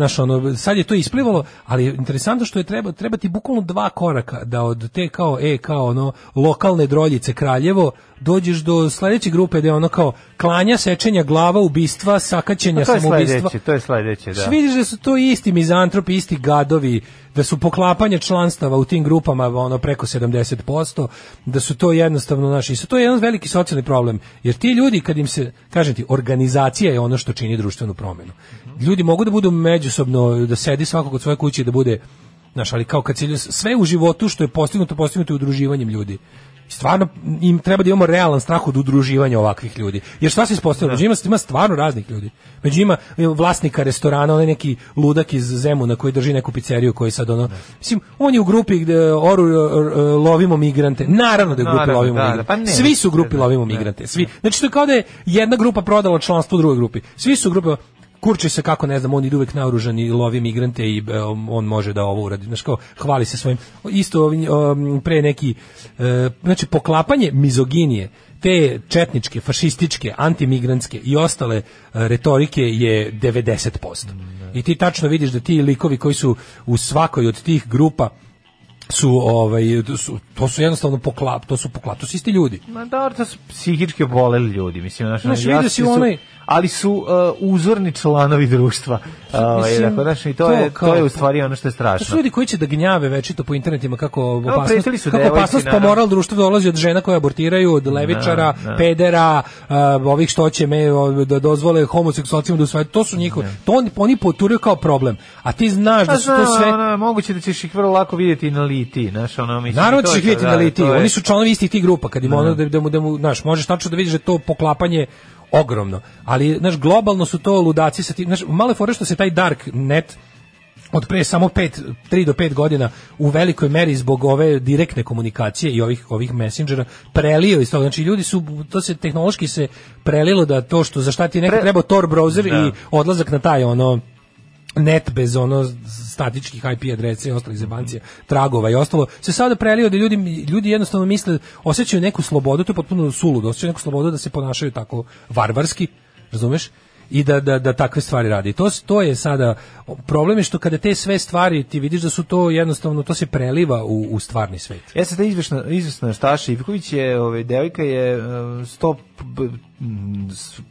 Znaš, ono, sad je to isplivalo, ali je interesantno što je treba, treba ti bukvalno dva koraka da od te kao, e, kao ono, lokalne droljice Kraljevo, dođeš do sledeće grupe gde ono kao klanja, sečenja glava, ubistva, sakaćenja, samoubistva. Pa to je sledeće, to je sledeće, da. Svi vidiš da su to isti mizantropi, isti gadovi, da su poklapanje članstava u tim grupama ono preko 70%, da su to jednostavno naši, to je jedan veliki socijalni problem, jer ti ljudi kad im se, kažem ti, organizacija je ono što čini društvenu promenu. Ljudi mogu da budu međusobno, da sedi svakog kod svoje kuće da bude Znaš, ali kao kad se sve u životu što je postignuto, postignuto je udruživanjem ljudi stvarno im treba da imamo realan strah od udruživanja ovakvih ljudi. Jer šta se ispostavilo? Da. Ima, ima stvarno raznih ljudi. Među ima e, vlasnika restorana, onaj neki ludak iz Zemuna koji drži neku pizzeriju koji sad ono... Da. Mislim, on je u grupi gde oru e, lovimo migrante. Naravno da je grupi lovimo da, da migrante. Da, pa Svi su u grupi lovimo migrante. Svi. Znači to je kao da je jedna grupa prodala članstvo drugoj grupi. Svi su u grupi kurči se kako ne znam, on ide uvek naoružan i lovi migrante i e, on može da ovo uradi. Znaš kao, hvali se svojim isto um, pre neki e, znači poklapanje mizoginije te četničke, fašističke, antimigrantske i ostale e, retorike je 90%. Mm, da. I ti tačno vidiš da ti likovi koji su u svakoj od tih grupa su ovaj su, to su jednostavno poklap, to su poklap, to su isti ljudi. Ma da, to su psihički boleli ljudi, mislim, znači, znači ja da si onaj ali su uh, uzorni članovi društva. Ovaj dakle znači to, to je kao, to je u pa- stvari ono što je strašno. To su ljudi koji će da gnjave večito po internetima kako opasnost, no, su kako opasnost po moral društva dolazi od žena koje abortiraju, od da, levičara, no, da. no. pedera, uh, ovih što će me da dozvole homoseksualcima da usvajaju. To su njihovi. Da. To oni oni poturaju kao problem. A ti znaš da pa su to sve ono, moguće da ćeš ih vrlo lako vidjeti na liti, znaš, ono mislim. Naravno ćeš ih vidjeti na liti. Oni su članovi istih tih grupa, kad im ono da mu da mu, znaš, možeš tačno da vidiš da to poklapanje ogromno. Ali, znaš, globalno su to ludaci sa ti, znaš, malo je što se taj dark net od pre samo 5 3 do 5 godina u velikoj meri zbog ove direktne komunikacije i ovih ovih messengera prelio iz znači ljudi su to se tehnološki se prelilo da to što za šta ti neko treba Tor browser da. i odlazak na taj ono net bez ono statičkih IP adresa i ostalih zebancija, tragova i ostalo, se sada prelio da ljudi, ljudi jednostavno misle, osjećaju neku slobodu, to je potpuno suludo, osjećaju neku slobodu da se ponašaju tako varvarski, razumeš? i da, da, da takve stvari radi. To, to je sada, problem je što kada te sve stvari ti vidiš da su to jednostavno, to se preliva u, u stvarni svet. Ja se da izvešna, izvesna Staša Ivković je, ove, devojka je e, stop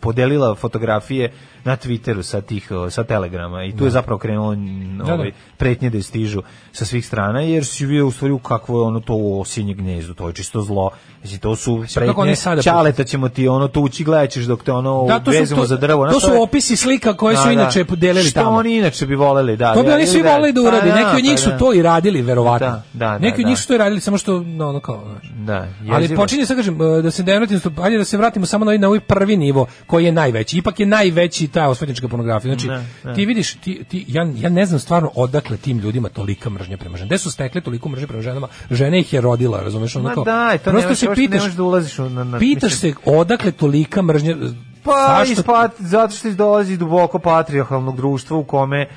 podelila fotografije na Twitteru sa tih sa Telegrama i tu da. Da, da. da. je zapravo krenulo ovaj pretnje da stižu sa svih strana jer si bio u stvari u kakvo je ono to osinje gnezdo to je čisto zlo Znači, to su pretnje čaleta ćemo ti ono tući, gledat ćeš dok te ono da, to to, za drvo. To, su opisi slika koje su da, da. inače podelili tamo. Što oni inače bi voleli, da. To bi da, oni da, svi voleli da uradi. Pa Neki od njih pa su to i radili, verovatno. Neki od njih su to i radili, samo što, ono kao, Da, Ali počinje, sad kažem, e, da se ne vratim, ajde da se vratimo samo na ovaj prvi nivo, koji je najveći. Ipak je najveći ta osvetnička pornografija. Znači, ti vidiš, ti, ti, ja, ja ne znam stvarno odakle tim ljudima tolika mržnja prema ženama. Gde su stekle toliko mržnje prema ženama? Žene ih je rodila, razumeš? Ono kao, daj, to prosto se se pitaš, da ulaziš na, na pitaš mislim. se odakle tolika mržnja pa Zašto? ispat, zato što dolazi duboko patrijarhalnog društva u kome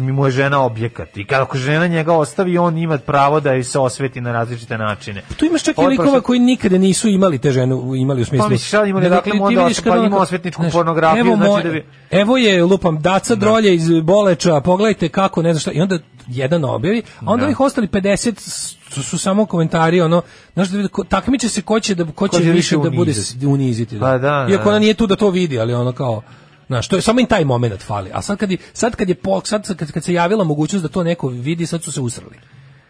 mi mu je žena objekat. I kako žena njega ostavi, on ima pravo da joj se osveti na različite načine. Pa tu imaš čak i likova koji nikada nisu imali te žene, imali u pa, smislu. Pa misliš, imali, ne, dakle, onda pa ima osvetničku znaš, pornografiju. Evo, znači da bi... evo je, lupam, daca da. drolje iz boleča, pogledajte kako, ne znam šta. I onda jedan objavi, a onda da. ih ostali 50 to su samo komentari ono znaš da takmiče se ko će da ko će, ko će više da bude uniziti da. Pa da, iako da. ona nije tu da to vidi ali ono kao Znaš, to je samo im taj momenat fali. A sad kad je, sad kad je sad kad, kad se javila mogućnost da to neko vidi, sad su se usrali.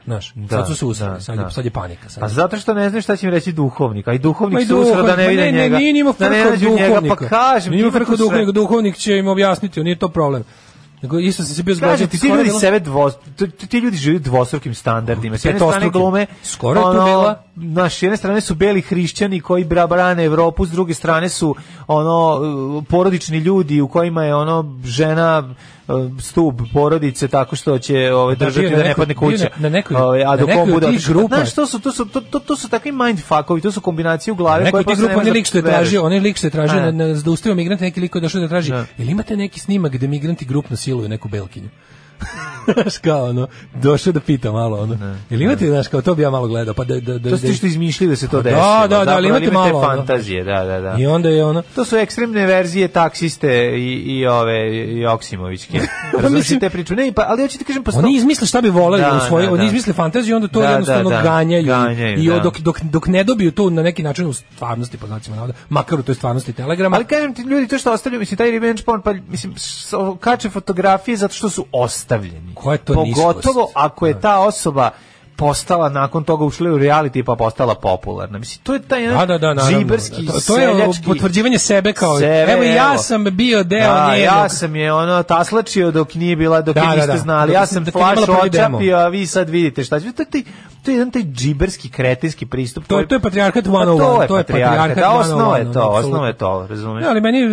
Znaš, da, sad su se usrali, da, sad, je, da. sad je panika. Sad. pa zato što ne znaš šta će im reći duhovnik, a i duhovnik Ma i se duhovnik, usrao da ne vide njega. Ne, ne, nije njima frka da ne duhovnika. Njega, pa kažem, nije frka duhovnika, duhovnik će im objasniti, nije to problem. Nego isto se sebi zgodio. ti ljudi bila... sebe dvos, ti, ljudi žive dvostrukim standardima. Sve to ostro glume. Skoro ono, je to bila. Na jedne strane su beli hrišćani koji brane Evropu, s druge strane su ono porodični ljudi u kojima je ono žena E, stub porodice tako što će ove ovaj, da, držati da, da ne padne kuća. Na, nekoj, ove, ovaj, a dok on bude grupa. Znaš, to su to su to, to, to su takvi mindfuckovi, to su kombinacije u glavi koje pa grupa ne lik što je tražio, onaj lik što je tražio e. na, na zaustavio da migrante, neki lik koji došao da traži. Da. Jel imate neki snimak gde migranti grupno siluju neku belkinju? *laughs* Znaš kao ono, došao da pita malo ono. Ili imate, znaš, kao to bi ja malo gledao, pa da... da, da to ste da- što izmišljili da se to pa da, desi. Da, da, da, ali imate malo fantazije, da, da, da. I onda je ono... To su ekstremne verzije taksiste i, i ove, i Oksimovićke. *laughs* Pa Razumiješ te Ne, pa, ali hoćete da kažem... Posto... Oni izmisle šta bi voleli da, u svoje, da, oni izmisle fantaziju, onda to da, jednostavno da, ganjaju. I dok, dok, dok ne dobiju to na neki način u stvarnosti, po pa znacima navoda, makar u toj stvarnosti Telegrama. Ali kažem ti, ljudi, to što ostavljaju, mislim, taj revenge porn, pa, mislim, kače fotografije zato što su ostavljeni koje to Pogotovo niskost. ako je ta osoba postala nakon toga ušla u reality pa postala popularna. Mislim to je taj jedan da, da, da, džiberski da, to, to je seljački... potvrđivanje sebe kao sebe, evo ja sam bio deo da, njenog. ja sam je ono taslačio dok nije bila dok da, je da, niste da. znali. ja sam flash očapio, a vi sad vidite šta će. To je taj to je jedan taj džiberski kretenski pristup. To, koji... to je patrijarhat 101. Pa to je, oh to je patrijarhat. Da, osnova je oh to, osnova je to, razumiješ? ali meni e,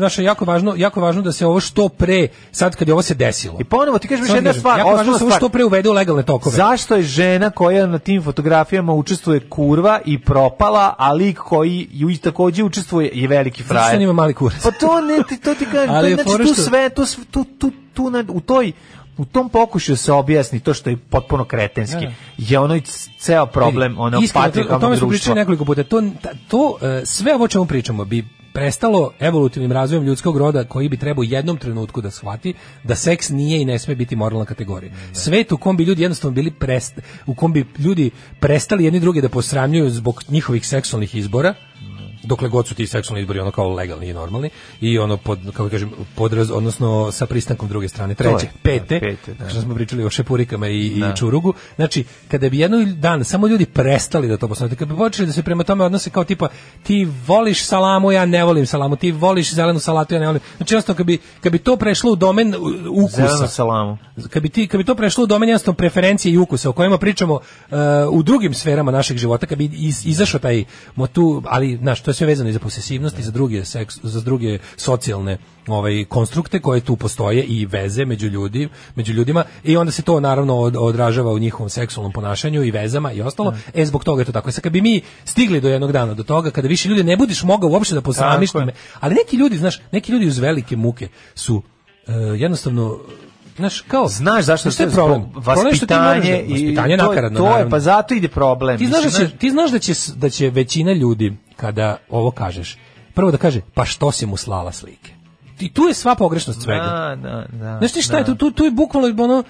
naše jako važno, jako važno da se ovo što pre sad kad je ovo se desilo. I ponovo ti kažeš još jedna stvar, osnovna stvar što pre uvede u legalne tokove. Zašto je žena koja na tim fotografijama učestvuje kurva i propala, a lik koji ju takođe učestvuje je veliki frajer. Znači, ima mali kurac. Pa to ne, ti, to ti kažem, *laughs* Ali to, znači, tu sve, to, tu, tu, tu, u toj u tom pokušaju da se objasni to što je potpuno kretenski. Da, da. Je onaj ceo problem ono patrikalnog društva. O tome smo pričali nekoliko puta. To, to e, sve ovo čemu pričamo bi prestalo evolutivnim razvojem ljudskog roda koji bi trebao jednom trenutku da shvati da seks nije i ne sme biti moralna kategorija. Mm, da. Svet u kom bi ljudi jednostavno bili prest, u kom bi ljudi prestali jedni druge da posramljuju zbog njihovih seksualnih izbora, dokle god su ti seksualni izbori ono kao legalni i normalni i ono pod kako da kažem podraz odnosno sa pristankom druge strane treće je, da, pete, pete da. što smo pričali o šepurikama i, da. i čurugu znači kada bi jednog dana samo ljudi prestali da to posmatraju kada bi počeli da se prema tome odnose kao tipa ti voliš salamu ja ne volim salamu ti voliš zelenu salatu ja ne volim znači jasno kad bi kad bi to prešlo u domen ukusa zelenu salamu kad bi ti kada bi to prešlo u domen jasno preferencije i ukusa o kojima pričamo uh, u drugim sferama našeg života kad bi iz, izašao taj motu ali znači to je sve vezano i za posesivnost i za druge seks, za druge socijalne ovaj konstrukte koje tu postoje i veze među ljudi, među ljudima i onda se to naravno odražava u njihovom seksualnom ponašanju i vezama i ostalo. Mm. E zbog toga je to tako. E, Sa kad bi mi stigli do jednog dana do toga kada više ljudi ne budiš mogao uopšte da posamiš, ali neki ljudi, znaš, neki ljudi uz velike muke su uh, jednostavno znaš, kao, znaš zašto znaš je problem? Vaspitanje, da- i vaspitanje to, nakaradno, to je, pa zato ide problem. Ti znaš, da će, ti znaš da će, da će većina ljudi, kada ovo kažeš, prvo da kaže, pa što si mu slala slike? I tu je sva pogrešnost svega. Da, da, da. Znaš ti šta je, da. tu, tu, tu je bukvalno ono,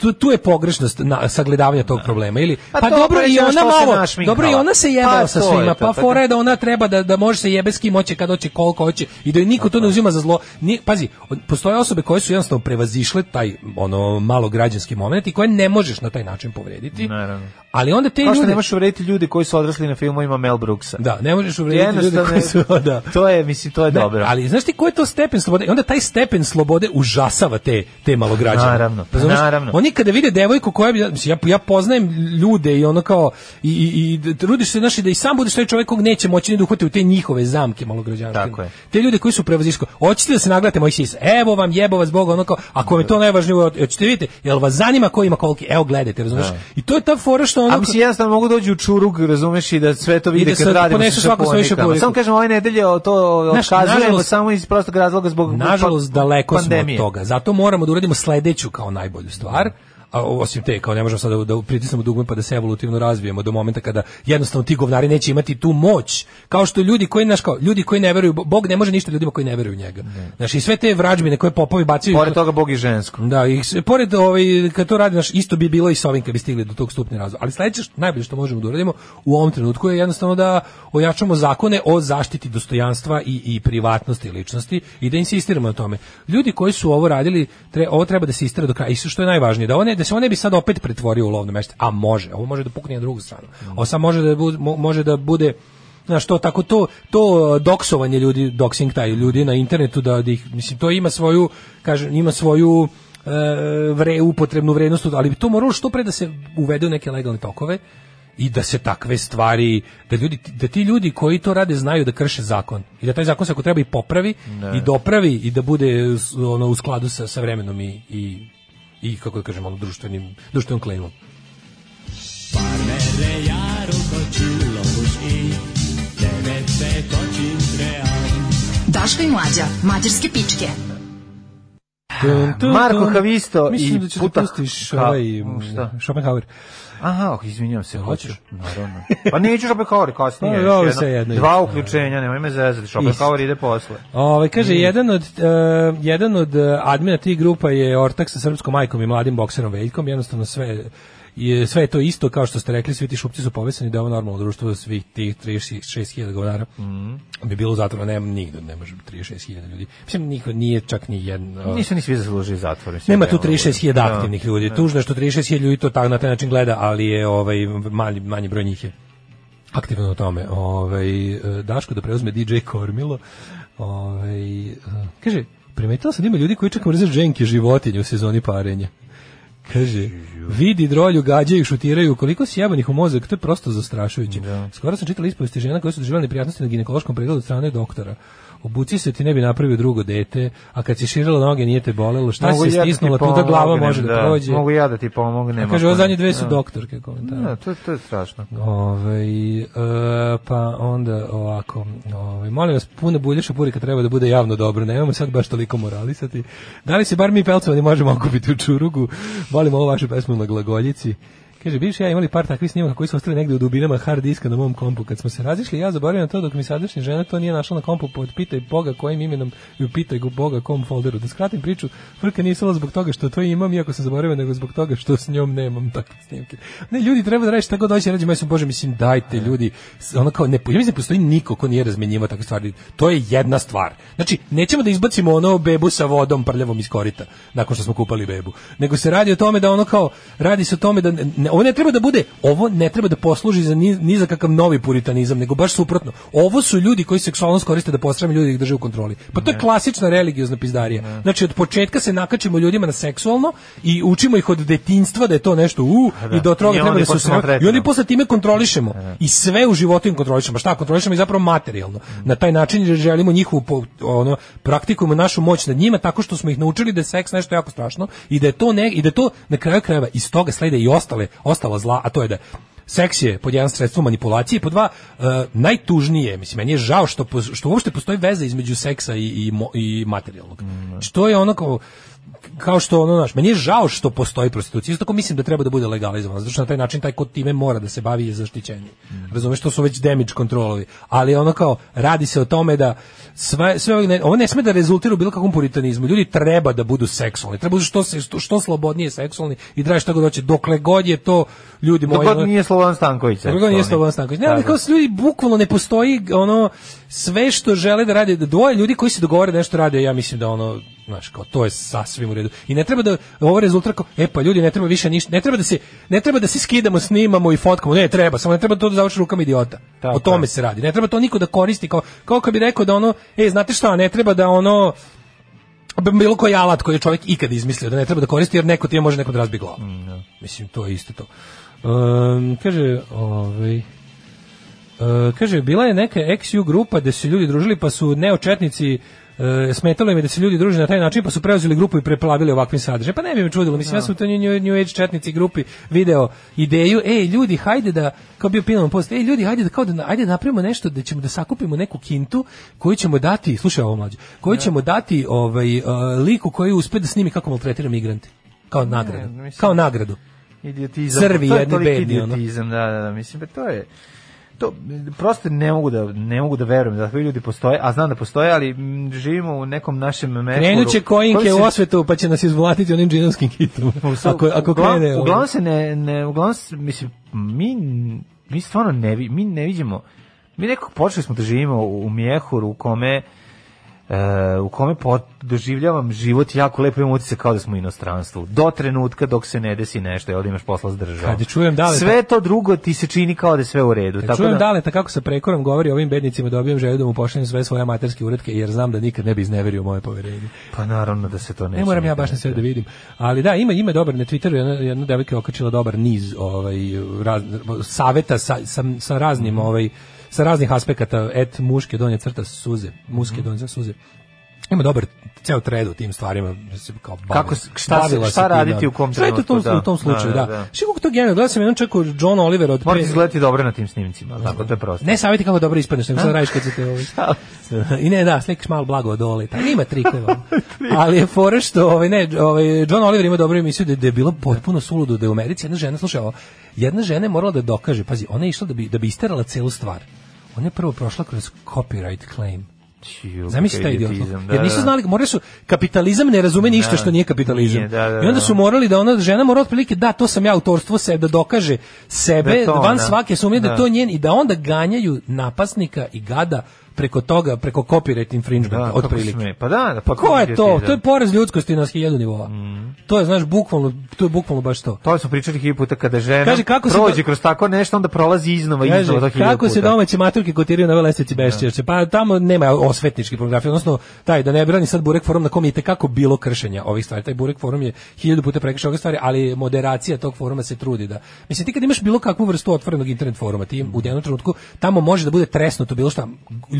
tu, tu je pogrešnost na, sagledavanja tog da. problema ili pa, pa dobro i ona malo dobro i ona se pa jebala pa, sa svima pa, pa fora je da. da ona treba da da može se jebe s kim hoće kad hoće koliko hoće i da niko to ne uzima za zlo Ni, pazi postoje osobe koje su jednostavno prevazišle taj ono malo građanski moment i koje ne možeš na taj način povrediti Naravno. ali onda te Kao ljude ne možeš uvrediti ljudi koji su odrasli na filmovima Mel Brooksa da ne možeš uvrediti ljude koji su *laughs* da to je mislim to je ne, da, dobro ali znaš ti koji je to stepen slobode onda taj stepen slobode užasava te te malograđane naravno, naravno naravno. Oni kada vide devojku koja bi, mislim, ja, ja poznajem ljude i ono kao, i, i, i trudiš se, znaš, da i sam budeš taj čovjek kog neće moći ni da uhvati u te njihove zamke malograđanske. Tako je. Te ljude koji su prevozisko, hoćete da se nagledate moj sis, evo vam jebo vas Boga, ono kao, ako vam je to da. najvažnije, hoćete vidite, jel vas zanima ko ima koliki, evo gledajte, razumeš? Da. I to je ta fora što ono... A mislim, jednostavno mogu dođu da u čurug, razumeš, i da sve to vide kad radimo sa šaponikama. Samo kažem, ove nedelje to otkazujemo samo iz prostog razloga zbog nažalost daleko smo od toga. Zato moramo da uradimo sledeću kao najbolju stvar. stvar a, osim te, kao ne možemo sada da, da pritisnemo dugme pa da se evolutivno razvijemo do momenta kada jednostavno ti govnari neće imati tu moć, kao što ljudi koji, naš, kao, ljudi koji ne veruju, Bog ne može ništa ljudima koji ne veruju u njega. Ne. znači i sve te vrađbine koje popovi bacaju... Pored toga Bog i žensko. Da, i pored ovaj, kad to radi, naš, isto bi bilo i sa ovim kad bi stigli do tog stupnja razvoja. Ali sledeće, najbolje što možemo da uradimo u ovom trenutku je jednostavno da ojačamo zakone o zaštiti dostojanstva i, i privatnosti ličnosti i da insistiramo na tome. Ljudi koji su ovo radili, tre, ovo treba da se istera do kraja. I što je najvažnije, da one da se on ne bi sad opet pretvorio u lovno mesto, a može, ovo može da pukne na drugu stranu. Mm. Ovo sad može da bude, može da bude na što tako to to uh, doksovanje ljudi doxing taj ljudi na internetu da, da ih mislim to ima svoju kažem ima svoju e, vre, upotrebnu vrednost ali to mora što pre da se uvede u neke legalne tokove i da se takve stvari da ljudi da ti ljudi koji to rade znaju da krše zakon i da taj zakon se ako treba i popravi ne. i dopravi i da bude ono u skladu sa sa vremenom i, i i kako da kažemo ono društvenim društvenom klejmom. Parmere jaro kočilo i tebe se točim trean. Daško i mlađa, mađarske pičke. Marko Havisto i Puta... Mislim da ćeš da pustiš ovaj, Schopenhauer. Aha, oh, izvinjam se, hoćeš? Naravno. Pa neću Šopekauer kasnije. No, *laughs* da, još jedno, jedno, dva uključenja, da. nemoj me zezati, Šopekauer ide posle. Ove, kaže, mm. jedan od, uh, jedan od e, admina tih grupa je ortak sa srpskom majkom i mladim bokserom Veljkom, jednostavno sve je sve je to isto kao što ste rekli, svi ti šupci su povezani da je ovo normalno društvo svih tih 36.000 govnara. Mm. Bi bilo zatvora, nema nigde, ne može 36.000 ljudi. Mislim niko nije čak ni jedan. Nisu ni svi zaslužili zatvor. Nema tu 36.000 da, aktivnih ljudi. Ne. Tužno što 36.000 ljudi to tako na taj način gleda, ali je ovaj mali manji broj njih je aktivno u tome. Ovaj Daško da preuzme DJ Kormilo. Ovaj kaže primetila sam da ima ljudi koji čak mrze ženke životinje u sezoni parenja. Kaže, vidi drolju, gađaju, šutiraju, koliko si jebanih u mozak, to je prosto zastrašujuće. Da. Skoro sam čitala ispovesti žena koja su doživjela neprijatnosti na ginekološkom pregledu od strane doktora obuci se ti ne bi napravio drugo dete, a kad si širalo noge nije te bolelo, šta mogu si ja da stisnula, da tuda glava može da, da, prođe. Mogu ja da ti pomognem. A kaže, ovo zadnje dve su da. doktorke komentare. Ja, da, to, to je strašno. Ove, ovaj, e, pa onda ovako, ove, ovaj, molim vas, puno bulješa purika treba da bude javno dobro, nemamo sad baš toliko moralisati. Da li se bar mi pelcovani možemo okupiti u čurugu? Volimo ovu vaše pesmu na glagoljici. Kaže, bivši ja imali par takvih snimaka koji su ostali negdje u dubinama hard diska na mom kompu. Kad smo se razišli, ja zaboravim na to dok mi sadašnja žena to nije našla na kompu pod pitaj Boga kojim imenom i pitaj Boga kom folderu. Da skratim priču, frka nije sala zbog toga što to imam, iako sam zaboravio, nego zbog toga što s njom nemam takve snimke. Ne, ljudi treba da reći tako doći, reći, majsom Bože, mislim, dajte ljudi, ono kao, ne, ja mislim, da postoji niko ko nije razmenjivao takve stvari. To je jedna stvar. Znači, nećemo da izbacimo ono bebu sa vodom prljavom iz korita, nakon što smo kupali bebu. Nego se radi o tome da ono kao, radi se o tome da ne, ne, ovo ne treba da bude, ovo ne treba da posluži za ni, ni za kakav novi puritanizam, nego baš suprotno. Ovo su ljudi koji seksualnost koriste da postrame ljudi i da ih drže u kontroli. Pa to je klasična religiozna pizdarija. Ne. Znači od početka se nakačimo ljudima na seksualno i učimo ih od detinjstva da je to nešto u da. i do toga treba da se sram... i oni posle time kontrolišemo ne. i sve u životu im kontrolišemo. Šta kontrolišemo i zapravo materijalno. Ne. Mm. Na taj način želimo njihovu ono praktikujemo našu moć nad njima tako što smo ih naučili da je seks nešto jako strašno i da je to ne, i da to na kraju krajeva iz toga slede i ostale ostala zla, a to je da seks je pod jedan sredstvo manipulacije, pod dva uh, najtužnije, mislim, meni je žao što, što uopšte postoji veza između seksa i, i, i materijalnog. Mm. Da. Što je ono kao, kao što ono naš, meni je žao što postoji prostitucija, isto tako mislim da treba da bude legalizovana, zato što na taj način taj kod time mora da se bavi je zaštićeni. Mm. Razumeš, to su već damage kontrolovi, ali ono kao, radi se o tome da sve, sve ne, ovo ne sme da rezultira u bilo kakvom puritanizmu, ljudi treba da budu seksualni, treba da budu što, što, što slobodnije seksualni i draži šta god hoće, dokle god je to ljudi moji. Dokle nije Slobodan Stanković. Dokle god nije Slobodan Stanković. Ne, da, ali da. kao ljudi bukvalno ne postoji ono sve što žele da rade, da dvoje ljudi koji se dogovore da nešto rade, ja mislim da ono Znaš, kao to je sasvim u redu. I ne treba da ovo rezultat kao e pa ljudi ne treba više ništa, ne treba da se ne treba da se skidamo, snimamo i fotkamo. Ne treba, samo ne treba to da završi rukama idiota. Tako. O tome se radi. Ne treba to niko da koristi kao kao kad bi rekao da ono, ej, znate šta, ne treba da ono bilo koji alat koji je čovjek ikada izmislio da ne treba da koristi jer neko ti može nekom da razbi glavu. Mm, no. Da. Mislim to je isto to. Um, kaže, ovaj Uh, kaže, bila je neka ex grupa gde su ljudi družili pa su neočetnici e, smetalo im je da se ljudi druže na taj način, pa su preuzeli grupu i preplavili ovakvim sadržajem. Pa ne bi me čudilo, mislim, no. ja sam u toj New, New Age četnici grupi video ideju, ej, ljudi, hajde da, kao bio pinom post, ej, ljudi, hajde da, kao da, hajde da napravimo nešto da ćemo da sakupimo neku kintu koju ćemo dati, slušaj ovo mlađe, koju no. Da. ćemo dati ovaj, uh, liku koji uspe da snimi kako maltretira migrante. Kao nagradu. Ne, mislim, kao nagradu. Idiotizam. Crvi jedni bedni. Idiotizam, ono. da, da, da, mislim, pa to je to prosto ne mogu da ne mogu da verujem da takvi ljudi postoje, a znam da postoje, ali živimo u nekom našem mešuru. Krenuće kojinke se... u osvetu, pa će nas izvlatiti onim džinovskim kitom. ako ako uglav, krene. Uglavnom se ne ne uglavnom mislim mi mi stvarno ne mi ne vidimo. Mi nekako počeli smo da živimo u, u mjehuru u kome E, u kome doživljavam život jako lepo imam utisak kao da smo u inostranstvu. Do trenutka dok se ne desi nešto, ovdje da imaš posla s državom. Kad čujem da sve to drugo ti se čini kao da je sve u redu. Kad tako čujem da, da li, kako sa prekorom govori ovim bednicima dobijem želju da mu pošaljem sve svoje amaterske uredke jer znam da nikad ne bi izneverio moje poverenje. Pa naravno da se to neće. Ne moram ja baš na sve da vidim. Ali da, ima ima dobar na Twitteru jedna, jedna devojka je okačila dobar niz ovaj raz, saveta sa, sa, sa raznim mhm. ovaj sa raznih aspekata, et muške donje crta suze, muške mhm. donje suze. Ima dobar ceo tred u tim stvarima, se kao bavila, Kako šta, se, šta, šta raditi da. u kom trenutku, to u tom, da. u tom da. slučaju, da. da. da. da. Što kako to genijalno, gledao sam jedan čak John Oliver od pre... Morate izgledati dobro na tim snimcima, da. tako to je prosto. Ne savjeti kako dobro ispadneš, nego sad radiš kad se te ovaj. I ne, da, slikaš malo blago od ole, tako ima trikova. *laughs* Ali je fora što ovaj ne, ovaj John Oliver ima dobru emisiju da, da je bilo potpuno suludo da je u Americi jedna žena slušala, jedna žena je morala da dokaže, pazi, ona je išla da bi da bi isterala celu stvar ona je prvo prošla kroz copyright claim. Zamisli taj idiotizam. Jer da, da, nisu da. znali, morali su, kapitalizam ne razume ništa što nije kapitalizam. Nije, da, da, I onda su morali da ona žena mora otprilike, da, to sam ja autorstvo se, da dokaže sebe, to, van svake sumnje da to njen i da onda ganjaju napasnika i gada preko toga, preko copyright infringementa, da, otprilike. Pa da, da, pa ko je to? Da. To je da. poraz ljudskosti na 1000 nivoa. Mm. To je, znaš, bukvalno, to je bukvalno baš to. To smo pričali hiljadu puta kada žena Kaže, kako prođe do... kroz tako nešto, onda prolazi iznova Kaže, iznova do Kako puta. se domaće maturke kotiraju na velesteci da. bešćerče? Pa tamo nema osvetnički pornografije, odnosno taj da ne brani sad Burek forum na kom je kako bilo kršenja ovih stvari. Taj Burek forum je hiljadu puta prekršio ove stvari, ali moderacija tog foruma se trudi da. Mislim ti kad imaš bilo kakvu vrstu otvorenog internet foruma, ti u jednom trenutku tamo može da bude tresno to bilo šta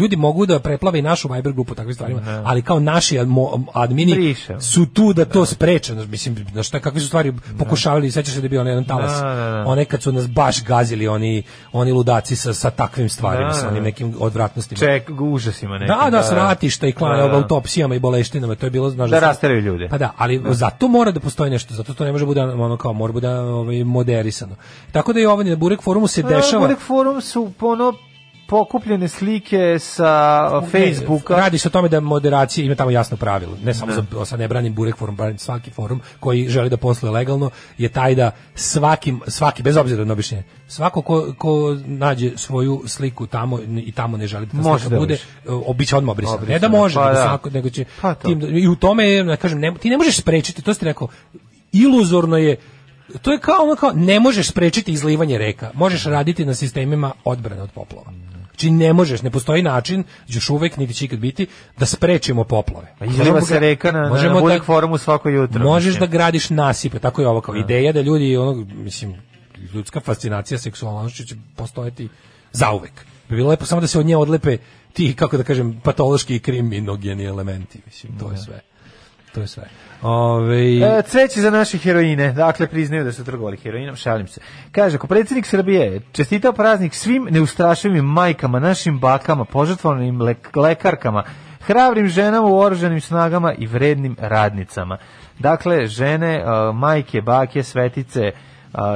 ljudi mogu da preplave i našu Viber grupu takvim stvarima, ne. Da. ali kao naši admini Prišem. su tu da to da. spreče, mislim, na šta kakve su stvari da. pokušavali, sećaš se da je bio jedan talas. One kad su nas baš gazili oni oni ludaci sa sa takvim stvarima, sa onim nekim odvratnostima. Ček, užasima nekim. Da, da, sratišta i klane autopsijama i boleštinama, to je bilo, znaš, da rasteraju ljude. Pa da, ali zato mora da postoji nešto, zato to ne može bude ono kao mora bude ovaj moderisano. Tako da i ovaj Burek forumu se pa, dešava. Burek forum su ono pokupljene slike sa uh, Facebooka. radi se o tome da moderacija ima tamo jasno pravilo. Ne samo da. za, sa ne branim Burek forum, branim svaki forum koji želi da posluje legalno, je taj da svakim, svaki, bez obzira na objašnjenje, svako ko, ko nađe svoju sliku tamo i tamo ne želi da ta slika da bude, e, obiće odmah obrisan. Ne da može, pa, da. Svako, nego će, pa, tim, da, I u tome, ne, kažem, ne, ti ne možeš sprečiti, to ste rekao, iluzorno je to je kao ono kao ne možeš sprečiti izlivanje reka, možeš raditi na sistemima odbrane od poplava. Či znači, ne možeš, ne postoji način, još uvek niti će ikad biti da sprečimo poplave. Pa izliva se reka na, možemo na, da na forumu svako jutro. Možeš mislim. da gradiš nasipe, tako je ovo kao da. ideja da ljudi ono mislim ljudska fascinacija seksualnošću će postojati zauvek. Bi bilo lepo samo da se od nje odlepe ti kako da kažem patološki i kriminogeni elementi, mislim, to je da. sve. To je sve. Ove... E, cveće za naše heroine. Dakle, priznaju da su trgovali heroinom. Šalim se. Kaže, ako predsjednik Srbije čestitao praznik svim neustrašivim majkama, našim bakama, požrtvovanim lek lekarkama, hrabrim ženama u oruženim snagama i vrednim radnicama. Dakle, žene, e, majke, bake, svetice e,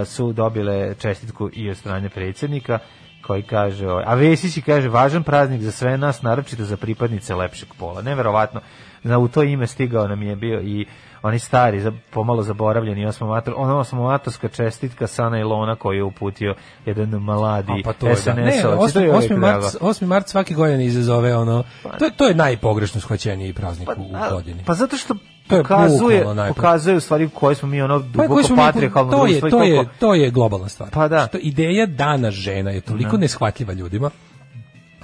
su dobile čestitku i od strane predsjednika koji kaže, a Vesić kaže, važan praznik za sve nas, naročito za pripadnice lepšeg pola. Neverovatno. Za u to ime stigao nam je bio i oni stari, pomalo zaboravljeni osmomator, ona osmomatorska čestitka Sana Ilona koji je uputio jedan maladi pa to SNS. Da. 8. mart, 8. mart svake godine izazove ono, pa- to, to je najpogrešno shvaćenje i praznik pa, u godini. Pa zato što pokazuje pokazuje u stvari koje smo mi ono duboko pa, patrijarhalno to je to je to je globalna stvar. Pa da. Što ideja dana žena je toliko no. Da. neshvatljiva ljudima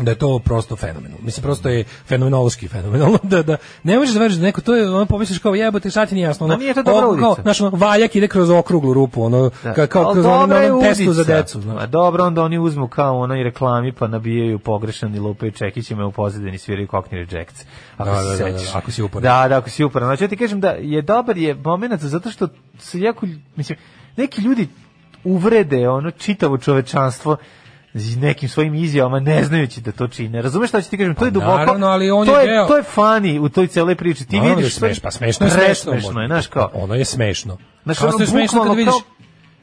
da je to prosto fenomen. Mislim prosto je fenomenološki fenomenalno *laughs* da da ne možeš da veruješ da neko to je ono pomisliš kao jebote šta ti nije jasno. Ono, pa nije to dobra ulica. Kao, naš ono, valjak ide kroz okruglu rupu, ono da. kao, kao kroz ono, ono testu za decu, znači. A dobro onda oni uzmu kao onaj reklami pa nabijaju pogrešan i lupaju čekićima u pozadini sviraju kokni rejects. Ako da, se da, da, da, ako si uporan. Da, da, ako si uporan. Znači ja ti kažem da je dobar je momenat zato što se jako mislim neki ljudi uvrede ono čitavo čovečanstvo nekim svojim izjavama ne znajući da to čini. Razumeš šta ću ti kažem? To je pa duboko. Naravno, ali on to je, deo... to je funny u toj celoj priči. Ti Naravno da vidiš, da smeš, pa smešno je smešno. je, znaš kao. Ono je smešno. Znaš, ono, smešno kad vidiš. Kao...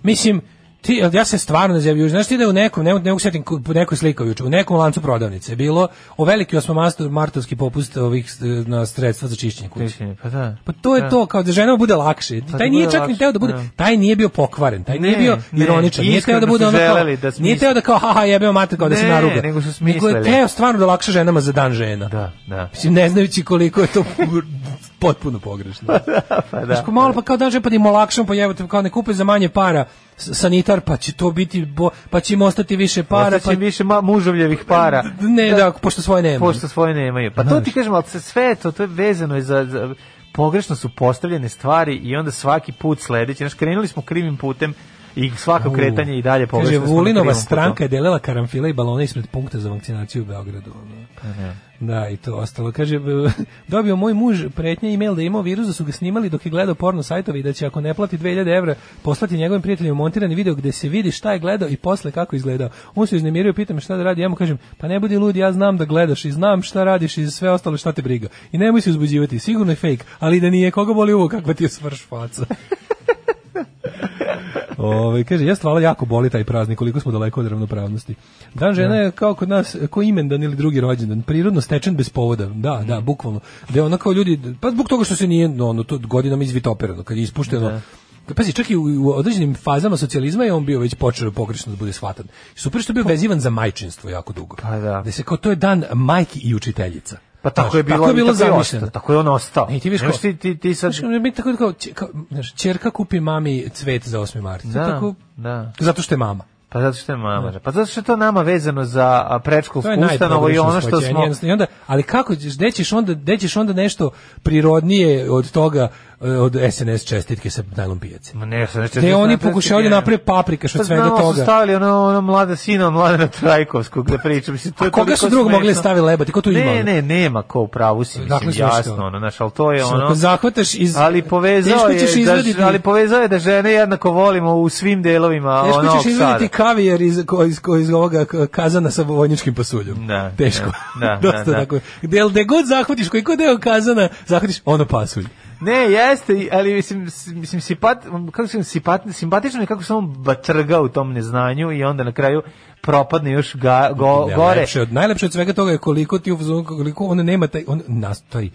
Mislim, ti, ja se stvarno ne zjavljuju, znaš ti da je u nekom, ne, ne usetim nekoj slikoviću, u nekom lancu prodavnice bilo o veliki osmamastu martovski popust ovih na sredstva za čišćenje kuće. Pa, da. pa to je da. to, kao da ženama bude lakše. Pa taj da nije čak ni teo da bude, ne. Da. taj nije bio pokvaren, taj ne, nije bio ironičan, nije teo da bude ono kao, da nije teo da kao, haha, jebeo mater kao da se naruga. Nego su smislili. Nego je teo stvarno da lakše ženama za dan žena. Da, da. Mislim, ne znajući koliko je to potpuno pogrešno. *laughs* pa da, pa da. Znaš, malo pa kao dan žena, pa da im olakšam, pa jebate, kao ne kupe za manje para sanitar, pa će to biti, bo, pa će im ostati više para. Ostaće pa... više mužovljevih para. Ne, da, da, pošto svoje nemaju. Pošto svoje nemaju. Pa to ti kažem, ali sve to, to je vezano je za, za pogrešno su postavljene stvari i onda svaki put sledeći, znači krenuli smo krivim putem, i svako kretanje i dalje pogrešno. Kaže, Vulinova stranka je delela karamfile i balone ispred punkta za vakcinaciju u Beogradu. Da, i to ostalo. Kaže, dobio moj muž pretnje e-mail da je imao virus, da su ga snimali dok je gledao porno sajtovi i da će ako ne plati 2000 evra poslati njegovim prijateljima montirani video gde se vidi šta je gledao i posle kako izgledao. On se uznemirio, pitam šta da radi, ja mu kažem, pa ne budi lud, ja znam da gledaš i znam šta radiš i sve ostalo šta te briga. I nemoj se uzbuđivati, sigurno je fake, ali da nije koga boli ovo kakva ti je svrš faca. *laughs* Ove, ovaj, kaže ja stvarno jako boli taj praznik, koliko smo daleko od ravnopravnosti. Dan žena da. je kao kod nas ko imendan ili drugi rođendan, prirodno stečen bez povoda. Da, da, mm. bukvalno. Da ono kao ljudi pa zbog toga što se nije ono to godinama izvitoperano, kad je ispušteno da. Pa pazi, čak i u, određenim fazama socijalizma je on bio već počeo pogrešno da bude shvatan. Super što je bio pa. vezivan za majčinstvo jako dugo. Pa da. da se kao to je dan majki i učiteljica. Pa tako je bilo, tako je bilo zamišljeno. Tako je on ostao. I ti viš ti, ti, ti sad... mi tako kao, kao, znaš, čerka kupi mami cvet za 8. marta. Da, tako, da. Zato što je mama. Pa zato što je mama. Da. da. Pa zato što je to nama vezano za predškolsku ustanovu i ono što smo... I onda, ali kako, gde ćeš onda, gde ćeš onda nešto prirodnije od toga E, od SNS čestitke sa najlon pijace. Ma ne, SNS čestitke. oni da naprave paprika što pa, sve do toga. Pa stavili ono, ono mlade sina, mlade Trajkovsku, gde priča. Mislim, to je A koga su drugog mogli staviti lebati? Ko tu ima? Ne, ne, nema ko u pravu si, mislim, dakle, jasno. Ono, naš, ali to je ono... Ako zahvataš iz... Ali povezao, je, da, ali povezao je da žene jednako volimo u svim delovima Teško ono, ćeš izvediti kavijer iz, iz, iz, ovoga kazana sa vojničkim pasuljom. Da, Teško. Da, da, *laughs* Dosta da, da. Tako. Gde god zahvatiš, koji god deo kazana, zahvatiš ono pasulj. Ne, jeste, ali mislim, mislim sipat, kako sam simpat, simpatično je kako se on batrga u tom neznanju i onda na kraju propadne još ga, go, ne, gore. Najlepše od, najlepše od svega toga je koliko ti u koliko on nema taj, on nastoji,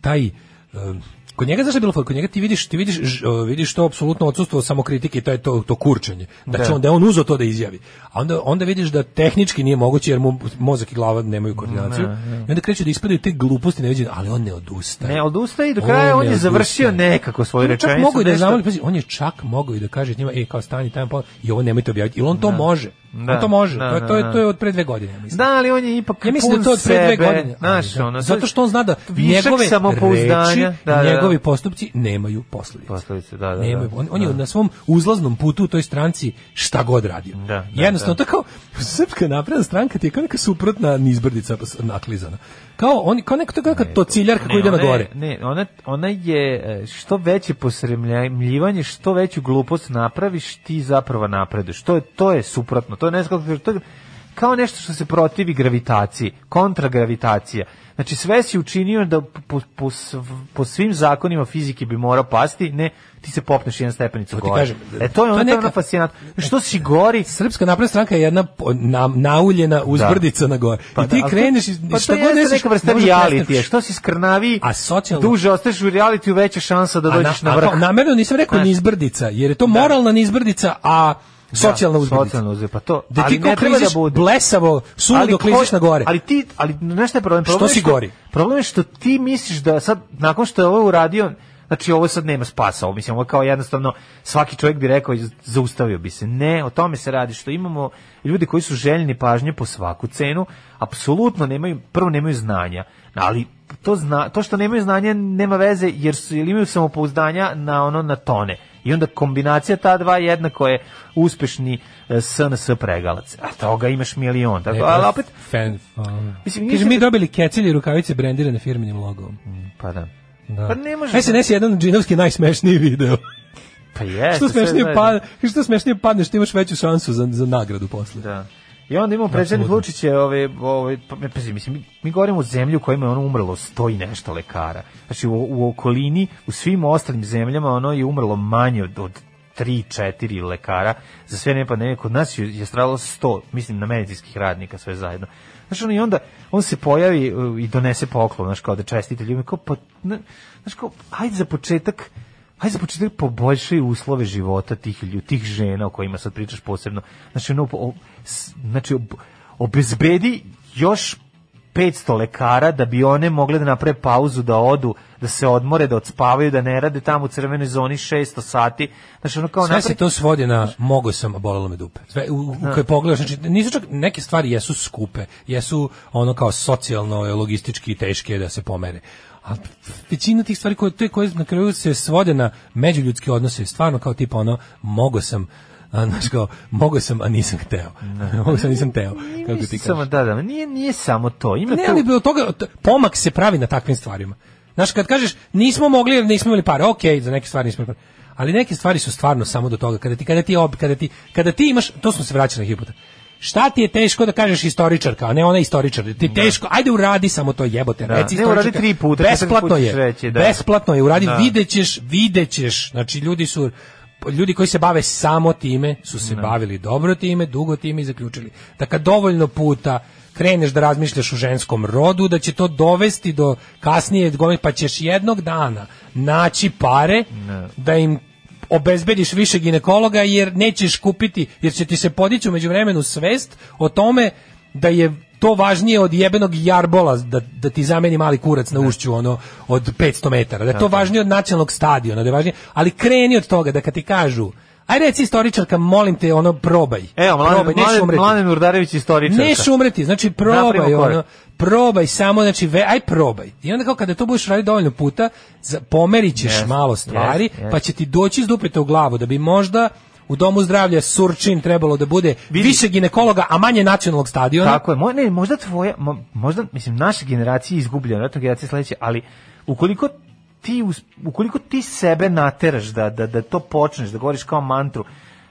taj, taj um, Kod njega zašto je bilo kod njega ti vidiš ti vidiš vidiš to apsolutno odsustvo samokritike, to je to to kurčanje. Znači, da će on da on uzo to da izjavi. A onda onda vidiš da tehnički nije moguće jer mu mozak i glava nemaju koordinaciju. Ne, ne. I onda kreće da ispadaju te gluposti neviđene, ali on ne odustaje. Ne odustaje i do kraja on, on je završio nekako svoju rečenicu. Čak mogu da zamoli, on je čak mogao i da kaže njima ej kao stani tamo pa- i ovo nemojte objaviti. I on to ne. Da. može. Da, to može. Da, to, je, da, to, je, da. to je od pre dve godine, mislim. Da, ali on je ipak ja mislim da to od pre dve godine. Znaš, ono, da, zato što on zna da njegove samopouzdanja, da, da, njegovi postupci nemaju posledice. Posledice, da, da. Nemaju, on, on je na svom uzlaznom putu u toj stranci šta god radio. Da, Jednostavno, da. to kao Srpska napredna stranka ti je kao neka suprotna nizbrdica naklizana. Kao, oni kao neka to, to ciljar kako ne, ide na gore. Ne, ona, ona je e, što veće posremljivanje, što veću glupost napraviš, ti zapravo napreduješ. To je, to je suprotno, to to ne znam kako, to kao nešto što se protivi gravitaciji, kontragravitacija. Znači sve si učinio da po, po, po svim zakonima fizike bi morao pasti, ne, ti se popneš jedan stepenicu gore. Kažem, e to je ono neka... fascinantno. Što si gori? Srpska napredna stranka je jedna na, nauljena da. uzbrdica da. na gore. Pa I ti da, kreneš pa šta god nesiš, neka vrsta da reality je. Što si skrnavi? A socijalno duže ostaješ u realitiju, veća šansa da dođeš na, na vrh. Namerno nisam rekao znači. nizbrdica, jer je to da. moralna nizbrdica, a Da, socijalna uzbiljnica. Socijalna uzbiljnica, pa to. Da ti ne treba da bude. blesavo, suludo kliziš na gore. Ali ti, ali znaš šta je problem? problem što, si gori? Problem je što ti misliš da sad, nakon što je ovo uradio, Znači ovo sad nema spasa, ovo mislim, ovo kao jednostavno svaki čovjek bi rekao zaustavio bi se. Ne, o tome se radi što imamo ljudi koji su željni pažnje po svaku cenu, apsolutno nemaju, prvo nemaju znanja, ali to, zna, to što nemaju znanja nema veze jer su ili imaju samopouzdanja na ono na tone I onda kombinacija ta dva jednako je uspešni SNS e, pregalac. A toga imaš milion. Tako, e, ali pa, opet... Fan, mislim, Kaže, mi da- dobili kecilje i rukavice brendirane firminim logom. Mm, pa da. da. Pa ne može... SNS da- je jedan džinovski najsmešniji video. Pa je. Što smešnije, pad, što smešnije padneš, ti imaš veću šansu za, za nagradu posle. Da. I onda imamo predsjednik Vučić je ove ove pa, pazi mislim mi, mi govorimo o zemlji u kojima je ono umrlo stoji nešto lekara. Znači u, u okolini u svim ostalim zemljama ono je umrlo manje od, od 3 4 lekara za sve nepa pandemije kod nas je, stralo 100 mislim na medicinskih radnika sve zajedno. Znaš, on i onda, on se pojavi uh, i donese poklon, znači kao da čestite kao, pa, znači kao, ajde za početak, Hajde početi da poboljšaj uslove života tih ljudi, tih žena o kojima sad pričaš posebno. Znači, ono, o, znači ob, obezbedi još 500 lekara da bi one mogle da naprave pauzu, da odu, da se odmore, da odspavaju, da ne rade tamo u crvenoj zoni 600 sati. Znači, ono kao Sve napre... se to svodi na mogo sam, a bolelo me dupe. Sve, u, u da. koje pogledaš, znači, nisu čak, neke stvari jesu skupe, jesu ono kao socijalno, logistički teške da se pomere a većina tih stvari koje, te koje na kraju se svode na međuljudske odnose, stvarno kao tipa ono, mogo sam, a znaš kao, mogo sam, a nisam hteo. mogo sam, nisam hteo Kako ti samo, da, da, nije, nije samo to. Ima ne, ali bilo toga, pomak se pravi na takvim stvarima. Znaš, kad kažeš, nismo mogli jer nismo imali pare, ok, za neke stvari nismo imali pare. Ali neke stvari su stvarno samo do toga. Kada ti, kada ti, ob, kada ti, kada ti imaš, to smo se vraćali na hipoteku Šta ti je teško da kažeš istoričarka, a ne ona istoričar. Ti da. teško, ajde uradi samo to jebote, da. reci ne, uradi tri puta, besplatno je. Reći, da. Besplatno je, uradi, da. videćeš, videćeš. Znači ljudi su ljudi koji se bave samo time su se ne. Da. bavili dobro time, dugo time i zaključili da kad dovoljno puta kreneš da razmišljaš o ženskom rodu, da će to dovesti do kasnije, pa ćeš jednog dana naći pare ne. Da. da im obezbediš više ginekologa jer nećeš kupiti, jer će ti se podići umeđu vremenu svest o tome da je to važnije od jebenog jarbola da, da ti zameni mali kurac na da. ušću ono od 500 metara, da je to važnije od nacionalnog stadiona, da je važnije, ali kreni od toga da kad ti kažu Aj reci istoričarka, molim te, ono probaj. Evo, Mladen, probaj, nećeš istoričarka. Nećeš umreti, znači probaj ono, probaj samo, znači ve, aj probaj. I onda kao kada to budeš raditi dovoljno puta, pomerićeš yes, malo stvari, yes, yes. pa će ti doći iz dupeta u glavu da bi možda u domu zdravlja Surčin trebalo da bude Vidi. više ginekologa, a manje nacionalnog stadiona. Tako je, mo, ne, možda tvoja, mo, možda, mislim, naša generacija je izgubljena, vjerojatno generacija sledeće, ali ukoliko ti, ukoliko ti sebe nateraš da, da, da to počneš, da govoriš kao mantru,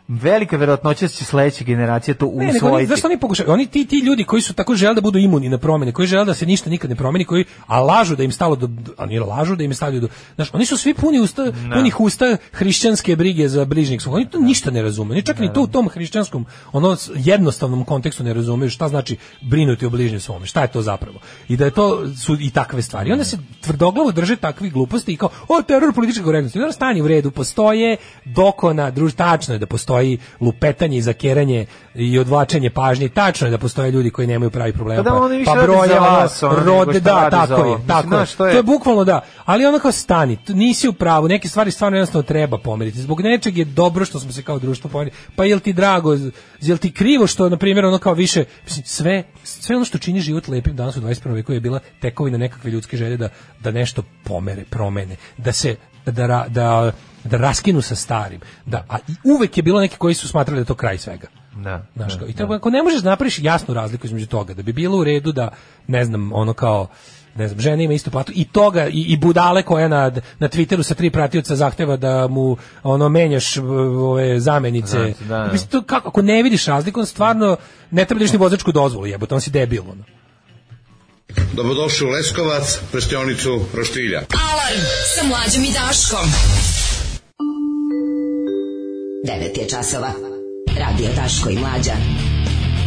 velika verovatnoća da će sledeća generacija to usvojiti. oni, zašto oni pokušaju? Oni ti ti ljudi koji su tako žele da budu imuni na promene, koji žele da se ništa nikad ne promeni, koji a lažu da im stalo do a nije lažu da im stalo do. Znaš, oni su svi puni usta, no. Da. punih usta hrišćanske brige za bližnjeg svog. Oni to no. Da. ništa ne razumeju. Ni čak no. ni to da, u tom hrišćanskom ono jednostavnom kontekstu ne razumeju šta znači brinuti o bližnjem svom. Šta je to zapravo? I da je to su i takve stvari. I onda se tvrdoglavo drže takvih gluposti i kao o teror političke korektnosti. Onda stanje u redu postoje dokona, druž tačno je da postoje postoji lupetanje i zakeranje i odvlačenje pažnje. Tačno je da postoje ljudi koji nemaju pravi problema. Pa, da, oni više pa broja, vas, rode, da, tako je, tako Mislim, je. To je. To je bukvalno da. Ali ono kao stani, nisi u pravu, neke stvari stvarno jednostavno treba pomeriti. Zbog nečeg je dobro što smo se kao društvo pomerili. Pa jel ti drago, jel ti krivo što, na primjer, ono kao više, sve, sve ono što čini život lepim danas u 21. veku je bila tekovina nekakve ljudske želje da, da nešto pomere, promene, da se, da, da, da da raskinu sa starim. Da, a uvek je bilo neki koji su smatrali da to kraj svega. Da, da, I da. tako, ako ne možeš da napraviš jasnu razliku između toga, da bi bilo u redu da, ne znam, ono kao, ne znam, žena ima istu platu i toga i, i budale koja na, na Twitteru sa tri pratioca zahteva da mu ono menjaš ove zamenice. Znači, da, Mislim, to, kako, ako ne vidiš razliku, on stvarno ne treba da ni vozačku dozvolu, jebote, on si debil. Ono. Dobrodošli u Leskovac, prštionicu Roštilja. Alarm sa mlađom i Daškom. 9 je časova. Radio Taško i Mlađa.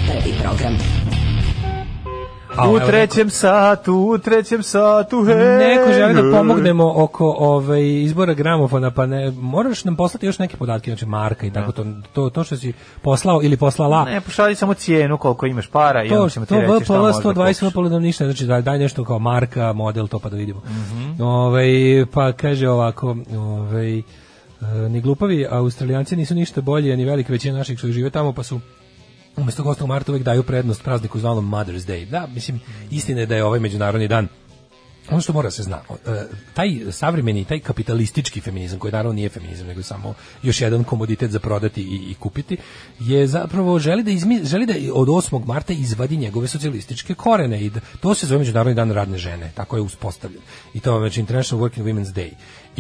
Prvi program. A, u trećem satu, u trećem satu, hej! Neko želi da pomognemo oko ovaj, izbora gramofona, pa ne, moraš nam poslati još neke podatke, znači marka i tako, to, to, to što si poslao ili poslala. Ne, pošalji samo cijenu koliko imaš para i to, onda ćemo ti to reći šta možda To VPL 120 VPL nam ništa, znači daj, daj nešto kao marka, model, to pa da vidimo. Mm -hmm. Ove, ovaj, pa kaže ovako, ovaj Eh, ni glupavi Australijanci nisu ništa bolji, ni velika većina naših koji žive tamo, pa su umesto 8. marta uvek daju prednost prazniku zvanom Mother's Day. Da, mislim, istina je da je ovaj međunarodni dan ono što mora se zna, eh, taj savremeni, taj kapitalistički feminizam, koji naravno nije feminizam, nego samo još jedan komoditet za prodati i, i kupiti, je zapravo želi da, izmi, želi da od 8. marta izvadi njegove socijalističke korene i da, to se zove Međunarodni dan radne žene, tako je uspostavljen. I to je znači International Working Women's Day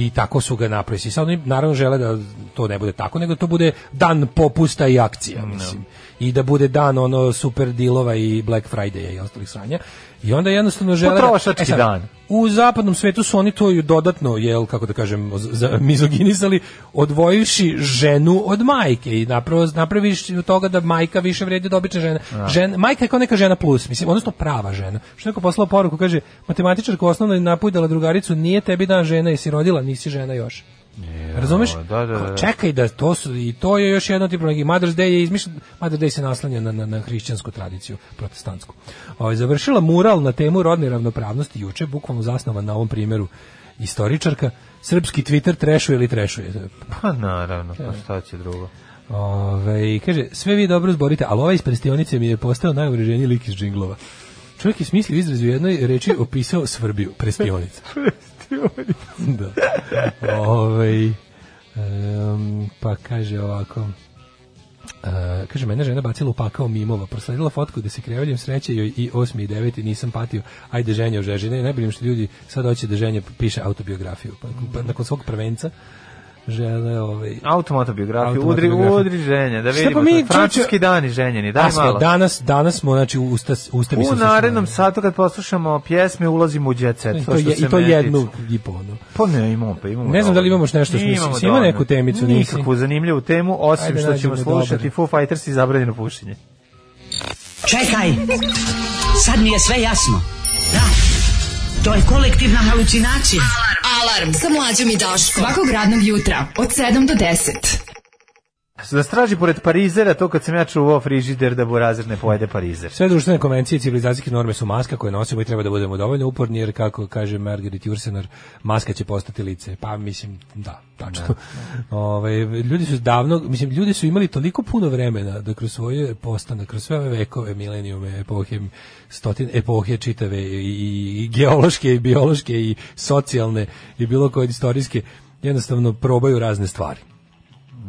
i tako su ga napravili. sad oni naravno žele da to ne bude tako, nego da to bude dan popusta i akcija, mislim. No. I da bude dan ono super dilova i Black Friday i ostalih sranja. I onda jednostavno žele... Da- Potrošački e sad, dan. U zapadnom svetu su oni to dodatno, jel, kako da kažem, mizoginizali, odvojivši ženu od majke i napravo, napraviš od toga da majka više vredi od da obične žene. Da. Žen, majka je kao neka žena plus, mislim, odnosno prava žena. Što neko poslao poruku, kaže, matematičarka osnovno je napujdala drugaricu, nije tebi dan žena, jesi rodila, nisi žena još. Yeah, Razumeš? Da, da, da, da. Čekaj da to su i to je još jedan tip neki Mother's Day je izmišljen, Mother's Day se naslanja na na, na hrišćansku tradiciju protestantsku. Ovaj završila mural na temu rodne ravnopravnosti juče, bukvalno zasnovan na ovom primjeru istoričarka. Srpski Twitter trešuje ili trešuje? Pa naravno, pa šta će drugo. Ove, ovaj, kaže, sve vi dobro zborite, ali ovaj iz prestionice mi je postao najureženiji lik iz džinglova. Čovjek je smislio izraz u jednoj reči opisao svrbiju, prestionica. *laughs* da. Ove, um, pa kaže ovako... Uh, kaže, mene žena bacila upakao mimova, prosledila fotku da se kreveljem sreće joj i 8. i 9. nisam patio, ajde ženja o žeži, ne, ne bilim što ljudi sad hoće da ženja piše autobiografiju, pa, pa nakon svog prvenca žele ovaj automotobiografiju udri udri ženje da vidimo pa mi, francuski dani ženjeni daj malo danas danas smo znači usta usta mi se u narednom satu kad poslušamo pjesme ulazimo u jet set to, je, i to jednu i po ono pa ne imamo pa imamo ne znam da li imamo nešto što nisi ima neku temicu nisi nikakvu zanimljivu temu osim Ajde, što ćemo slušati Foo Fighters i zabranjeno pušenje čekaj sad mi je sve jasno da To je kolektivna halucinacija. Alarm. Alarm sa mlađom i Daško. Svakog radnog jutra od 7 do 10. Da straži pored Parizera, to kad sam ja čuvao frižider da burazer ne pojede Parizer. Sve društvene konvencije i civilizacijske norme su maska koje nosimo i treba da budemo dovoljno uporni, jer kako kaže Margaret Jursenar, maska će postati lice. Pa mislim, da, tačno. Da, da. *laughs* Ove, ovaj, ljudi su davno, mislim, ljudi su imali toliko puno vremena da kroz svoje postane, kroz sve vekove, milenijume, epohe, stotine epohe čitave i, i geološke i biološke i socijalne i bilo koje istorijske, jednostavno probaju razne stvari.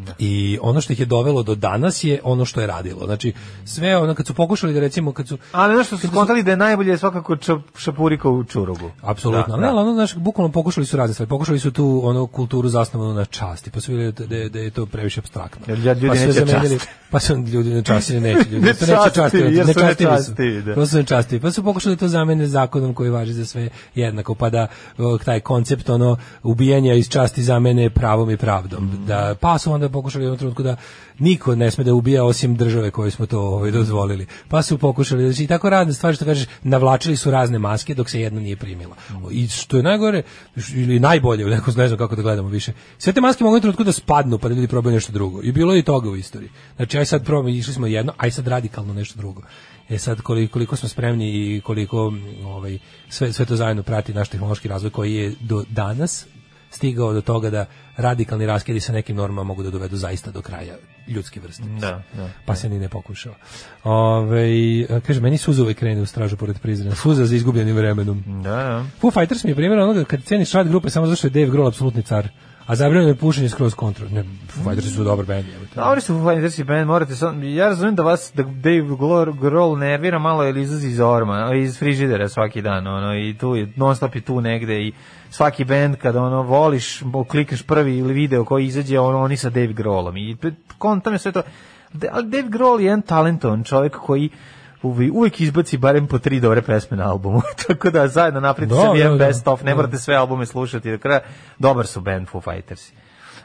Da. I ono što ih je dovelo do danas je ono što je radilo. Znači, sve ono, kad su pokušali da recimo, kad su... Ali nešto su skontali da je najbolje svakako Šapurikov u Čurugu. Apsolutno. Da, da. Ne, ono, znaš, bukvalno pokušali su razne stvari. Pokušali su tu ono kulturu zasnovanu na časti, pa su videli da, da, da je to previše abstraktno. Ja, ljudi pa neće zamenili, *laughs* Pa su ljudi na časti neće ljudi. ne časti, neće časti, jer ne časti, časti ne časti. Pa su pokušali to zameniti zakonom koji važi za sve jednako, pa da taj koncept ono ubijanja iz časti zamene pravom i pravdom. Mm. Da, pa su onda onda pokušali u jednom trenutku da niko ne sme da ubija osim države koje smo to ovaj, dozvolili. Pa su pokušali, znači i tako razne stvari što kažeš, navlačili su razne maske dok se jedna nije primila. I što je najgore, ili najbolje, neko ne znam kako da gledamo više, sve te maske mogu u trenutku da spadnu pa da ljudi probaju nešto drugo. I bilo je i toga u istoriji. Znači aj sad probamo, išli smo jedno, aj sad radikalno nešto drugo. E sad koliko, koliko smo spremni i koliko ovaj, sve, sve to zajedno prati naš tehnološki razvoj koji je do danas stigao do toga da radikalni raskidi sa nekim normama mogu da dovedu zaista do kraja ljudske vrste. Da, da, pa da. se ni ne pokušao. Ove, kaže, meni suza uvek krene u stražu pored prizrena. Suza za izgubljenim vremenom. Da, da. Foo Fighters mi je primjer onoga kad ceniš rad grupe samo zašto je Dave Grohl apsolutni car a zabranjeno je pušenje skroz kontra. Ne, Fighters su dobar bend. Dobri da, su Fighters bend, morate sam, ja razumijem da vas da Dave Grohl nervira malo ili izlazi iz orma, iz frižidera svaki dan, ono i tu je non stop je tu negde i svaki bend kad ono voliš, klikneš prvi ili video koji izađe, ono oni sa Dave Grohlom i kontam je sve to. Da, Dave Grohl je jedan talentovan čovjek koji uvijek izbaci barem po tri dobre pesme na albumu. *laughs* Tako da zajedno napravite da, se da, jedan da. best of, ne morate sve albume slušati do kraja. Dobar su band Foo Fighters.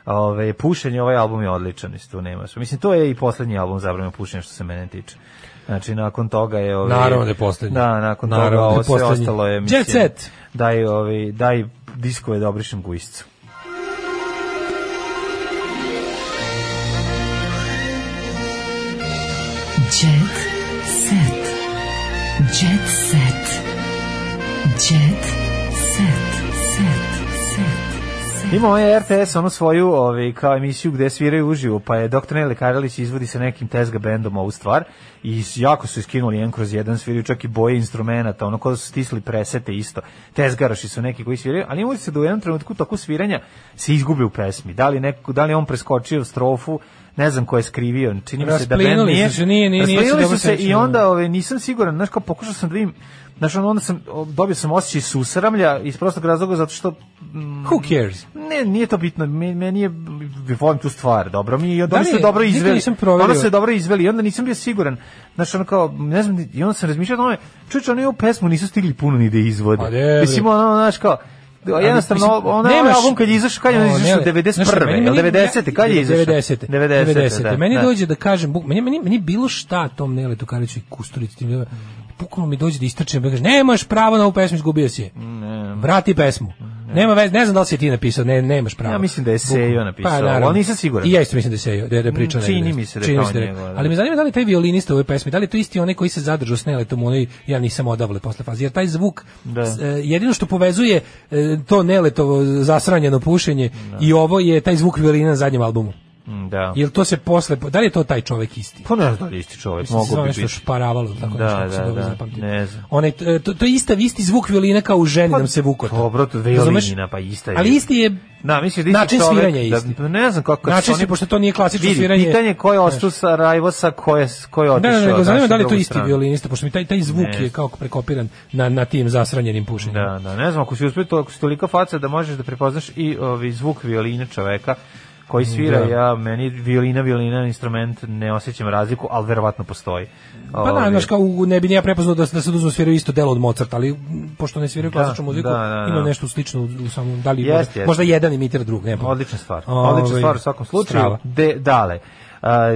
Ove, pušenje, ovaj album je odličan, isto nema. Mislim, to je i poslednji album zabranjeno pušenje što se mene tiče. Znači nakon toga je ovi ovaj- Naravno da je poslednji. Da, nakon Naravno toga ovo sve ostalo je mislim. Jet set. Daj ovi ovaj, daj diskove da obrišem guiscu. Jet set. Jet set. Set. set. Ima ovaj RTS onu svoju ovaj, kao emisiju gde sviraju uživo, pa je Dr. Nele Karalić izvodi sa nekim tezga bendom ovu stvar i jako su iskinuli jedan kroz jedan, sviraju čak i boje instrumenta, ono kao da su stisli presete isto. Tezgaroši su neki koji sviraju, ali ima se da u jednom trenutku toku sviranja se izgubi u pesmi. Da li, neko, da li on preskočio strofu, ne znam ko je skrivio, čini mi se da Ben nije. Su, nije, nije, nije su se i onda da. ove, nisam siguran, znaš kao pokušao sam da vidim Znaš, onda sam, dobio sam osjećaj susramlja iz prostog razloga zato što... Mm, Who cares? Ne, nije to bitno, meni je, volim tu stvar, dobro mi, je, onda da se dobro izveli. Onda se dobro izveli, onda nisam bio siguran. Znaš, ono kao, ne znam, i onda sam razmišljao o tome, čuče, je u pesmu nisu stigli puno ni da izvode. Pa Mislim, ono, znaš, kao, jednostavno ona nemaš, album kad je izašao kad je izašao 91. ili 90. kad je izašao 90. 90. 90. Meni da. dođe da kažem meni meni meni bilo šta tom Nele Kariću i Kusturici tim ljudima bukvalno mi dođe da istrčem, da kaže, nemaš pravo na ovu pesmu, izgubio si je. Ne. Vrati pesmu. Nema veze, ne znam da li si ti napisao, ne, nemaš pravo. Ja mislim da je Sejo napisao, pa, naravno. ali nisam siguran. I ja isto mislim da je Sejo, da je, da pričao. Mm, čini mi se da je to da njegov. Da. Ali me zanima da li taj violinista u ovoj pesmi, da li to isti onaj koji se zadržao s Neletom onaj, onoj, ja nisam odavle posle faze, jer taj zvuk, da. E, jedino što povezuje e, to Neletovo zasranjeno pušenje da. i ovo je taj zvuk violina na zadnjem albumu. Mm, da. Jel to se posle da li je to taj čovjek isti? Pa ne znam da isti čovjek, mogu bi biti. šparavalo tako da, nešto, da, da, da, zapamtio. ne znam. Onaj to, to je ista isti zvuk violina kao u ženi pa, nam se vukota. Dobro, to violina pa ista je. Ali isti je Da, mislim da isti način čovjek, sviranja je da, isti. Da, ne znam kako način oni, pošto to nije klasično vidi, sviranje. Pitanje ko je ostao sa Rajvosa, ko je ko je otišao. Ne, ne, nego zanima da li to isti violinista, pošto mi taj taj zvuk je kao prekopiran na na tim zasranjenim pušenjem. Da, da, ne znam ako si uspeo to, ako si tolika faca da možeš da prepoznaš i ovaj zvuk violine čoveka koji svira, da. ja meni violina, violina instrument ne osjećam razliku, ali verovatno postoji. Pa da, ovaj. znaš, kao ne bi ja prepoznao da, da se uzmu sviraju isto delo od Mozarta, ali pošto ne sviraju da, klasičnu muziku, da, da, ima da. nešto slično u samom, da li jest, možda, jest. možda jedan imitira drug, nema. Odlična stvar, ovaj, odlična stvar u svakom slučaju. De, dale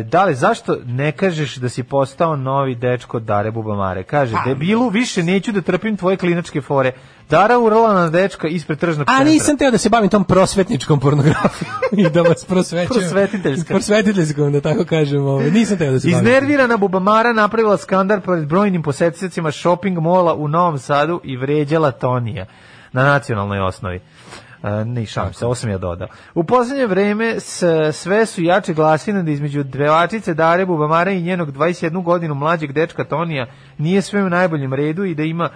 da li, zašto ne kažeš da si postao novi dečko Dare Bubamare? Kaže, ha, pa, debilu, više neću da trpim tvoje kliničke fore. Dara urla na dečka ispred tržnog centra. A nisam teo da se bavim tom prosvetničkom pornografijom *laughs* i da vas prosvećujem. Prosvetiteljskom. Prosvetiteljskom, da tako kažem. Ovaj. Nisam teo da se bavim. Iznervirana Bubamara napravila skandar pred brojnim posjetiteljcima shopping mola u Novom Sadu i vređala Tonija na nacionalnoj osnovi ne šam se, osam ja dodao. U poslednje vreme s, sve su jače glasine da između dvevačice Dare Bubamara i njenog 21 godinu mlađeg dečka Tonija nije sve u najboljem redu i da ima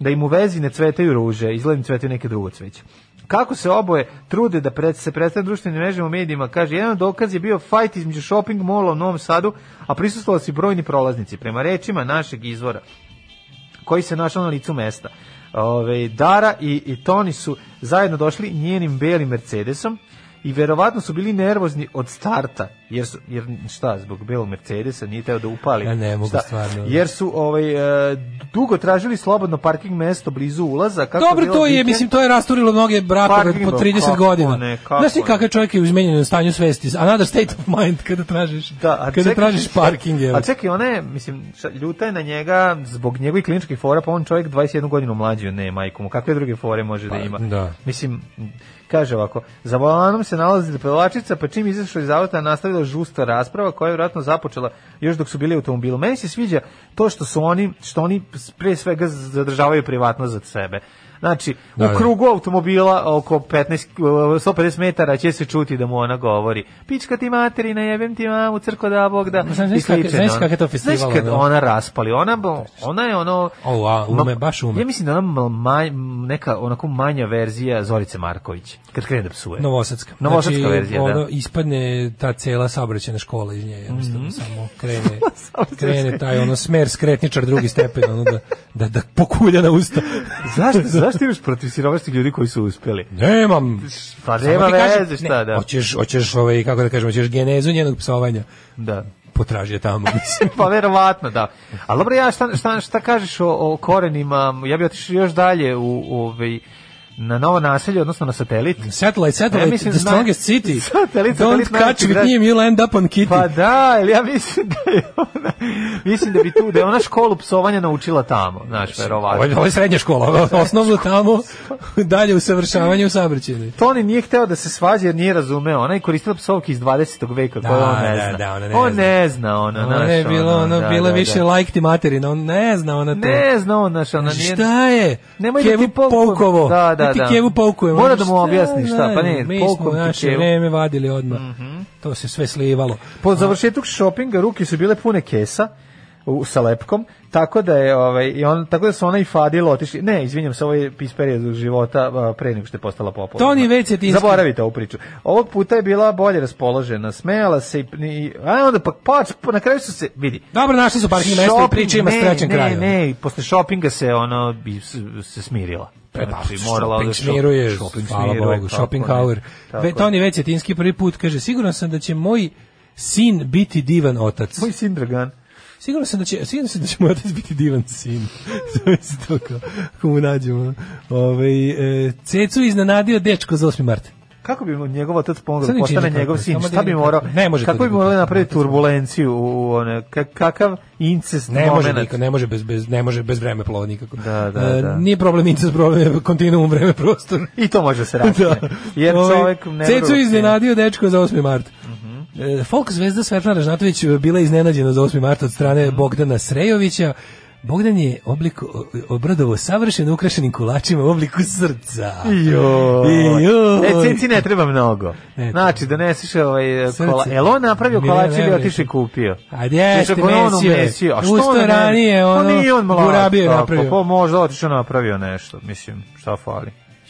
da im u vezi ne cvetaju ruže, izgledam da cvetaju neke drugo cveće. Kako se oboje trude da pred, se predstave društvenim mrežama u medijima, kaže, jedan dokaz je bio fajt između shopping mola u Novom Sadu, a prisustvovali su brojni prolaznici, prema rečima našeg izvora, koji se našao na licu mesta. Ove, Dara i, i Toni su zajedno došli njenim belim Mercedesom i verovatno su bili nervozni od starta jer su, jer šta zbog belog Mercedesa nije teo da upali ja ne mogu šta, stvarno jer su ovaj e, dugo tražili slobodno parking mesto blizu ulaza kako Dobro to je mislim to je rasturilo mnoge brakove po 30 kako godina ne, kako znaš ti kakav čovjek je u izmenjenom stanju svesti another state of mind kada tražiš da, a kada čekaj, tražiš parking je a čekaj ona je mislim ljuta je na njega zbog njegovih kliničkih fora pa on čovjek 21 godinu mlađi od ne majku mu kakve druge fore može da pa, da ima da. mislim Kaže ovako, za volanom se nalazi depelačica, pa čim izašao iz auta nastavila žusta rasprava koja je vjerojatno započela još dok su bili u automobilu. Meni se sviđa to što su oni, što oni pre svega zadržavaju privatnost za sebe. Znači, u da, da. krugu automobila oko 15, 150 metara će se čuti da mu ona govori pička ti materina, jebem ti mamu, crko da bog da. Znaš kak je to festival? Znaš kad ona raspali, ona, ona je ono... O, ume, baš ume. Ja mislim da ona manj, neka onako manja verzija Zorice Marković, kad krene da psuje. Novosadska. Znači, Novosadska znači, verzija, da. ono, da. ispadne ta cela saobraćena škola iz nje, jednostavno mm -hmm. samo krene, *laughs* krene taj ono smer skretničar drugi stepen, ono da, da, da pokulja na usta. zašto, *laughs* zašto ti imaš protiv siromašnih ljudi koji su uspeli? Nemam. Pa nema veze šta, ne, da. Hoćeš, hoćeš ovaj, kako da kažem, hoćeš genezu njenog psovanja. Da potraži je tamo. *laughs* pa verovatno, da. Ali dobro, ja šta, šta, šta kažeš o, o korenima? Ja bih otišao još dalje u, u ovaj, na novo naselje, odnosno na satelit. Satellite, satellite, ja, mislim, the strongest na... city. *laughs* Satelit, Don't satelit, catch with him, you'll end up on kitty. Pa da, ili ja mislim da je ona, mislim da bi tu, da je ona školu psovanja naučila tamo, znaš, verovatno. Ovo, ovo je srednja škola, osnovno tamo, *laughs* dalje usavršavanje u sabrćini. Toni nije hteo da se svađa jer nije razumeo, ona je koristila psovke iz 20. veka, da, koja on ne da, zna. Da, da, ona ne on ne zna, ona, ona naš, je bilo, ona, da, bila da, da. više da. like ti materina, on ne zna, ona to. Ne zna, ona, naš, ona nije. Šta je? Nemoj da ti polkovo. Da, da, da, ti da. Kevu poukujemo. Mora da mu objasni šta, pa ne, mi smo naše kevu. vreme vadili odmah. Mm -hmm. To se sve slivalo. Po završetku šopinga ruke su bile pune kesa, u, sa lepkom, tako da je ovaj i on tako da su ona i Fadilo otišli. Ne, izvinjam se, ovo je iz perioda života pre nego što je postala popularna. Toni već je Zaboravite ovu priču. Ovog puta je bila bolje raspoložena, smejala se i, i a onda pa, pa, pa na kraju su se vidi. Dobro, našli su parking mesto i priča ima srećan kraj. Ne, ne, i posle šopinga se ono se smirila. Pa znači, morala shopping da smiruje, shopping smiruje, Bogu, shopping hour. Ve, Toni Vecetinski prvi put kaže, siguran sam da će moj sin biti divan otac. Moj sin Dragan. Sigurno sam da će, sigurno sam da će moj otac biti divan sin. se *laughs* to kao, ako mu nađemo. Ove, ovaj, e, Cecu iznenadio dečko za 8. marta. Kako bi mu njegov otac pomogao da postane njegov sin? Šta bi morao? Ne može. Kako bi morali napraviti turbulenciju u one kakav incest ne može nikako, ne može bez bez ne može bez vreme plova nikako. Da, da, e, da. Nije problem incest, problem je kontinuum vreme prostor. I to može se *laughs* da. raditi. Jer ovaj, čovjek ne. Cecu iznenadio dečko za 8. mart. Mm. E, folk zvezda Svetla Ražnatović e, bila iznenađena za 8. marta od strane mhm. Bogdana Srejovića. Bogdan je oblik obradovo savršeno ukrašenim kulačima u obliku srca. Jo. jo. E, cinci ne treba mnogo. Ne, znači, doneseš ovaj e, kola. Jel on napravio kolač ili otiš i kupio? A jeste, mesio je. Mesio. A što Usto on ranije, pa ono, on, on, on, on, on, on, on, on, on, on, on, on, on,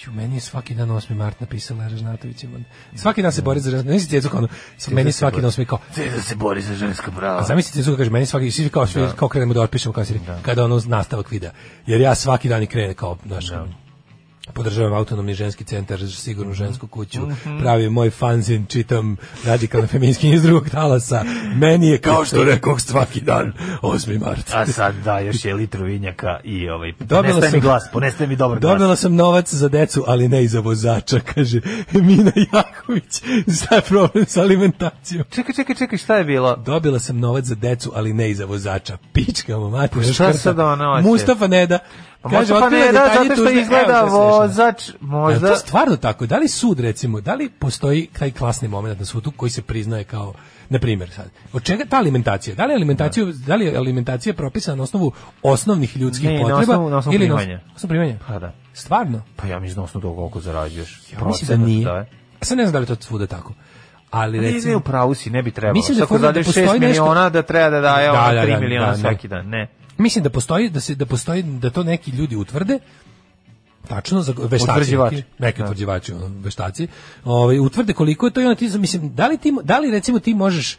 Ju, meni je svaki dan 8. mart napisala Ražnatović. Svaki dan se da. bori za ženska. Nisi djecu kao, meni svaki dan 8. kao. da se bori za ženska prava. A zamislite djecu kaže, meni svaki, svi kao, svi, da. kao krenemo da otpišemo, kao si, da. kada ono nastavak videa. Jer ja svaki dan i krenem kao, znaš, podržavam autonomni ženski centar, sigurnu mhm. žensku kuću, mm -hmm. pravim moj fanzin, čitam radikalne feminijski iz drugog talasa. Meni je, kao što rekao, svaki dan 8. mart. A sad da, još je litru vinjaka i ovaj, poneste sam, mi glas, poneste mi dobar glas. Dobila sam novac za decu, ali ne i za vozača, kaže Mina Jaković. Šta je problem sa alimentacijom? Čekaj, čekaj, čekaj, šta je bilo? Dobila sam novac za decu, ali ne i za vozača. Pička mu, mati. Pa šta sad ona Mustafa Neda. Pa Kaže, pa ne, da, zato što izgleda vozač, možda... To stvarno tako, da li sud, recimo, da li postoji taj klasni moment na sudu koji se priznaje kao, na primjer, sad, od čega ta alimentacija? Da li, alimentaciju, da. da li je alimentacija propisana na osnovu osnovnih ljudskih ne, potreba? Na osnovu, na osnovu ili primanja. Na osnovu primanja? Pa da. Stvarno? Pa ja mislim da na osnovu toga koliko zarađuješ. Ja mislim da nije. Da Sad ne znam da li to svuda tako ali recimo ne, u pravu si, ne bi trebalo. Mislim da, da postoji nešto... miliona da treba da daje da, 3 da, miliona svaki dan, ne. Mislim da postoji da se da postoji da to neki ljudi utvrde tačno za veštaci neki, neki da. utvrđivači ono, veštaci ovaj utvrde koliko je to i onda ti mislim da li ti da li recimo ti možeš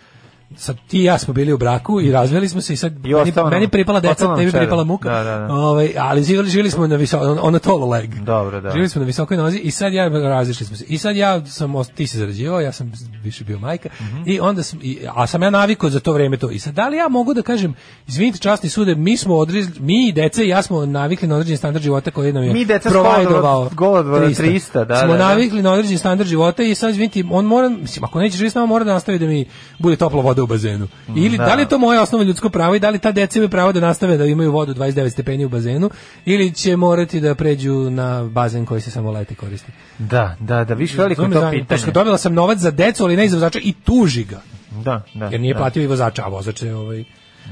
sad ti i ja smo bili u braku i razveli smo se i sad I meni, meni pripala deca, tebi pripala muka. Da, da, da. Ovaj, ali živjeli, živjeli smo na visoko, on, on tall leg. Dobro, da. Živjeli smo na visokoj nozi i sad ja razišli smo se. I sad ja sam ti se zarađivao, ja sam više bio majka mm -hmm. i onda sam, i, a sam ja navikao za to vrijeme to. I sad da li ja mogu da kažem, izvinite časni sude, mi smo odrezli, mi i deca i ja smo navikli na određeni standard života koji nam je mi deca provajdovao. Od, 300. 300 da, smo da, da. navikli na određeni standard života i sad izvinite, on mora, mislim, ako neće živjeti s nama, mora da nastavi da mi bude toplo voda u bazenu. Mm, ili da. da li je to moje osnovno ljudsko pravo i da li ta deca imaju pravo da nastave da imaju vodu 29 stepeni u bazenu ili će morati da pređu na bazen koji se samo leti koristi. Da, da, da, više veliko to pitanje. Pošto dobila sam novac za decu, ali ne i za vozača i tuži ga. Da, da. Jer nije da. platio i vozača, a vozač je ovaj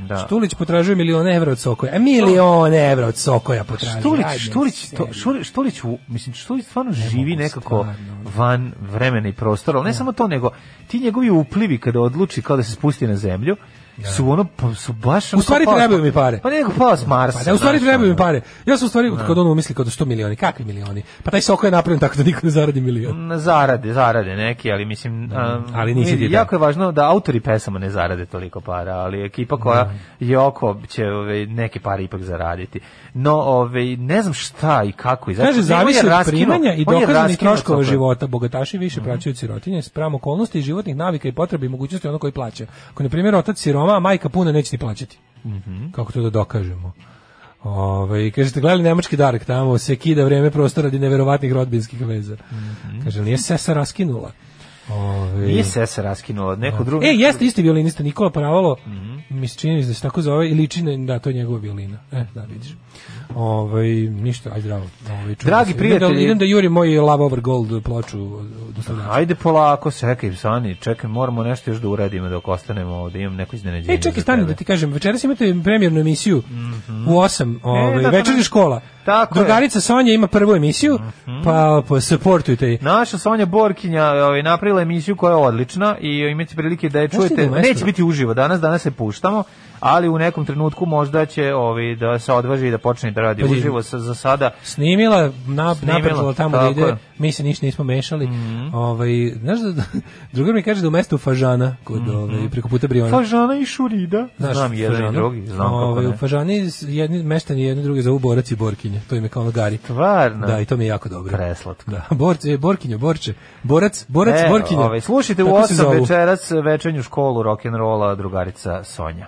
Da. Štulić potražuje milione evra od Sokoja. E, milione evra od Sokoja potražuje. Štulić, Ajde, Štulić, to, Štulić, mislim, Štulić stvarno ne živi nekako stvarno. van vremena i prostora, ali ne, ne da. samo to, nego ti njegovi uplivi kada odluči kao da se spusti na zemlju, Da, da. su ono pa su baš u stvari trebaju mi pare. Pa nego pa Mars. Marsa. Pa, da, u stvari trebaju mi pare. Ja sam u stvari da. kad ono misli kao 100 da milioni, kakvi milioni? Pa taj sok je napravljen tako da niko ne zaradi milion. Ne zarade, zarade neki, ali mislim da. um, ali nisi ti. Jako je važno da autori pesama ne zarade toliko para, ali ekipa koja da. je oko će ove neke pare ipak zaraditi. No, ove ne znam šta i kako i zašto. zavisi od primanja i dokazanih troškova života bogataši više mm -hmm. plaćaju sirotinje spram okolnosti i životnih navika i potrebi i mogućnosti onog koji plaća. Ako na primjer otac sirot mama, majka puna neće ti plaćati. Mm -hmm. Kako to da dokažemo? Ove, ovaj, kažete, gledali nemački dark tamo, se kida vreme prostora radi neverovatnih rodbinskih veza. Mm -hmm. Kaže, nije sesa raskinula? Ove... Ovaj. Nije sesa raskinula, neko da. drugo. E, jeste isti violinista, Nikola Pravalo, mm -hmm. mi se čini da se tako zove, i liči, da, to je njegova violina. E, da, vidiš. Ovaj ništa, ajde zdravo. Ovaj Dragi prijatelji, idem da, idem da juri moj Love Over Gold ploču eh, sada. Ajde polako, čekaj, Sani, čekaj, moramo nešto još da uredimo dok ostanemo ovde, imam neko iznenađenje. E, čekaj, stani da ti kažem, večeras imate premijernu emisiju mm -hmm. u 8, e, ovaj e, da, da, da. večernja škola. Tako Drugarica je. Sonja ima prvu emisiju, mm -hmm. pa pa supportujte je. Naša Sonja Borkinja ovaj napravila emisiju koja je odlična i imate prilike da je čujete. Da neće biti uživo danas, danas se puštamo ali u nekom trenutku možda će ovi ovaj, da se odvaži i da počne da radi Pazi, uživo sa, za sada. Snimila, nap, snimila, tamo da ide, mi se ništa nismo mešali. Mm -hmm. ovaj, znaš, da, *laughs* drugar mi kaže da u mestu Fažana, kod, mm -hmm. ovaj, preko puta Briona. Fažana i Šurida. Znaš, znam jedan i drugi, znam ovaj, kako ne. U Fažani jedni, meštani jedni drugi zovu Borac i Borkinje, to im je kao Gari. Tvarno. Da, i to mi je jako dobro. Preslatko. Da, borce, Borkinje, Borče, Borac, Borac, e, Borkinje. Ovaj, slušajte u 8 večeras večernju školu rock'n'rolla drugarica Sonja.